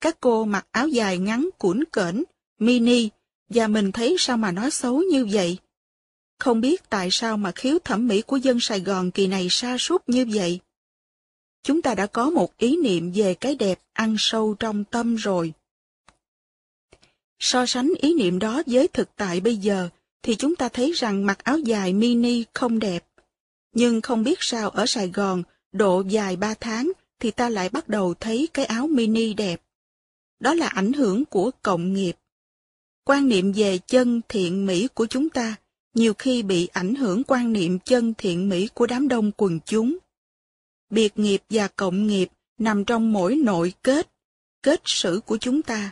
Các cô mặc áo dài ngắn cuộn cỡn, mini, và mình thấy sao mà nói xấu như vậy. Không biết tại sao mà khiếu thẩm mỹ của dân Sài Gòn kỳ này sa sút như vậy. Chúng ta đã có một ý niệm về cái đẹp ăn sâu trong tâm rồi. So sánh ý niệm đó với thực tại bây giờ, thì chúng ta thấy rằng mặc áo dài mini không đẹp. Nhưng không biết sao ở Sài Gòn, độ dài ba tháng, thì ta lại bắt đầu thấy cái áo mini đẹp. Đó là ảnh hưởng của cộng nghiệp. Quan niệm về chân thiện mỹ của chúng ta nhiều khi bị ảnh hưởng quan niệm chân thiện mỹ của đám đông quần chúng. Biệt nghiệp và cộng nghiệp nằm trong mỗi nội kết, kết sử của chúng ta.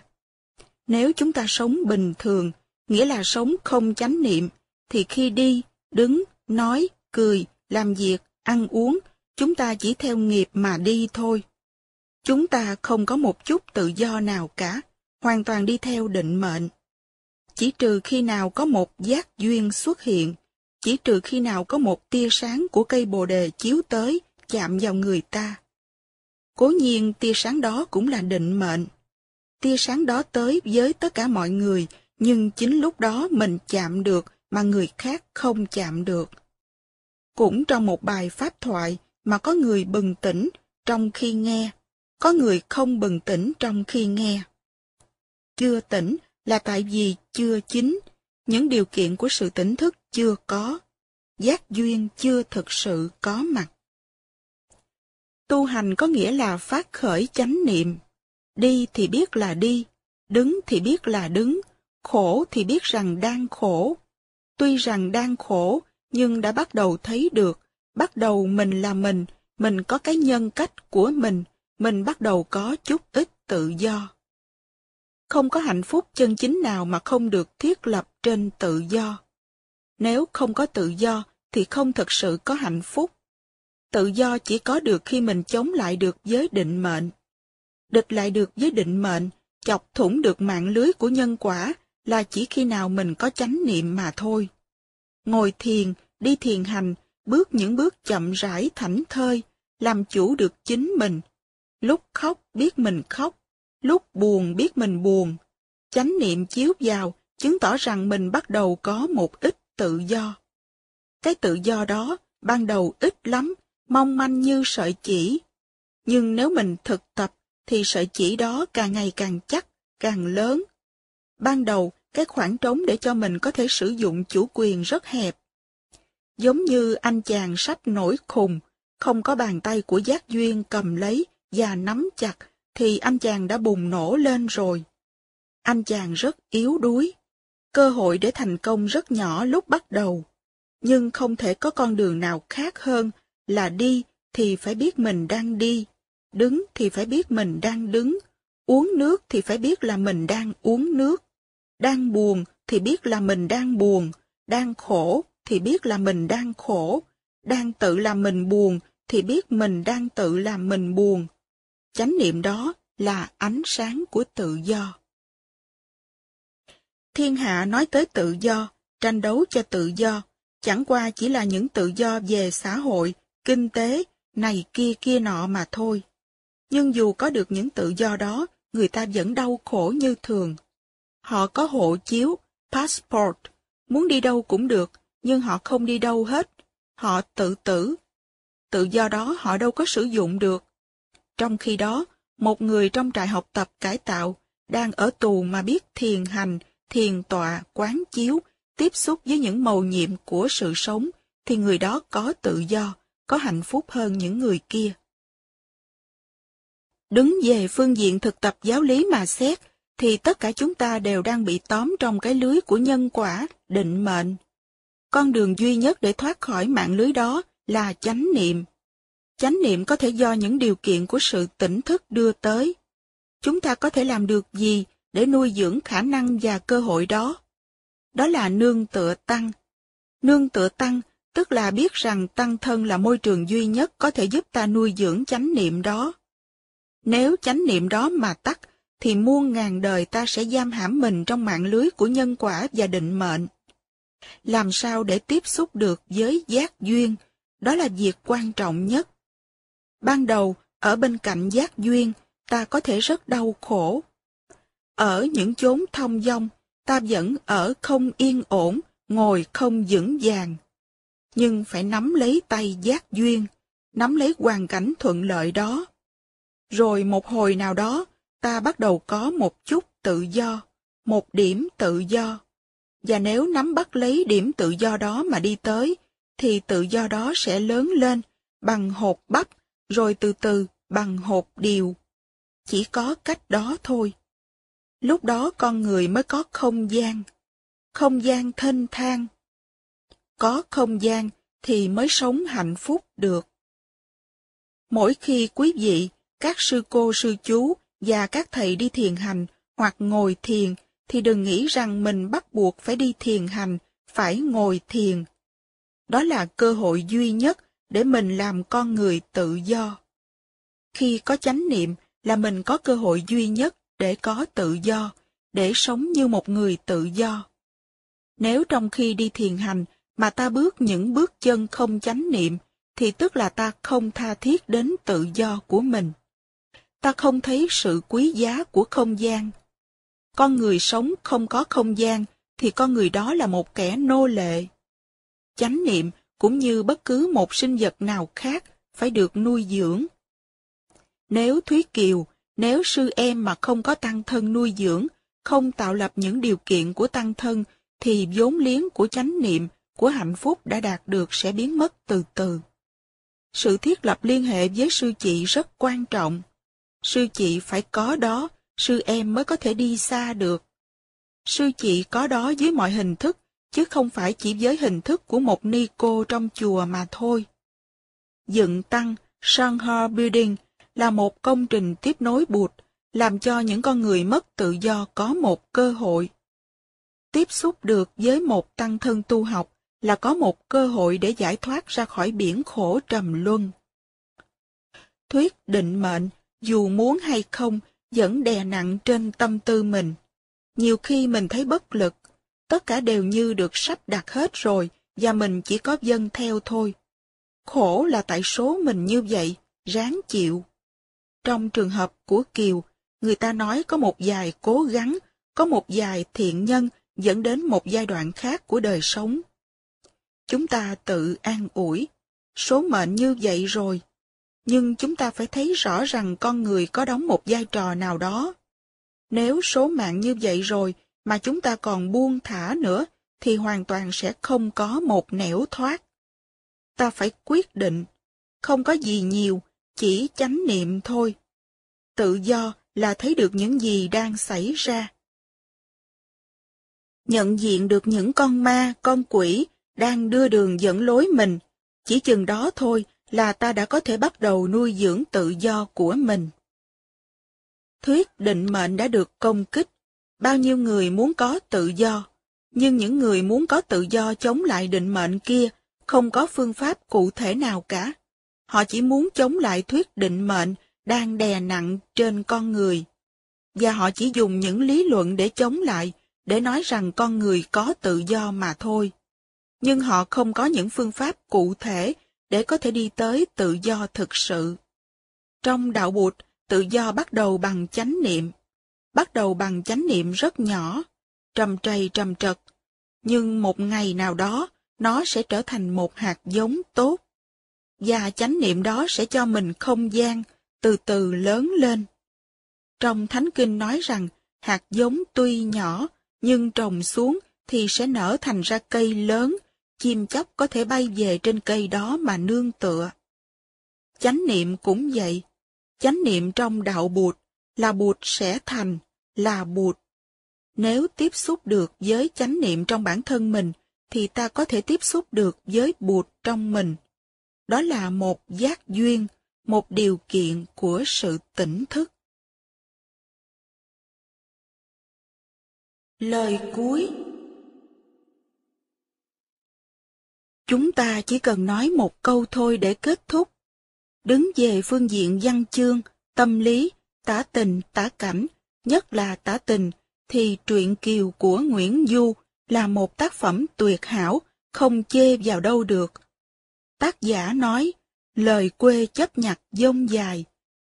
Nếu chúng ta sống bình thường, nghĩa là sống không chánh niệm, thì khi đi, đứng, nói, cười, làm việc, ăn uống, chúng ta chỉ theo nghiệp mà đi thôi. Chúng ta không có một chút tự do nào cả, hoàn toàn đi theo định mệnh. Chỉ trừ khi nào có một giác duyên xuất hiện, chỉ trừ khi nào có một tia sáng của cây bồ đề chiếu tới, chạm vào người ta. Cố nhiên tia sáng đó cũng là định mệnh. Tia sáng đó tới với tất cả mọi người, nhưng chính lúc đó mình chạm được mà người khác không chạm được. Cũng trong một bài pháp thoại mà có người bừng tỉnh trong khi nghe, có người không bừng tỉnh trong khi nghe. Chưa tỉnh là tại vì chưa chính những điều kiện của sự tỉnh thức chưa có, giác duyên chưa thực sự có mặt. Tu hành có nghĩa là phát khởi chánh niệm, đi thì biết là đi, đứng thì biết là đứng, khổ thì biết rằng đang khổ. Tuy rằng đang khổ, nhưng đã bắt đầu thấy được, bắt đầu mình là mình, mình có cái nhân cách của mình, mình bắt đầu có chút ít tự do. Không có hạnh phúc chân chính nào mà không được thiết lập trên tự do. Nếu không có tự do thì không thực sự có hạnh phúc. Tự do chỉ có được khi mình chống lại được giới định mệnh. Địch lại được với định mệnh, chọc thủng được mạng lưới của nhân quả là chỉ khi nào mình có chánh niệm mà thôi. Ngồi thiền, đi thiền hành, bước những bước chậm rãi thảnh thơi, làm chủ được chính mình. Lúc khóc biết mình khóc, lúc buồn biết mình buồn. Chánh niệm chiếu vào, chứng tỏ rằng mình bắt đầu có một ít tự do. Cái tự do đó, ban đầu ít lắm, mong manh như sợi chỉ. Nhưng nếu mình thực tập, thì sợi chỉ đó càng ngày càng chắc, càng lớn. Ban đầu, cái khoảng trống để cho mình có thể sử dụng chủ quyền rất hẹp. Giống như anh chàng sắp nổi khùng, không có bàn tay của giác duyên cầm lấy và nắm chặt, thì anh chàng đã bùng nổ lên rồi. Anh chàng rất yếu đuối. Cơ hội để thành công rất nhỏ lúc bắt đầu. Nhưng không thể có con đường nào khác hơn là đi thì phải biết mình đang đi, đứng thì phải biết mình đang đứng, uống nước thì phải biết là mình đang uống nước, đang buồn thì biết là mình đang buồn, đang khổ thì biết là mình đang khổ, đang tự làm mình buồn thì biết mình đang tự làm mình buồn. Chánh niệm đó là ánh sáng của tự do. Thiên hạ nói tới tự do, tranh đấu cho tự do, chẳng qua chỉ là những tự do về xã hội, kinh tế, này kia kia nọ mà thôi. Nhưng dù có được những tự do đó, người ta vẫn đau khổ như thường. Họ có hộ chiếu, passport, muốn đi đâu cũng được, nhưng họ không đi đâu hết. Họ tự tử. Tự do đó họ đâu có sử dụng được. Trong khi đó, một người trong trại học tập cải tạo, đang ở tù mà biết thiền hành, thiền tọa, quán chiếu, tiếp xúc với những mầu nhiệm của sự sống, thì người đó có tự do, có hạnh phúc hơn những người kia. Đứng về phương diện thực tập giáo lý mà xét, thì tất cả chúng ta đều đang bị tóm trong cái lưới của nhân quả, định mệnh. Con đường duy nhất để thoát khỏi mạng lưới đó là chánh niệm. Chánh niệm có thể do những điều kiện của sự tỉnh thức đưa tới. Chúng ta có thể làm được gì để nuôi dưỡng khả năng và cơ hội đó? Đó là nương tựa tăng. Nương tựa tăng tức là biết rằng tăng thân là môi trường duy nhất có thể giúp ta nuôi dưỡng chánh niệm đó. Nếu chánh niệm đó mà tắt, thì muôn ngàn đời ta sẽ giam hãm mình trong mạng lưới của nhân quả và định mệnh. Làm sao để tiếp xúc được với giác duyên, đó là việc quan trọng nhất. Ban đầu, ở bên cạnh giác duyên, ta có thể rất đau khổ. Ở những chốn thông dong, ta vẫn ở không yên ổn, ngồi không vững vàng. Nhưng phải nắm lấy tay giác duyên, nắm lấy hoàn cảnh thuận lợi đó. Rồi một hồi nào đó, ta bắt đầu có một chút tự do, một điểm tự do. Và nếu nắm bắt lấy điểm tự do đó mà đi tới, thì tự do đó sẽ lớn lên bằng hột bắp, rồi từ từ bằng hột điều. Chỉ có cách đó thôi. Lúc đó con người mới có không gian, không gian thênh thang. Có không gian thì mới sống hạnh phúc được. Mỗi khi quý vị, các sư cô sư chú và các thầy đi thiền hành hoặc ngồi thiền thì đừng nghĩ rằng mình bắt buộc phải đi thiền hành, phải ngồi thiền. Đó là cơ hội duy nhất để mình làm con người tự do. Khi có chánh niệm là mình có cơ hội duy nhất để có tự do, để sống như một người tự do. Nếu trong khi đi thiền hành mà ta bước những bước chân không chánh niệm, thì tức là ta không tha thiết đến tự do của mình. Ta không thấy sự quý giá của không gian. Con người sống không có không gian, thì con người đó là một kẻ nô lệ. Chánh niệm cũng như bất cứ một sinh vật nào khác phải được nuôi dưỡng. Nếu Thúy Kiều, nếu sư em mà không có tăng thân nuôi dưỡng, không tạo lập những điều kiện của tăng thân, thì vốn liếng của chánh niệm, của hạnh phúc đã đạt được sẽ biến mất từ từ. Sự thiết lập liên hệ với sư chị rất quan trọng. Sư chị phải có đó, sư em mới có thể đi xa được. Sư chị có đó dưới mọi hình thức, chứ không phải chỉ với hình thức của một ni cô trong chùa mà thôi. Dựng tăng Shanghai Building là một công trình tiếp nối bụt, làm cho những con người mất tự do có một cơ hội. Tiếp xúc được với một tăng thân tu học là có một cơ hội để giải thoát ra khỏi biển khổ trầm luân. Thuyết định mệnh, dù muốn hay không, vẫn đè nặng trên tâm tư mình. Nhiều khi mình thấy bất lực, tất cả đều như được sắp đặt hết rồi, và mình chỉ có dân theo thôi. Khổ là tại số mình như vậy, ráng chịu. Trong trường hợp của Kiều, người ta nói có một vài cố gắng, có một vài thiện nhân dẫn đến một giai đoạn khác của đời sống. Chúng ta tự an ủi, số mệnh như vậy rồi. Nhưng chúng ta phải thấy rõ rằng con người có đóng một vai trò nào đó. Nếu số mạng như vậy rồi mà chúng ta còn buông thả nữa, thì hoàn toàn sẽ không có một nẻo thoát. Ta phải quyết định, không có gì nhiều, chỉ chánh niệm thôi. Tự do là thấy được những gì đang xảy ra. Nhận diện được những con ma, con quỷ đang đưa đường dẫn lối mình, chỉ chừng đó thôi là ta đã có thể bắt đầu nuôi dưỡng tự do của mình. Thuyết định mệnh đã được công kích, bao nhiêu người muốn có tự do, nhưng những người muốn có tự do chống lại định mệnh kia không có phương pháp cụ thể nào cả. Họ chỉ muốn chống lại thuyết định mệnh đang đè nặng trên con người. Và họ chỉ dùng những lý luận để chống lại, để nói rằng con người có tự do mà thôi nhưng họ không có những phương pháp cụ thể để có thể đi tới tự do thực sự. Trong đạo Bụt, tự do bắt đầu bằng chánh niệm. Bắt đầu bằng chánh niệm rất nhỏ, trầm trầy trầm trật. Nhưng một ngày nào đó, nó sẽ trở thành một hạt giống tốt. Và chánh niệm đó sẽ cho mình không gian, từ từ lớn lên. Trong Thánh Kinh nói rằng, hạt giống tuy nhỏ, nhưng trồng xuống thì sẽ nở thành ra cây lớn, chim chóc có thể bay về trên cây đó mà nương tựa. Chánh niệm cũng vậy. Chánh niệm trong đạo bụt là bụt sẽ thành, là bụt. Nếu tiếp xúc được với chánh niệm trong bản thân mình, thì ta có thể tiếp xúc được với bụt trong mình. Đó là một giác duyên, một điều kiện của sự tỉnh thức. Lời cuối Chúng ta chỉ cần nói một câu thôi để kết thúc. Đứng về phương diện văn chương, tâm lý, tả tình, tả cảnh, nhất là tả tình, thì truyện kiều của Nguyễn Du là một tác phẩm tuyệt hảo, không chê vào đâu được. Tác giả nói, lời quê chấp nhặt dông dài,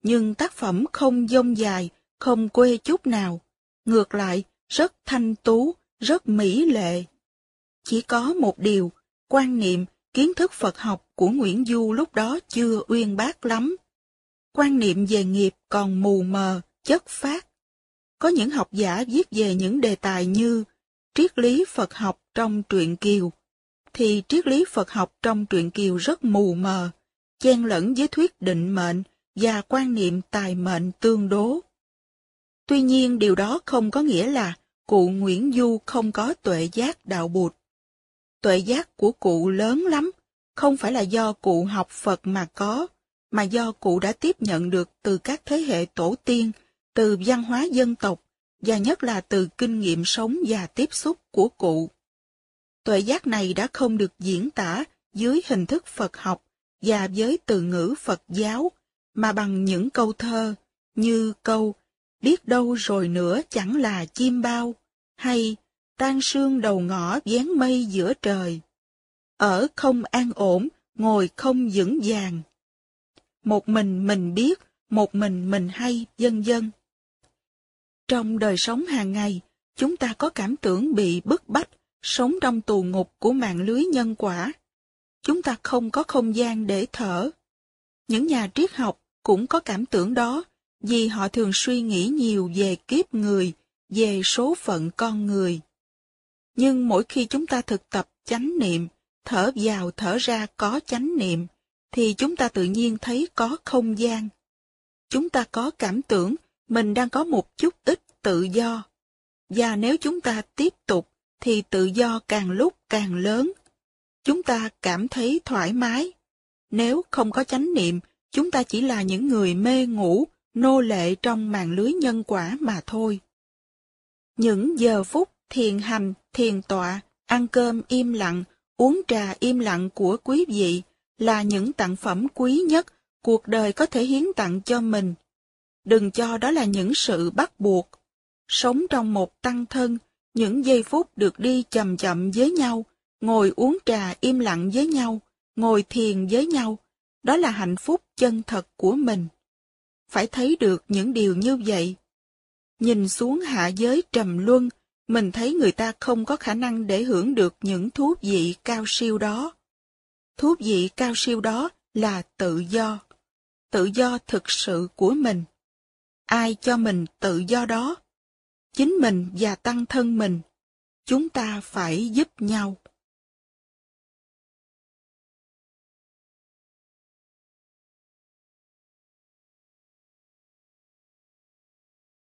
nhưng tác phẩm không dông dài, không quê chút nào. Ngược lại, rất thanh tú, rất mỹ lệ. Chỉ có một điều, quan niệm, kiến thức Phật học của Nguyễn Du lúc đó chưa uyên bác lắm. Quan niệm về nghiệp còn mù mờ, chất phát. Có những học giả viết về những đề tài như triết lý Phật học trong truyện Kiều, thì triết lý Phật học trong truyện Kiều rất mù mờ, chen lẫn với thuyết định mệnh và quan niệm tài mệnh tương đố. Tuy nhiên điều đó không có nghĩa là cụ Nguyễn Du không có tuệ giác đạo bụt. Tuệ giác của cụ lớn lắm, không phải là do cụ học Phật mà có, mà do cụ đã tiếp nhận được từ các thế hệ tổ tiên, từ văn hóa dân tộc, và nhất là từ kinh nghiệm sống và tiếp xúc của cụ. Tuệ giác này đã không được diễn tả dưới hình thức Phật học và với từ ngữ Phật giáo, mà bằng những câu thơ như câu biết đâu rồi nữa chẳng là chim bao, hay tan sương đầu ngõ dán mây giữa trời. Ở không an ổn, ngồi không vững vàng. Một mình mình biết, một mình mình hay, dân dân. Trong đời sống hàng ngày, chúng ta có cảm tưởng bị bức bách, sống trong tù ngục của mạng lưới nhân quả. Chúng ta không có không gian để thở. Những nhà triết học cũng có cảm tưởng đó, vì họ thường suy nghĩ nhiều về kiếp người, về số phận con người. Nhưng mỗi khi chúng ta thực tập chánh niệm, thở vào thở ra có chánh niệm, thì chúng ta tự nhiên thấy có không gian. Chúng ta có cảm tưởng mình đang có một chút ít tự do. Và nếu chúng ta tiếp tục, thì tự do càng lúc càng lớn. Chúng ta cảm thấy thoải mái. Nếu không có chánh niệm, chúng ta chỉ là những người mê ngủ, nô lệ trong màn lưới nhân quả mà thôi. Những giờ phút thiền hành, thiền tọa, ăn cơm im lặng, uống trà im lặng của quý vị là những tặng phẩm quý nhất cuộc đời có thể hiến tặng cho mình. Đừng cho đó là những sự bắt buộc. Sống trong một tăng thân, những giây phút được đi chậm chậm với nhau, ngồi uống trà im lặng với nhau, ngồi thiền với nhau, đó là hạnh phúc chân thật của mình. Phải thấy được những điều như vậy. Nhìn xuống hạ giới trầm luân, mình thấy người ta không có khả năng để hưởng được những thú vị cao siêu đó. Thú vị cao siêu đó là tự do. Tự do thực sự của mình. Ai cho mình tự do đó? Chính mình và tăng thân mình. Chúng ta phải giúp nhau.